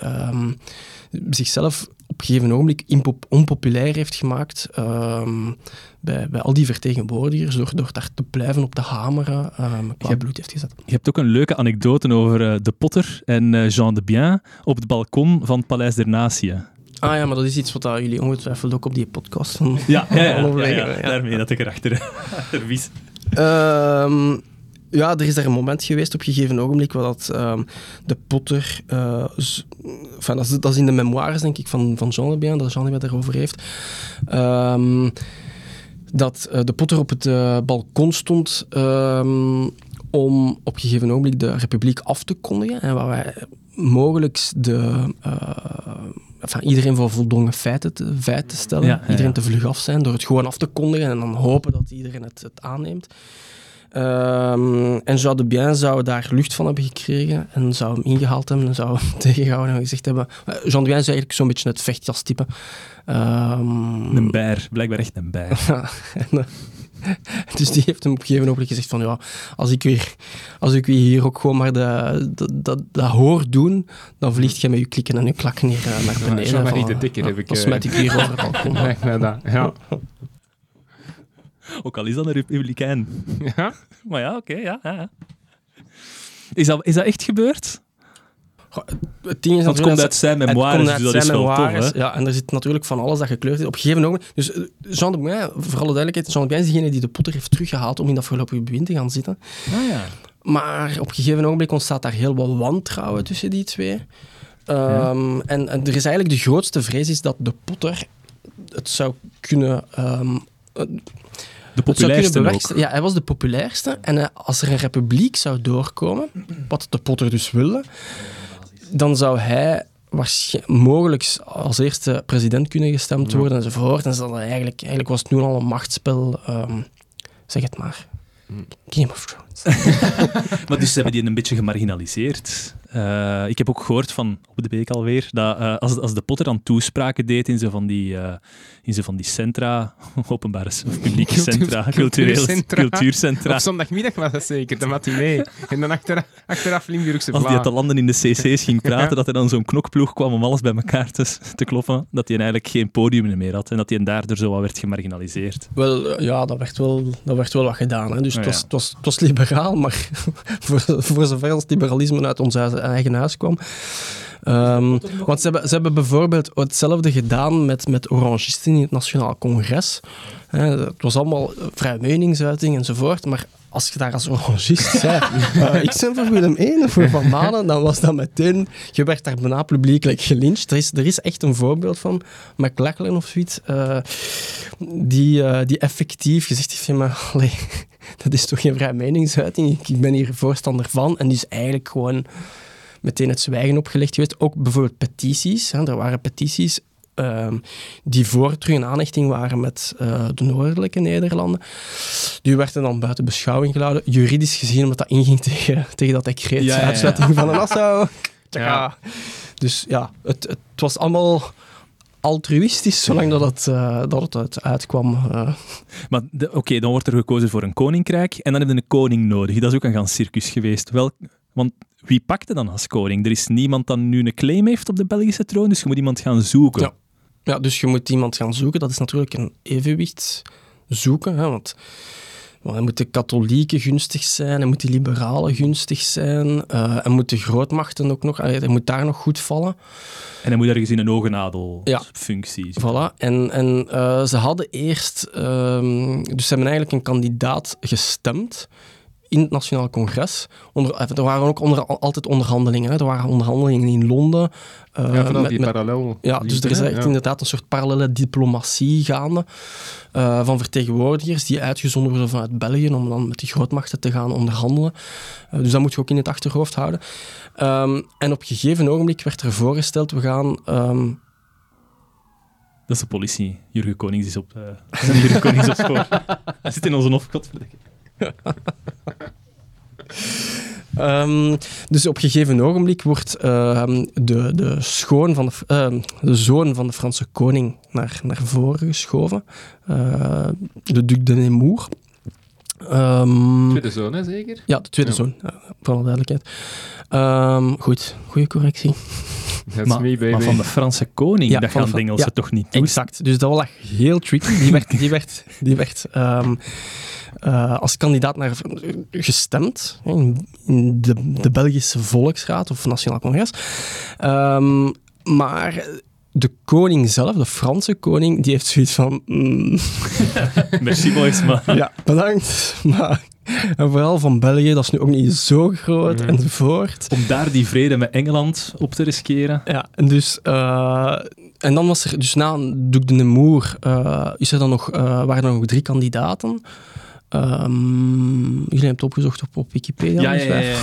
zichzelf op een gegeven ogenblik onpopulair heeft gemaakt um, bij, bij al die vertegenwoordigers, door, door daar te blijven op te hameren, um, qua bloed heeft gezet. Je hebt ook een leuke anekdote over uh, De Potter en uh, Jean de Bien op het balkon van het Paleis der Natieën. Ah ja, maar dat is iets wat jullie ongetwijfeld ook op die podcast van ja, ja, ja, ja, ja, daarmee dat ik erachter wies. Um, ja, er is daar een moment geweest op een gegeven ogenblik waar dat, um, de Potter, uh, enfin, dat, is, dat is in de memoires denk ik van, van Jean Lebien, dat Jean Lebien daarover heeft, um, dat uh, de Potter op het uh, balkon stond um, om op een gegeven ogenblik de republiek af te kondigen en waar wij mogelijk de, enfin, iedereen voor voldongen feiten te, feiten te stellen, ja, ja, iedereen te vlug af zijn door het gewoon af te kondigen en dan hopen dat iedereen het, het aanneemt. Ehm, en Jean de Bien zou daar lucht van hebben gekregen en zou hem ingehaald hebben en zou hem tegengehouden en gezegd hebben... Jean de Bien is eigenlijk zo'n beetje het vechtjastype. Ehm, Een bijer, blijkbaar echt een bijer. en, eh, dus die heeft hem op een gegeven moment gezegd van ja, als ik weer, als ik weer hier ook gewoon maar dat, dat hoor doen, dan vliegt jij met je klikken en je klakken hier eh, naar beneden. Van, de eh, Dikker ja, heb ik, Dan eh, smijt ik hier. Ja, ja, ja. Ook al is dat een republikein. ja. Maar ja, oké, ja, ja. ja. Is dat, is dat echt gebeurd? Goh, Het ding is Want het komt dat- uit zijn het memoires, komt dus uit dat is zijn wel tof, hè? Ja, en er zit natuurlijk van alles dat gekleurd is. Op een gegeven moment... Dus eh, Jean de voor alle duidelijkheid, Jean de is degene die de Potter heeft teruggehaald om in dat voorlopige bewind te gaan zitten. Ah, ja. Maar op een gegeven ogenblik ontstaat daar heel wat wantrouwen tussen die twee. Ehm, en, en er is eigenlijk de grootste vrees is dat de Potter het zou kunnen... ehm, De populairste ook. Ja, hij was de populairste. En eh, als er een republiek zou doorkomen, wat de Potter dus wilde, dan zou hij waarschijnlijk mogelijk als eerste president kunnen gestemd worden enzovoort. En hadden eigenlijk, eigenlijk was het nu al een machtsspel. ehm, zeg het maar. Game of Thrones. Maar dus ze hebben die een beetje gemarginaliseerd. Eh, ik heb ook gehoord van, op de week alweer, dat eh, als, als de Potter dan toespraken deed in zo van die, eh, in zo van die centra, openbare of publieke centra, cultureel, cultuurcentra. cultuurcentra, Op zondagmiddag was dat zeker, de matinee. En dan achteraf, achteraf Limburgse als die uit de landen in de cc's ging praten, Ja. dat er dan zo'n knokploeg kwam om alles bij elkaar te, te kloppen, dat hij eigenlijk geen podium meer had en dat hij daardoor zo wat werd gemarginaliseerd. Wel, ja, dat werd wel, dat werd wel wat gedaan. Hè. Dus Oh, het, was, ja. het, was, het was maar voor, voor zover als liberalisme uit ons huis- eigen huis kwam. Ehm, want ze hebben, ze hebben bijvoorbeeld hetzelfde gedaan met, met orangisten in het Nationaal Congres. Het was allemaal vrij meningsuiting enzovoort, maar als je daar als orangist zei, eh, ik ben voor Willem I of voor Van Manen, dan was dat meteen, je werd daar bijna publiekelijk gelyncht. Er is, er is echt een voorbeeld van, McLachlan of zoiets, eh, die, eh, die effectief gezegd heeft, ja, maar allee, dat is toch geen vrije meningsuiting, ik, ik ben hier voorstander van. En die is eigenlijk gewoon meteen het zwijgen opgelegd geweest. Ook bijvoorbeeld petities. Hè. Er waren petities ehm, die voor terug een aanhechting waren met eh, de noordelijke Nederlanden. Die werden dan buiten beschouwing gehouden. Juridisch gezien, omdat dat inging tegen, tegen dat decreet. Ja, ja, ja. Uitsluiting van de Nassau. Dus ja, het, het was allemaal altruïstisch, zolang dat het, eh, dat het uit- uitkwam. eh. Maar oké, dan wordt er gekozen voor een koninkrijk en dan heb je een koning nodig. Dat is ook een gans circus geweest. Wel, want wie pakte dan als koning? Er is niemand dat nu een claim heeft op de Belgische troon, dus je moet iemand gaan zoeken. Ja. Ja, dus je moet iemand gaan zoeken. Dat is natuurlijk een evenwicht zoeken. Hè, want wel, er moeten katholieken gunstig zijn, er moeten liberalen gunstig zijn, eh er moeten grootmachten ook nog, er moet daar nog goed vallen. En dan moet ergens in een ogenadelfunctie. Ja. Voilà. En, en eh, ze hadden eerst, ehm, dus ze hebben eigenlijk een kandidaat gestemd in het Nationaal Congres. Onder, eh, er waren ook onder, altijd onderhandelingen. Hè. Er waren onderhandelingen in Londen. eh, Ja, vooral met- die met- parallel. ja, dus er is echt Ja. inderdaad een soort parallele diplomatie gaande eh, van vertegenwoordigers die uitgezonden worden vanuit België om dan met die grootmachten te gaan onderhandelen. Dus dat moet je ook in het achterhoofd houden. Ehm, en op een gegeven ogenblik werd er voorgesteld, we gaan... ehm, Dat is de politie. Jurgen Konings is op, uh, Jurgen Konings op spoor. Hij zit in onze hof, godverdikke. Ehm, dus op een gegeven ogenblik wordt ehm, de, de, schoon van de, ehm, de zoon van de Franse koning naar, naar voren geschoven. Eh, de Duc de Nemours. Ehm, Tweede zoon, hè, zeker? ja, de tweede Ja. zoon, ja, voor alle duidelijkheid. Ehm, goed, goede correctie. That's Maar, me, baby. maar van de Franse koning, Ja, dat van gaan de ja. toch niet doen? Exact. Dus dat was echt heel tricky. Die werd, die werd, die werd eh, als kandidaat naar, gestemd in, in de, de Belgische Volksraad of Nationaal Congres. Ehm, maar de koning zelf, de Franse koning, die heeft zoiets van... mm, Merci boys, maar... ja, bedankt, maar... En vooral van België, dat is nu ook niet zo groot, enzovoort. Om daar die vrede met Engeland op te riskeren. Ja, en dus... eh, en dan was er... Dus na Duc de Nemours eh, is er dan nog, waren er nog drie kandidaten. Ehm, jullie hebben het opgezocht op, op Wikipedia. Ja, ja, dus ja. ja.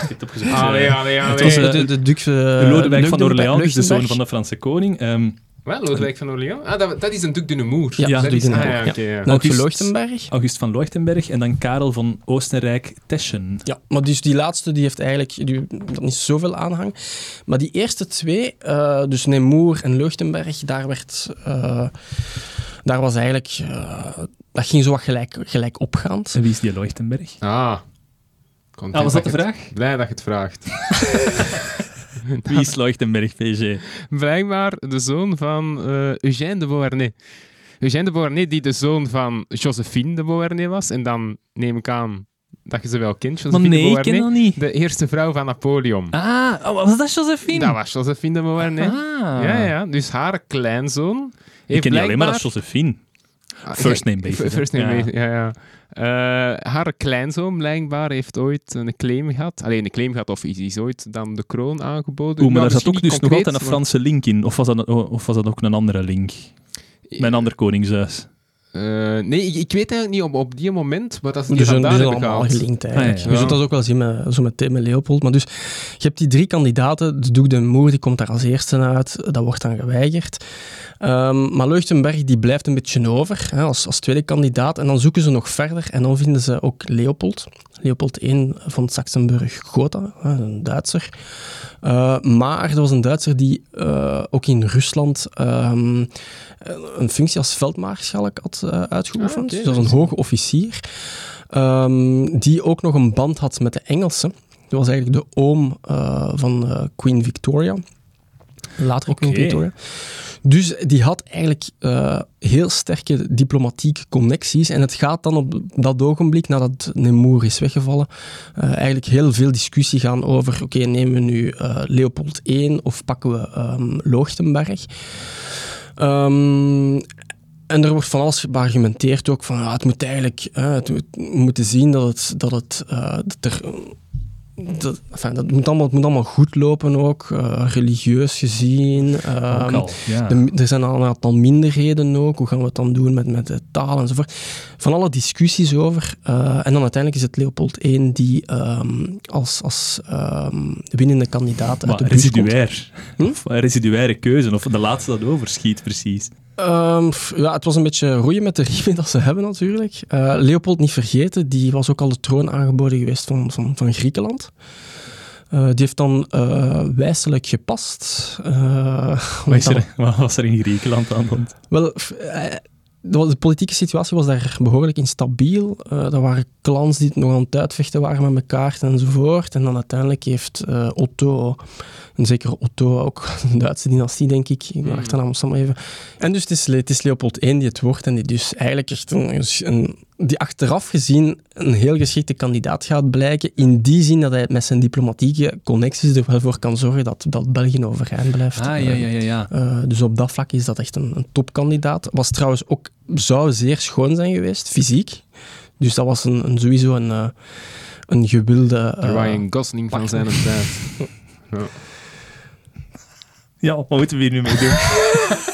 Heb het opgezocht. Allee, Eh, allee, allee. Het was, De, eh, de, de eh, Lodewijk van Orléans, dus de zoon van de Franse koning. Ehm, Wat? Lodewijk van Orléans? Ah, dat, dat is een Duc de Nemours. Ja, Ja, dat is... de Ah, Nemours, ja, ja. Je August- Leuchtenberg. August van Leuchtenberg en dan Karel van Oostenrijk-Teschen. Ja, maar dus die laatste die heeft eigenlijk die, dat niet zoveel aanhang. Maar die eerste twee, eh, dus Nemours en Leuchtenberg, daar werd... eh, daar was eigenlijk... eh, dat ging zo wat gelijk, gelijk opgaand. En wie is die Leuchtenberg? Ah. Content Ah, was dat de het- vraag? Blij dat je het vraagt. Wie is Leuchtenberg, PG? Blijkbaar de zoon van eh, Eugène de Beauharnais. Eugène de Beauharnais, die de zoon van Josephine de Beauharnais was. En dan neem ik aan dat je ze wel kent, Maar Josephine de nee, ik ken Beauharnais. dat niet. De eerste vrouw van Napoleon. Ah, oh, was dat Josephine? Dat was Josephine de Beauharnais. Ah. Ja, ja. Dus haar kleinzoon Ik heeft ken die alleen maar als blijkbaar- Josephine. Ah, First name basis, First name Ja. basis, ja, ja. Eh, haar kleinzoon blijkbaar heeft ooit een claim gehad. Alleen een claim gehad, of is, is ooit dan de kroon aangeboden. Oeh, maar daar zat ook dus nog altijd een Franse link in. Of was dat, of was dat ook een andere link? Bij een ander koningshuis. Eh, nee, ik, ik weet eigenlijk niet op, op die moment wat dat ze Die die zijn, die vandaan zijn allemaal gehaald. gelinkt eigenlijk. Ah, ja, Je ja. zult dat ook wel zien met, zo met Tim en Leopold. Maar dus, je hebt die drie kandidaten. De Duc de Nemours die komt daar als eerste uit. Dat wordt dan geweigerd. Ehm, maar Leuchtenberg die blijft een beetje over hè, als, als tweede kandidaat. En dan zoeken ze nog verder. En dan vinden ze ook Leopold. Leopold I van Saxenburg-Gotha, hè, een Duitser. Eh, maar er was een Duitser die eh, ook in Rusland ehm, een functie als veldmaarschalk had eh, uitgeoefend. Ah. Dus was een hoge officier. Ehm, die ook nog een band had met de Engelsen. Dat was eigenlijk de oom eh, van eh, Queen Victoria. Latere Queen Oké. Victoria. Dus die had eigenlijk eh, heel sterke diplomatieke connecties. En het gaat dan op dat ogenblik, nadat Nemours is weggevallen, eh, eigenlijk heel veel discussie gaan over, oké, nemen we nu eh, Leopold I of pakken we Leuchtenberg? Ehm, en er wordt van alles beargumenteerd ook van, ja, het moet eigenlijk, het we moeten zien dat het, dat het, eh, er, dat, enfin, dat moet allemaal, het moet allemaal goed lopen ook, eh, religieus gezien. Ehm, al, ja. de- er zijn al een aantal minderheden ook. Hoe gaan we het dan doen met, met de taal enzovoort? Van alle discussies over. Eh, en dan uiteindelijk is het Leopold I die ehm, als, als ehm, winnende kandidaat uit Maar de bus komt. residuair. Hm? Of een residuaire keuze. Of de laatste dat overschiet, precies. Ehm, ja, het was een beetje roeien met de riemen dat ze hebben natuurlijk. Eh, Leopold, niet vergeten, die was ook al de troon aangeboden geweest van, van, van Griekenland. Eh, die heeft dan eh wijselijk gepast. Eh, Wat, is want er, wat was er in Griekenland aan de hand? Wel, de politieke situatie was daar behoorlijk instabiel. Eh er waren clans die het nog aan het uitvechten waren met elkaar enzovoort. En dan uiteindelijk heeft eh, Otto, en zeker Otto, ook een Duitse dynastie, denk ik. Ik ben Hmm. achternaam even. En dus het is, het is Leopold I die het wordt en die dus eigenlijk echt een, een- die achteraf gezien een heel geschikte kandidaat gaat blijken. In die zin dat hij met zijn diplomatieke connecties er wel voor kan zorgen dat, dat België overeind blijft. Ah, ja, Eh, ja, ja. ja. eh, dus op dat vlak is dat echt een, een topkandidaat. Was trouwens ook, zou zeer schoon zijn geweest, fysiek. Dus dat was een, een sowieso een, eh, een gewilde... eh, Ryan Gosling van zijn tijd. Ja, wat moeten we hier nu mee doen?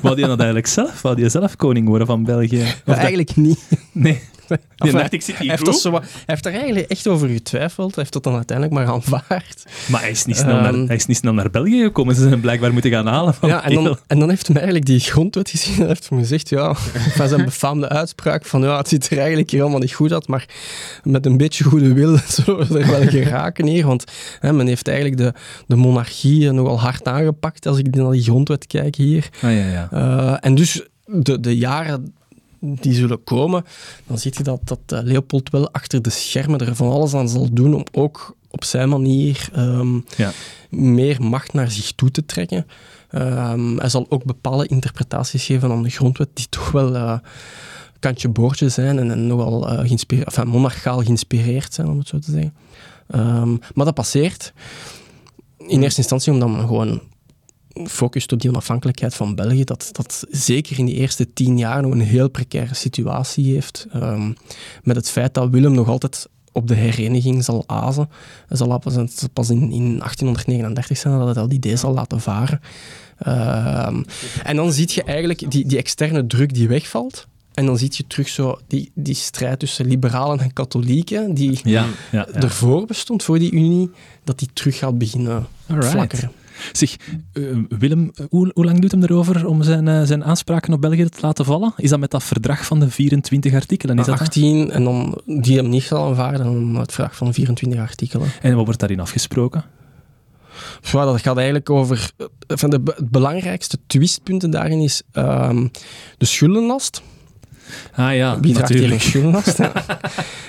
Wou die dat eigenlijk zelf? Wou die zelf koning worden van België? Of dat- eigenlijk niet. Nee. Die Enfin, dacht, ik zit Hij hier heeft, dat zo, hij heeft er eigenlijk echt over getwijfeld. Hij heeft dat dan uiteindelijk maar aanvaard. Maar hij is, niet snel naar, Ehm. hij is niet snel naar België gekomen. Ze zijn hem blijkbaar moeten gaan halen. Van Ja, en, dan, en dan heeft hij eigenlijk die grondwet gezien en heeft hem gezegd, ja, van zijn befaamde uitspraak van ja, het ziet er eigenlijk hier allemaal niet goed uit, maar met een beetje goede wil zullen we er wel geraken hier. Want hè, men heeft eigenlijk de, de monarchie nogal hard aangepakt als ik naar die grondwet kijk hier. Ah, ja, ja. Eh, en dus de, de jaren die zullen komen, dan zie je dat, dat eh, Leopold wel achter de schermen er van alles aan zal doen om ook op zijn manier ehm, Ja. meer macht naar zich toe te trekken. Ehm, hij zal ook bepaalde interpretaties geven aan de grondwet die toch wel eh, kantje boordje zijn en, en nogal eh geïnspire- enfin, monarchaal geïnspireerd zijn, om het zo te zeggen. Ehm, maar dat passeert. In eerste instantie omdat men gewoon focust op die onafhankelijkheid van België, dat, dat zeker in die eerste tien jaar nog een heel precaire situatie heeft. Ehm, met het feit dat Willem nog altijd op de hereniging zal azen. Hij zal pas, pas in, in 1839 zijn dat hij dat idee zal laten varen. Ehm, en dan zie je eigenlijk die, die externe druk die wegvalt. En dan zie je terug zo die, die strijd tussen liberalen en katholieken, die Ja, ja, ja. ervoor bestond, voor die unie, dat die terug gaat beginnen Alright. flakkeren. Zeg, eh, Willem, eh, hoe, hoe lang doet hem erover om zijn, eh, zijn aanspraken op België te laten vallen? Is dat met dat verdrag van de 24 artikelen? Is dat dat? 18 en dan die hem niet zal aanvaarden, dan het vraag van 24 artikelen. En wat wordt daarin afgesproken? Ja, dat gaat eigenlijk over. Van de het belangrijkste twistpunten daarin is ehm, de schuldenlast. Ah ja, Wie draagt hier.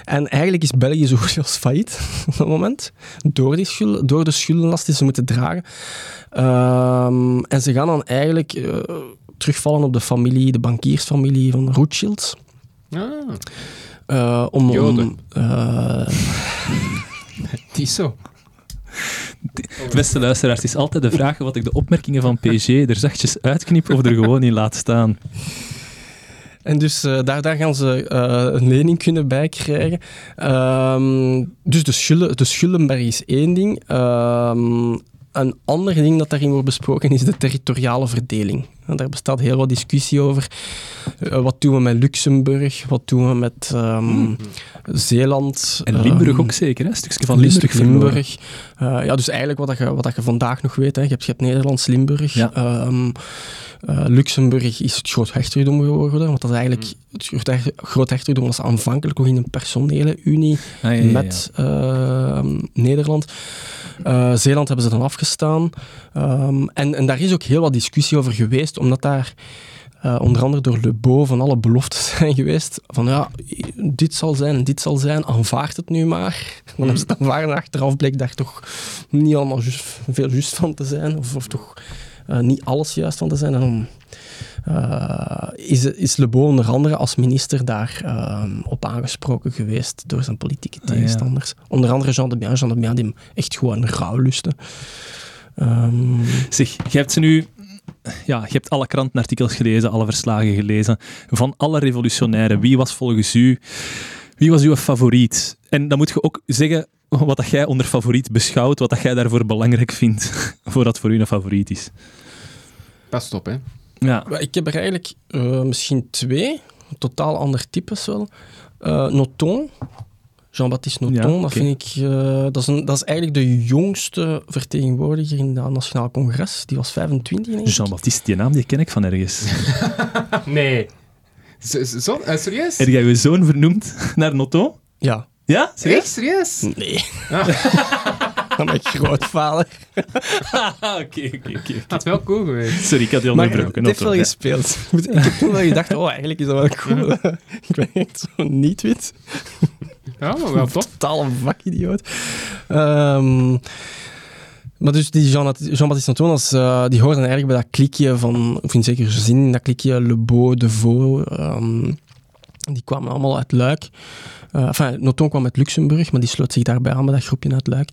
En eigenlijk is België zo goed als failliet op dat moment. Door, die schulden, door de schuldenlast die ze moeten dragen. Ehm, en ze gaan dan eigenlijk eh, terugvallen op de familie, de bankiersfamilie van Rothschilds. Ah, Eh, om, Joden. eh, het is zo. Beste luisteraars, het is altijd de vraag wat ik de opmerkingen van PG er zachtjes uitknip of er gewoon in laat staan. En dus eh, daar, daar gaan ze eh, een lening kunnen bij krijgen. Ehm, dus de, schulden, de schuldenberg is één ding. Ehm, een ander ding dat daarin wordt besproken is de territoriale verdeling. Daar bestaat heel wat discussie over. Eh, wat doen we met Luxemburg? Wat doen we met ehm, Zeeland? En Limburg Ehm, ook zeker, hè? een stukje van Limburg. Limburg. Eh, ja, dus eigenlijk wat, dat je, wat dat je vandaag nog weet. Hè. Je, hebt, je hebt Nederlands-Limburg. Ja. Ehm, eh, Luxemburg is het groot hertogdom geworden. Want dat is eigenlijk het groot her- groot hertogdom was aanvankelijk nog in een personele unie Ah, ja, ja, ja. met Nederland. Eh, Zeeland hebben ze dan afgestaan. Ehm, en, en daar is ook heel wat discussie over geweest, omdat daar eh, onder andere door Le Beau van alle beloftes zijn geweest. Van ja, dit zal zijn en dit zal zijn, aanvaard het nu maar. Dan hebben ze het aanvaard en achteraf bleek daar toch niet allemaal veel juist van te zijn. Of, of toch eh, niet alles juist van te zijn. En eh, is, is Le Beau onder andere als minister daar ehm, op aangesproken geweest door zijn politieke Ah, ja. tegenstanders. Onder andere Jean de Bien. Jean de Bien die hem echt gewoon rauw lustte. Ehm, Zeg, je hebt ze nu... Ja, je hebt alle krantenartikels gelezen, alle verslagen gelezen. Van alle revolutionairen, wie was volgens u... Wie was uw favoriet? En dan moet je ook zeggen wat dat jij onder favoriet beschouwt, wat dat jij daarvoor belangrijk vindt, voordat voor u een favoriet is. Pas op, hè. Ja, Maar Ik heb er eigenlijk eh, misschien twee, totaal ander types wel. Eh, Noton, Jean-Baptiste Noton, Ja, dat vind ik... eh, dat, is een, dat is eigenlijk de jongste vertegenwoordiger in het Nationaal Congres. Die was 25, denk ik. Jean-Baptiste, die naam die ken ik van ergens. Nee. Zo, zo, serieus? Heb jij je zoon vernoemd naar Noton? Ja. Ja? Echt Serieus? serieus? Nee. Ja. Van mijn grootvader. Oké, oké, oké. Had wel cool geweest. Sorry, ik had die Maar onderbroken. het heeft wel gespeeld. Ik heb toen wel gedacht, oh, eigenlijk is dat wel cool. ik ben echt zo niet wit. Ja, maar wel. Totaal een vakidioot. Ehm, maar dus die Jean- Jean-Baptiste Antonas, eh, die hoorden eigenlijk bij dat klikje van, of in zekere zin, in dat klikje Le Beau, De Vaux, ehm, die kwamen allemaal uit Luik. Eh enfin, Noton kwam uit Luxemburg, maar die sloot zich daarbij aan bij dat groepje uit Luik.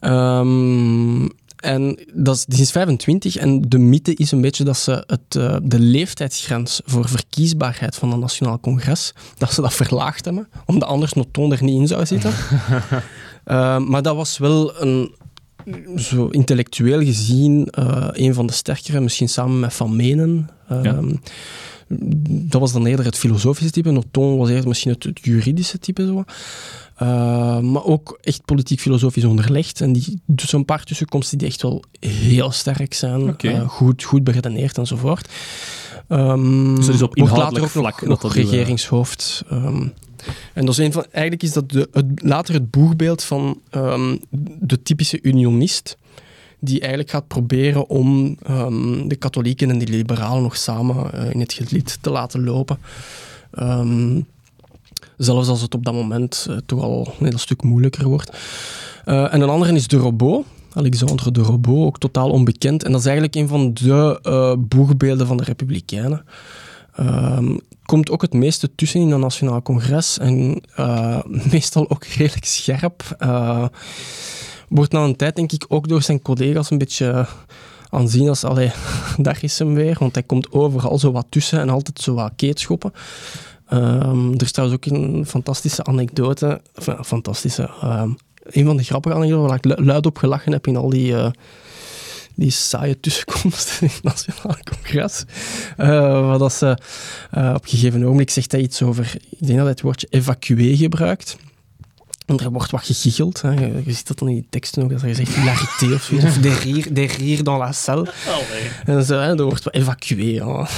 Ehm, en dat is, die is 25 en de mythe is een beetje dat ze het, eh, de leeftijdsgrens voor verkiesbaarheid van een nationaal congres, dat ze dat verlaagd hebben, omdat anders Noton er niet in zou zitten. Ehm, maar dat was wel een, zo intellectueel gezien, eh, een van de sterkere, misschien samen met Van Menen. Ehm, Dat was dan eerder het filosofische type. Noton was eerder misschien het, het juridische type. Zo. Uh, maar ook echt politiek-filosofisch onderlegd. En die doet zo'n paar tussenkomsten die echt wel heel sterk zijn. Oké. Uh, goed, goed beredeneerd enzovoort. Um, Dus dat is op inhoudelijk ook vlak nog, dat nog dat uw, eh, regeringshoofd. Um, en dat is een van, eigenlijk is dat de, het, later het boegbeeld van um, de typische unionist die eigenlijk gaat proberen om um, de katholieken en de liberalen nog samen uh, in het gelid te laten lopen. Um, zelfs als het op dat moment uh, toch al een heel stuk moeilijker wordt. Uh, en een andere is de Robot. Alexandre de Robot, ook totaal onbekend. En dat is eigenlijk een van de boegbeelden van de Republikeinen. Um, komt ook het meeste tussen in een nationaal congres en meestal ook redelijk scherp. Wordt na een tijd, denk ik, ook door zijn collega's een beetje aanzien als, allee, daar is hem weer, want hij komt overal zo wat tussen en altijd zo wat keetschoppen. Um, er is trouwens ook een fantastische anekdote, enfin, fantastische, um, een van de grappige anekdoten waar ik luid op gelachen heb in al die, uh, die saaie tussenkomsten in het Nationale Congres. Uh, dat ze op een gegeven ogenblik zegt hij iets over, ik denk dat hij het woordje evacuee gebruikt. En er wordt wat gegicheld. Hè. Je, je ziet dat dan in die teksten ook, dat er zegt hilarité of. Of des rires dans la salle. En zo, hè, er wordt wat evacué. Ja.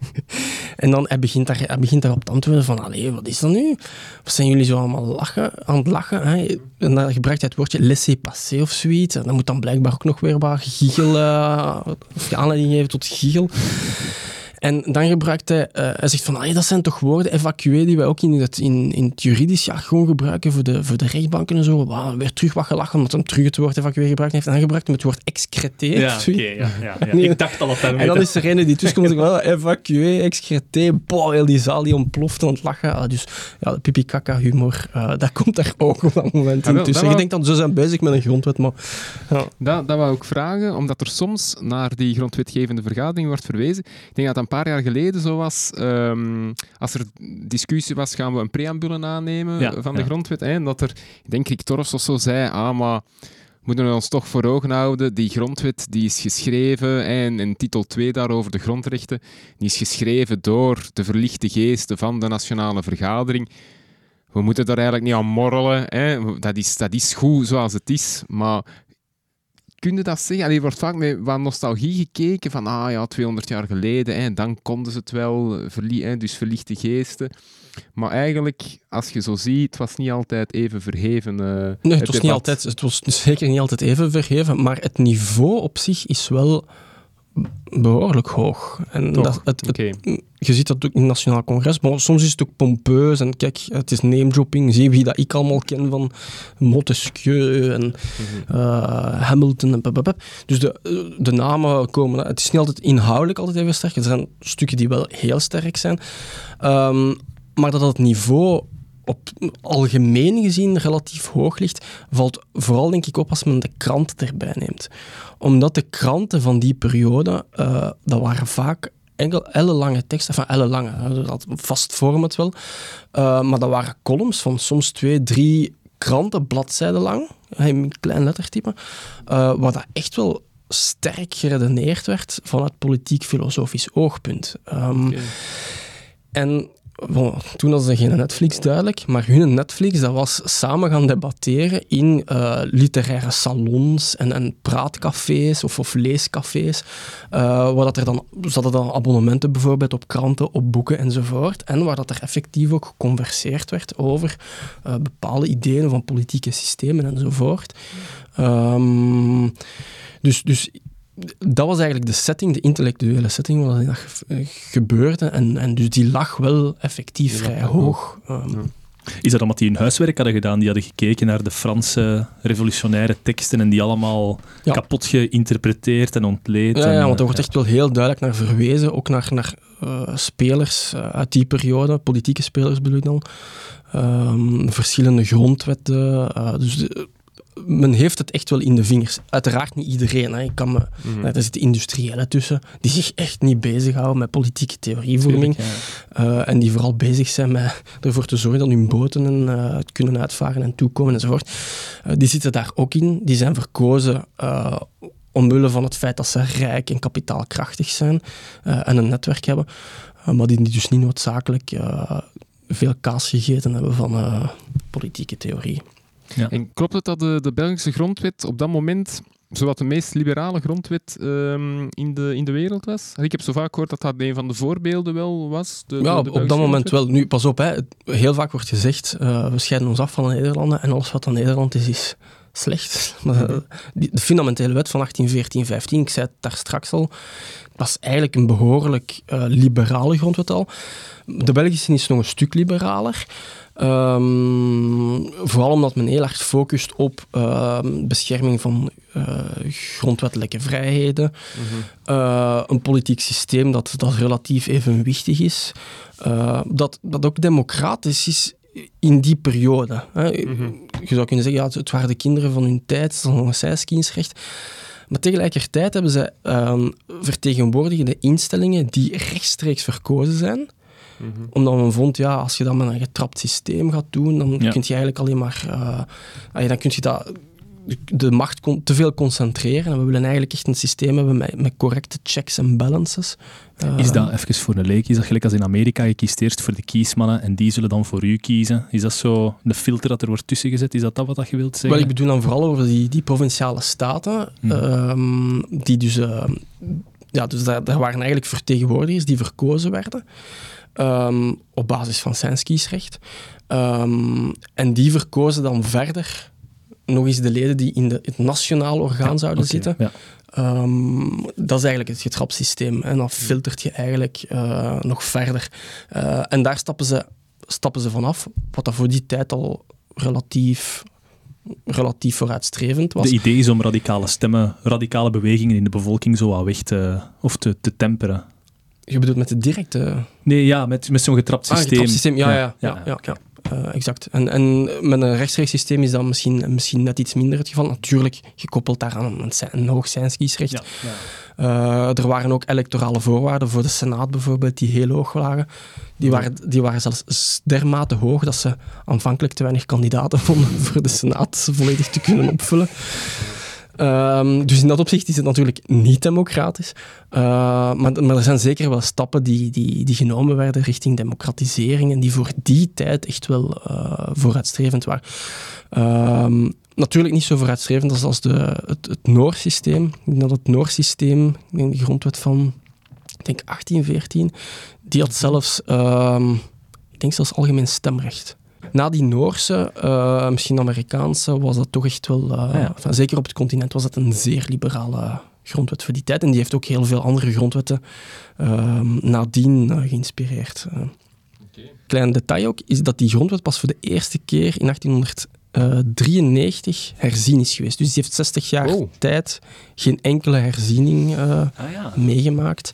en dan hij begint, daar, hij begint daarop te antwoorden van, allee, wat is dat nu? Wat zijn jullie zo allemaal lachen, aan het lachen? Hè? En dan gebruikt hij het woordje laissez-passer of zoiets. En dan moet dan blijkbaar ook nog weer wat giechel, uh, of aanleiding geven tot giechel. En dan gebruikt hij, uh, hij zegt van, dat zijn toch woorden, evacué, die wij ook in het, in, in het juridisch jargon gebruiken voor de, voor de rechtbanken en zo. Wow, weer terug wat gelachen, omdat hij terug het woord evacué gebruikt heeft. En dan gebruikt hij het woord excreté. Ja, oké, okay, ja, ja, ja. Ik dacht al dat hij En dan is er een die tussenkomt en zegt, evacué, excreté, boah, heel die zaal die ontploft aan het lachen. Ah, dus ja, pipi-kaka humor, uh, dat komt daar ook op dat moment in tussen. Je denkt dan, ze zijn bezig met een grondwet, maar... Ja. Dat, dat wou ik vragen, omdat er soms naar die grondwetgevende vergadering wordt verwezen. Ik denk dat een paar jaar geleden zo was, um, als er discussie was, gaan we een preambule aannemen ja, van de ja. grondwet. Hè, en dat er, ik denk Rick Torfs of zo zei, ah, maar moeten we ons toch voor ogen houden, die grondwet die is geschreven, en in titel 2 daarover, de grondrechten, die is geschreven door de verlichte geesten van de Nationale Vergadering. We moeten daar eigenlijk niet aan morrelen. Hè. Dat, is, dat is goed zoals het is, maar kun je dat zeggen? Allee, er wordt vaak met wat nostalgie gekeken van, ah ja, 200 jaar geleden, hè, dan konden ze het wel, verlie hè, dus verlichte geesten. Maar eigenlijk, als je zo ziet, het was niet altijd even verheven. Uh, nee, het, het was, niet altijd, het was zeker niet altijd even verheven, maar het niveau op zich is wel behoorlijk hoog. En Toch? dat, het, je ziet dat ook in het Nationaal Congres, maar soms is het ook pompeus. En kijk, het is name-dropping. Zie wie dat ik allemaal ken van Montesquieu en uh, Hamilton en pep, Dus de, de namen komen... Het is niet altijd inhoudelijk altijd even sterk. Er zijn stukken die wel heel sterk zijn. Um, maar dat het niveau op algemeen gezien relatief hoog ligt, valt vooral denk ik op als men de kranten erbij neemt. Omdat de kranten van die periode, uh, dat waren vaak enkel ellenlange teksten, van ellenlange, dat vast wel, uh, maar dat waren columns van soms twee, drie kranten, bladzijden lang, in klein lettertype, uh, waar dat echt wel sterk geredeneerd werd vanuit politiek-filosofisch oogpunt. Um, okay. En Toen hadden ze geen Netflix, duidelijk, maar hun Netflix dat was samen gaan debatteren in uh, literaire salons en, en praatcafés of, of leescafés, uh, waar dat er dan, ze dan abonnementen bijvoorbeeld op kranten, op boeken enzovoort, en waar dat er effectief ook geconverseerd werd over uh, bepaalde ideeën van politieke systemen enzovoort. Um, dus, dus dat was eigenlijk de setting, de intellectuele setting waar dat gebeurde. En, en dus die lag wel effectief vrij hoog. Um. Is dat omdat die hun huiswerk hadden gedaan? Die hadden gekeken naar de Franse revolutionaire teksten en die allemaal ja. kapot geïnterpreteerd en ontleed? Ja, en, ja want er wordt echt wel heel duidelijk naar verwezen. Ook naar, naar uh, spelers uh, uit die periode, politieke spelers bedoel ik dan. Um, verschillende grondwetten. Uh, dus de, men heeft het echt wel in de vingers. Uiteraard niet iedereen. Hè. Ik kan me, mm -hmm. Er zitten industriëlen tussen die zich echt niet bezighouden met politieke theorievorming. Uh, en die vooral bezig zijn met ervoor te zorgen dat hun boten en, uh, het kunnen uitvaren en toekomen enzovoort. Uh, die zitten daar ook in. Die zijn verkozen omwille van het feit dat ze rijk en kapitaalkrachtig zijn en een netwerk hebben. maar die dus niet noodzakelijk veel kaas gegeten hebben van politieke theorie. Ja. En klopt het dat de, de Belgische grondwet op dat moment zowat de meest liberale grondwet um, in, de, in de wereld was? Ik heb zo vaak gehoord dat dat een van de voorbeelden wel was. De, ja, de, op dat moment wel. Nu, pas op, hè. heel vaak wordt gezegd, uh, we scheiden ons af van de Nederlanden en alles wat aan Nederland is, is slecht. Maar, uh, die, de fundamentele wet van 1814-15, ik zei het daar straks al, was eigenlijk een behoorlijk uh, liberale grondwet al. De Belgische is nog een stuk liberaler. Um, vooral omdat men heel erg focust op uh, bescherming van uh, grondwettelijke vrijheden. Mm -hmm. uh, een politiek systeem dat, dat relatief evenwichtig is. dat, dat ook democratisch is in die periode. Hè. Mm -hmm. Je zou kunnen zeggen, ja, het waren de kinderen van hun tijd, het is nog. Maar tegelijkertijd hebben ze um, vertegenwoordigende instellingen die rechtstreeks verkozen zijn. Mm -hmm. Omdat men vond, ja, als je dat met een getrapt systeem gaat doen, dan ja. kun je eigenlijk alleen maar... Uh, dan kun je dat de macht con- te veel concentreren. En we willen eigenlijk echt een systeem hebben met, met correcte checks en balances. Eh, Is dat, even voor een leek, is dat gelijk als in Amerika, je kiest eerst voor de kiesmannen en die zullen dan voor u kiezen? Is dat zo een filter dat er wordt tussen gezet? Is dat dat wat dat je wilt zeggen? Wel, ik bedoel dan vooral over die, die provinciale staten, Mhm. ehm, die dus, eh, ja, dus daar, daar waren eigenlijk vertegenwoordigers die verkozen werden ehm, op basis van zijn kiesrecht. Ehm, en die verkozen dan verder nog eens de leden die in de, het nationaal orgaan zouden zitten. Ja. Ehm, dat is eigenlijk het getrapsysteem. En dan filtert je eigenlijk eh, nog verder. Eh, en daar stappen ze, stappen ze vanaf, wat dat voor die tijd al relatief, relatief vooruitstrevend was. De idee is om radicale stemmen, radicale bewegingen in de bevolking zo wat weg te, of te, te temperen. Je bedoelt met de directe... Nee, ja, met, met zo'n getrapt Ah, systeem. getrapsysteem. Ja, ja, ja. ja, ja, Eh, exact. En, en met een rechtstreeks systeem is dat misschien, misschien net iets minder het geval. Natuurlijk gekoppeld daaraan een, een hoog. Ja. Eh, er waren ook electorale voorwaarden voor de Senaat bijvoorbeeld, die heel hoog lagen. Die waren, die waren zelfs dermate hoog dat ze aanvankelijk te weinig kandidaten vonden voor de Senaat volledig te kunnen opvullen. Ehm, dus in dat opzicht is het natuurlijk niet democratisch. Eh, maar, maar er zijn zeker wel stappen die, die, die genomen werden richting democratisering en die voor die tijd echt wel eh, vooruitstrevend waren. Ehm, natuurlijk niet zo vooruitstrevend als, als de, het, het Noorsysteem. Ik denk dat het Noorsysteem, denk de grondwet van denk 1814, die had zelfs, ehm, ik denk zelfs algemeen stemrecht. Na die Noorse, eh, misschien Amerikaanse, was dat toch echt wel, eh, ja. enfin, zeker op het continent, was dat een zeer liberale grondwet voor die tijd. En die heeft ook heel veel andere grondwetten ehm, nadien eh, geïnspireerd. Klein detail ook, is dat die grondwet pas voor de eerste keer in 1893 herzien is geweest. Dus die heeft 60 jaar Oh. tijd geen enkele herziening eh, Ah, ja. meegemaakt.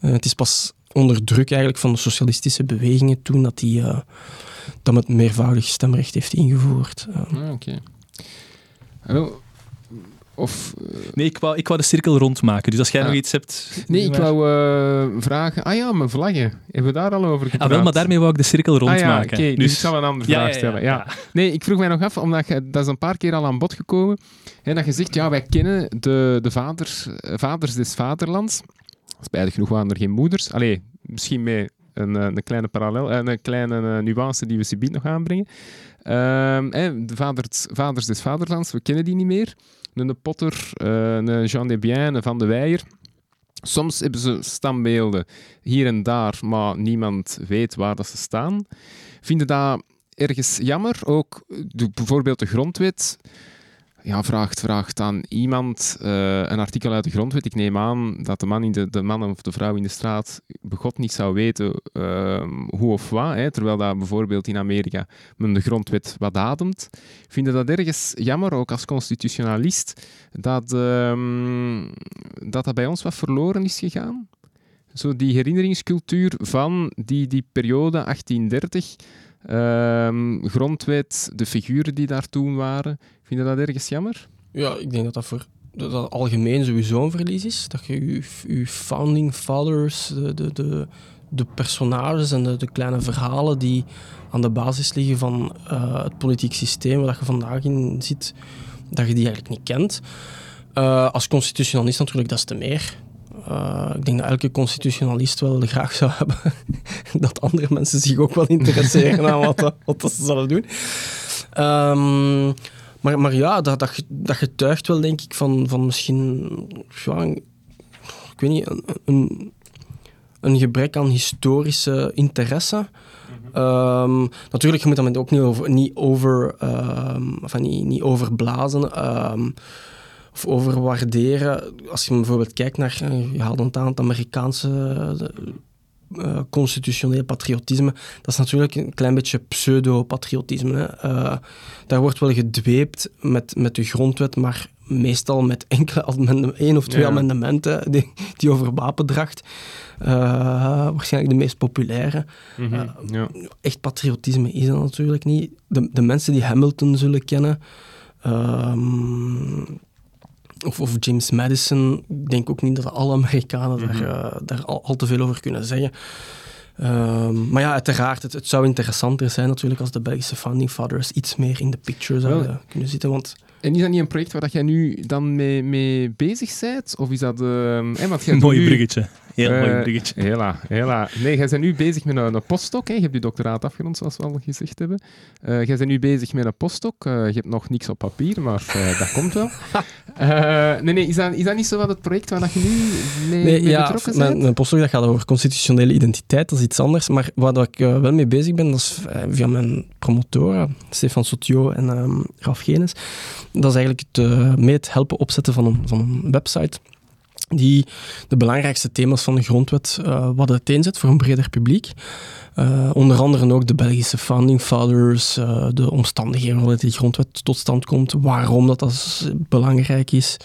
Eh, het is pas onder druk eigenlijk van de socialistische bewegingen toen dat die dat met meervoudig stemrecht heeft ingevoerd. Ah, Oké. Wel, Of... eh, Nee, ik wou, ik wou de cirkel rondmaken. Dus als jij Ah. nog iets hebt... nee, ik wou eh, vragen... Ah ja, mijn vlaggen. Hebben we daar al over gepraat? Ah, wel, maar daarmee wou ik de cirkel Ah ja, rondmaken. dus, dus ik zal een andere Ja, vraag ja, ja, stellen. Ja, ja. Nee, ik vroeg mij nog af, omdat je, dat is een paar keer al aan bod gekomen. En dat je zegt, ja, wij kennen de, de vaders, eh, vaders des vaderlands. Spijtig genoeg waren er geen moeders. Allee, misschien met een, eh, een kleine parallel, eh, een kleine eh, nuance die we subiet nog aanbrengen. Ehm, hè, de vaders, vaders des vaderlands, we kennen die niet meer. Een Potter, een Jean Desbiens, een Van de Weijer. Soms hebben ze standbeelden hier en daar, maar niemand weet waar dat ze staan. Vinden dat ergens jammer? Ook bijvoorbeeld de grondwet. Ja, vraagt, vraagt aan iemand eh, een artikel uit de grondwet. Ik neem aan dat de man, in de, de man of de vrouw in de straat begot niet zou weten ehm, hoe of wat. Hè, terwijl dat bijvoorbeeld in Amerika men de grondwet wat ademt. Vinden dat ergens jammer, ook als constitutionalist, dat, ehm, dat dat bij ons wat verloren is gegaan? Zo die herinneringscultuur van die, die periode 1830, ehm, grondwet, de figuren die daar toen waren. Vind je dat ergens jammer? Ja, ik denk dat dat voor dat dat algemeen sowieso een verlies is. Dat je je, founding fathers, de, de, de, de personages en de, kleine verhalen die aan de basis liggen van eh, het politiek systeem waar je vandaag in zit, dat je die eigenlijk niet kent. Eh, als constitutionalist natuurlijk des te meer. Eh, ik denk dat elke constitutionalist wel graag zou hebben dat andere mensen zich ook wel interesseren aan wat, dat- wat dat ze zullen doen. Ehm, maar, maar ja, dat, dat, dat getuigt wel, denk ik, van, van misschien... Ja, een- ik weet niet, een, een, een gebrek aan historische interesse. Ehm, natuurlijk, je moet dat ook niet over, niet over, enfin, niet, niet overblazen ehm, of overwaarderen. Als je bijvoorbeeld kijkt naar, eh, je haalde het aan, het Amerikaanse eh, constitutioneel patriotisme, dat is natuurlijk een klein beetje pseudo-patriotisme. Eh, daar wordt wel gedweept met, met de grondwet, maar meestal met enkele één of twee Ja. amendementen die, die over wapendracht. eh, waarschijnlijk de meest populaire. ja. Echt patriotisme is dat natuurlijk niet. De, de mensen die Hamilton zullen kennen, ehm, of, of James Madison, ik denk ook niet dat alle Amerikanen daar, eh, daar al, al te veel over kunnen zeggen. Ehm, maar ja, uiteraard, het, het zou interessanter zijn natuurlijk als de Belgische founding fathers iets meer in de picture zouden Wel, kunnen zitten, want En is dat niet een project waar dat jij nu dan mee, mee bezig bent? Of is dat... ehm hè, want jij Mooi nu- bruggetje. Heel mooi Eh, bruggetje. Hela, hela. Nee, jij bent nu bezig met een, een postdoc. Hè. Je hebt je doctoraat afgerond, zoals we al gezegd hebben. Eh jij bent nu bezig met een postdoc. Eh, je hebt nog niks op papier, maar eh, dat komt wel. Eh, nee, nee, is dat, is dat niet zo wat het project waar dat je nu mee, Nee, mee ja, betrokken bent? mijn postdoc dat gaat over constitutionele identiteit, dat is iets anders. Maar waar dat ik wel mee bezig ben, dat is via mijn promotoren, Stefan Sotio en ehm Ralf Genes. Dat is eigenlijk het, mee het helpen opzetten van een, van een website die de belangrijkste thema's van de grondwet eh wat uiteenzet voor een breder publiek. Eh, onder andere ook de Belgische founding fathers, eh, de omstandigheden waarin die grondwet tot stand komt, waarom dat, is- belangrijk is.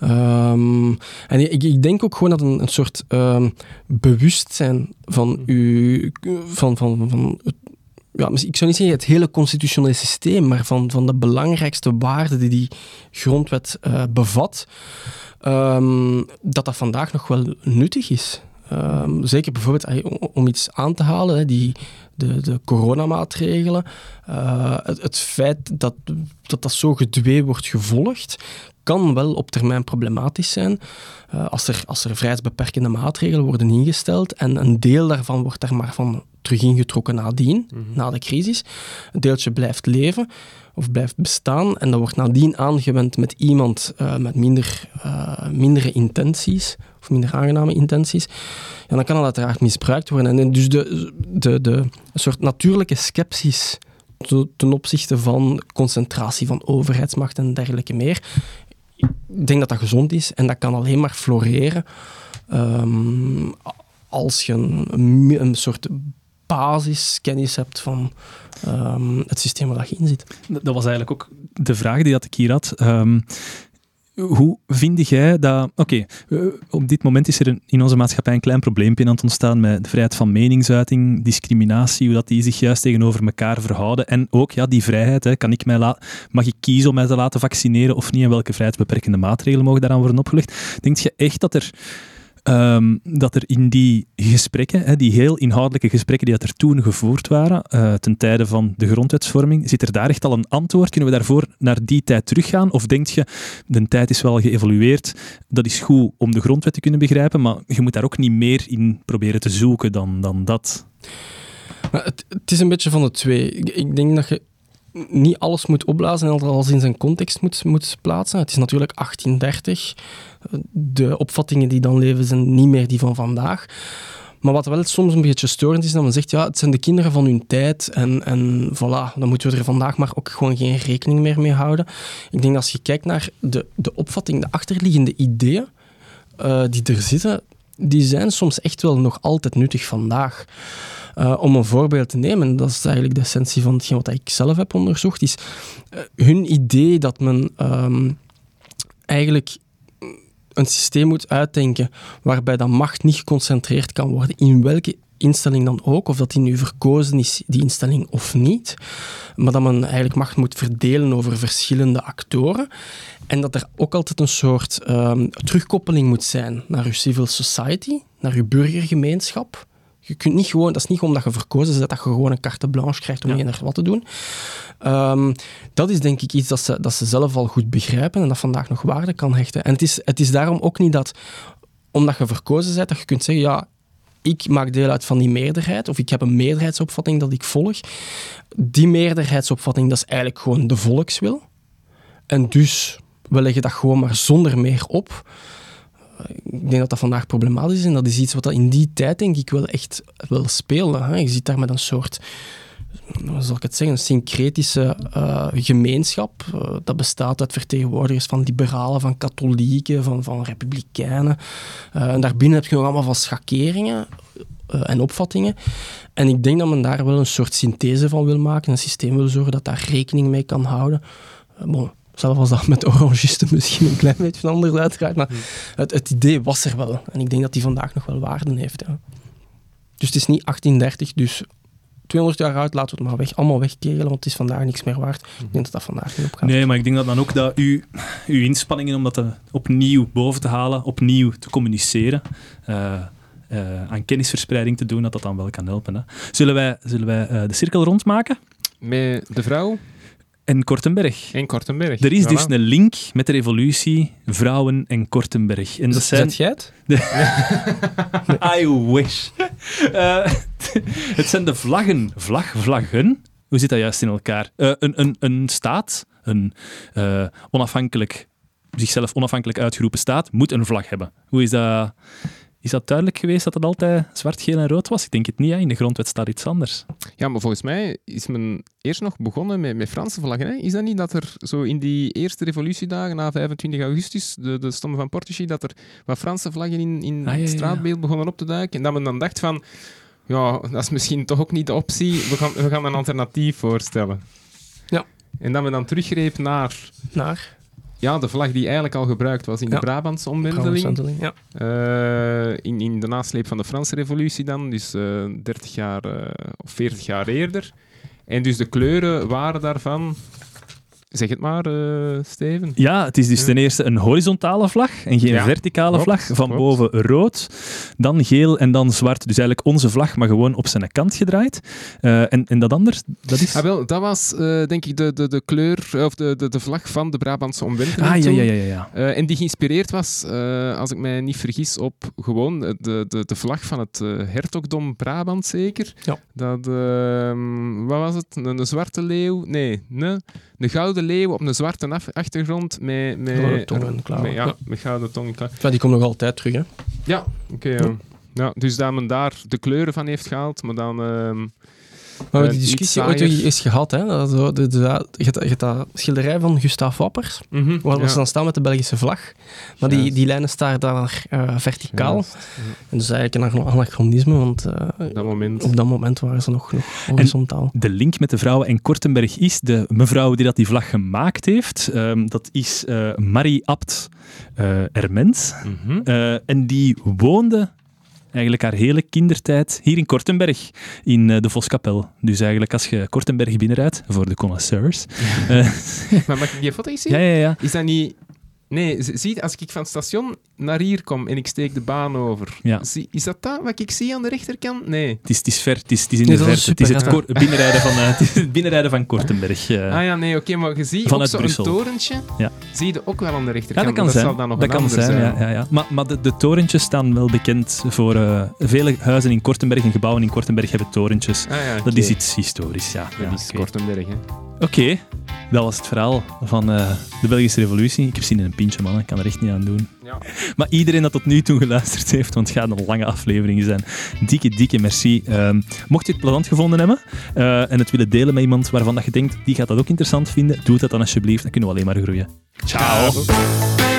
Ehm, en ik, ik denk ook gewoon dat een, een soort ehm, bewustzijn van u, van, van, van het, ja, ik zou niet zeggen het hele constitutionele systeem, maar van, van de belangrijkste waarden die die grondwet eh, bevat, ehm, dat dat vandaag nog wel nuttig is. Ehm, zeker bijvoorbeeld ey, om- iets aan te halen, die, de, de coronamaatregelen, eh, het, het feit dat, dat dat zo gedwee wordt gevolgd, kan wel op termijn problematisch zijn eh, als, er, als er vrijheidsbeperkende maatregelen worden ingesteld en een deel daarvan wordt daar maar van terug ingetrokken nadien, na de crisis. Een deeltje blijft leven of blijft bestaan en dat wordt nadien aangewend met iemand eh, met minder, mindere intenties minder aangename intenties, ja, dan kan dat uiteraard misbruikt worden. En dus de, de, de, soort natuurlijke sceptisch te- ten opzichte van concentratie van overheidsmacht en dergelijke meer. Ik denk dat dat gezond is en dat kan alleen maar floreren ehm, als je een, een, soort basiskennis hebt van ehm, het systeem waar je in zit. Dat dat was eigenlijk ook de vraag die dat ik hier had. Ehm, hoe vind jij dat... Oké, eh, op dit moment is er in onze maatschappij een klein probleempje aan het ontstaan met de vrijheid van meningsuiting, discriminatie, hoe dat die zich juist tegenover elkaar verhouden. En ook ja, die vrijheid. Hè, kan ik mij mag ik kiezen om mij te laten vaccineren of niet? En welke vrijheidsbeperkende maatregelen mogen daaraan worden opgelegd? Denk je echt dat er... ehm, dat er in die gesprekken, die heel inhoudelijke gesprekken die dat er toen gevoerd waren, eh, ten tijde van de grondwetsvorming, zit er daar echt al een antwoord? Kunnen we daarvoor naar die tijd teruggaan? Of denk je, de tijd is wel geëvolueerd, dat is goed om de grondwet te kunnen begrijpen, maar je moet daar ook niet meer in proberen te zoeken dan, dan dat? Het, het is een beetje van de twee. Ik denk dat je niet alles moet opblazen en alles in zijn context moet, moet plaatsen. Het is natuurlijk 1830. De opvattingen die dan leven zijn niet meer die van vandaag. Maar wat wel soms een beetje storend is, dat men zegt, ja, het zijn de kinderen van hun tijd en, en voilà, dan moeten we er vandaag maar ook gewoon geen rekening meer mee houden. Ik denk dat als je kijkt naar de, de opvatting, de achterliggende ideeën eh, die er zitten, die zijn soms echt wel nog altijd nuttig vandaag. Uh, om een voorbeeld te nemen, dat is eigenlijk de essentie van hetgeen wat ik zelf heb onderzocht, is uh, hun idee dat men um, eigenlijk een systeem moet uitdenken waarbij dat macht niet geconcentreerd kan worden in welke instelling dan ook, of dat die nu verkozen is, die instelling of niet, maar dat men eigenlijk macht moet verdelen over verschillende actoren en dat er ook altijd een soort um, terugkoppeling moet zijn naar uw civil society, naar uw burgergemeenschap. Je kunt niet gewoon, dat is niet omdat je verkozen bent dat je gewoon een carte blanche krijgt om ja. eender wat te doen. Um, dat is denk ik iets dat ze, dat ze zelf al goed begrijpen en dat vandaag nog waarde kan hechten. En het is, het is daarom ook niet dat, omdat je verkozen bent, dat je kunt zeggen, ja, ik maak deel uit van die meerderheid, of ik heb een meerderheidsopvatting dat ik volg. Die meerderheidsopvatting, dat is eigenlijk gewoon de volkswil. En dus, we leggen dat gewoon maar zonder meer op ik denk dat dat vandaag problematisch is en dat is iets wat dat in die tijd denk ik wel echt wel speelde. Hè. Je zit daar met een soort, hoe zal ik het zeggen, een syncretische uh, gemeenschap. Uh, dat bestaat uit vertegenwoordigers van liberalen, van katholieken, van, van republikeinen. Uh, en daarbinnen heb je nog allemaal van schakeringen en opvattingen. En ik denk dat men daar wel een soort synthese van wil maken, een systeem wil zorgen dat daar rekening mee kan houden. Zelf als dat met orangisten misschien een klein beetje anders uitgaat, maar het, het, idee was er wel. En ik denk dat die vandaag nog wel waarde heeft. Ja. Dus het is niet 1830, dus 200 jaar oud, laten we het maar weg, allemaal wegkegelen, want het is vandaag niks meer waard. Ik denk dat dat vandaag niet opgaat. Nee, maar ik denk dat dan ook dat u, uw inspanningen om dat te, opnieuw boven te halen, opnieuw te communiceren, uh, uh, aan kennisverspreiding te doen, dat dat dan wel kan helpen. Hè. Zullen wij, zullen wij uh, de cirkel rondmaken? Met de vrouw? En Kortenberg. In Kortenberg. Er is Voilà. dus een link met de revolutie, vrouwen en Kortenberg. En dat zijn... Zet jij het? I wish. Eh, het zijn de vlaggen. Vlag, vlaggen. Hoe zit dat juist in elkaar? Eh, een, een, een staat, een eh, onafhankelijk, zichzelf onafhankelijk uitgeroepen staat, moet een vlag hebben. Hoe is dat? Is dat duidelijk geweest dat het altijd zwart, geel en rood was? Ik denk het niet. Hè? In de grondwet staat iets anders. Ja, maar volgens mij is men eerst nog begonnen met, met Franse vlaggen. Hè? Is dat niet dat er zo in die eerste revolutiedagen na 25 augustus, de, de Stom van Portugal, dat er wat Franse vlaggen in, in Ah, ja, ja, het straatbeeld begonnen op te duiken? En dat men dan dacht van, ja, dat is misschien toch ook niet de optie. We gaan, we gaan een alternatief voorstellen. Ja. En dat men dan teruggreep naar Naar? Ja, de vlag die eigenlijk al gebruikt was in Ja. de Brabantse omwenteling. Brabantse Ja. Eh, in, in de nasleep van de Franse revolutie dan, dus eh 30 jaar eh, of 40 jaar eerder. En dus de kleuren waren daarvan... Zeg het maar, eh, Steven. Ja, het is dus Ja. ten eerste een horizontale vlag en geen Ja, verticale klopt, vlag. Van klopt. boven rood, dan geel en dan zwart. Dus eigenlijk onze vlag, maar gewoon op zijn kant gedraaid. Eh, en, en dat anders, dat is... Ah, wel, dat was eh, denk ik de, de, de kleur, of de, de, de vlag van de Brabantse omwenteling Ah, ja, ja, ja, ja. ja. Eh, en die geïnspireerd was, eh, als ik mij niet vergis, op gewoon de, de, de vlag van het eh, hertogdom Brabant, zeker. Ja. Dat, ehm, wat was het? Een, een zwarte leeuw? Nee, een, een gouden leeuw op een zwarte af- achtergrond met, met, Gouden tong en klauwen. met- ja, Ja. met gouden tong en klauwen. Ja, die komt nog altijd terug, hè. Ja, oké. ja. Ja, dus dat men daar de kleuren van heeft gehaald, maar dan... ehm, Maar we Eh, die discussie ooit eens gehad, hè. Dat, zo, de, de, je, hebt, dat schilderij van Gustave Wappers, mhm, waar ja. ze dan staan met de Belgische vlag. Maar die, Juist. die lijnen staan daar eh, verticaal. Juist, En dus eigenlijk een anachronisme, want eh, Dat moment. op dat moment waren ze nog, nog horizontaal. De link met de vrouwen en Kortenberg is de mevrouw die dat die vlag gemaakt heeft. ehm, dat is eh, Marie Abt eh Ermens. Mhm. Eh, en die woonde eigenlijk haar hele kindertijd hier in Kortenberg, in eh, de Voskapel. Dus eigenlijk als je Kortenberg binnenrijdt, voor de connoisseurs. eh, Maar mag ik die foto eens zien? ja, ja, ja. Is dat niet... Nee, zie, als ik van het station naar hier kom en ik steek de baan over, Ja. zie- is dat dat wat ik zie aan de rechterkant? Nee. Het is, het is ver, het is, het is in Nee, de verte. Het is het, binnenrijden van, eh, het is het binnenrijden van Kortenberg. eh. ah ja, nee, oké, maar je ziet Vanuit ook zo'n torentje, Ja. zie je ook wel aan de Ja, rechterkant. dat kan maar zijn. zal dan nog dat een kan ander zijn, zijn. ja. ja, ja. Maar, maar de, de torentjes staan wel bekend voor eh, vele huizen in Kortenberg en gebouwen in Kortenberg hebben torentjes. Ah, ja, Dat is iets historisch, ja. Dat Ja, is. Kortenberg, hè. Oké, dat was het verhaal van eh, de Belgische Revolutie. Ik heb zin in een pintje, man. Ik kan er echt niet aan doen. Ja. Maar iedereen dat tot nu toe geluisterd heeft, want het gaat een lange aflevering zijn, dikke, dikke merci. Ehm, mocht je het plezant gevonden hebben eh, en het willen delen met iemand waarvan dat je denkt, die gaat dat ook interessant vinden, doe dat dan alsjeblieft. Dan kunnen we alleen maar groeien. Ciao! Ciao.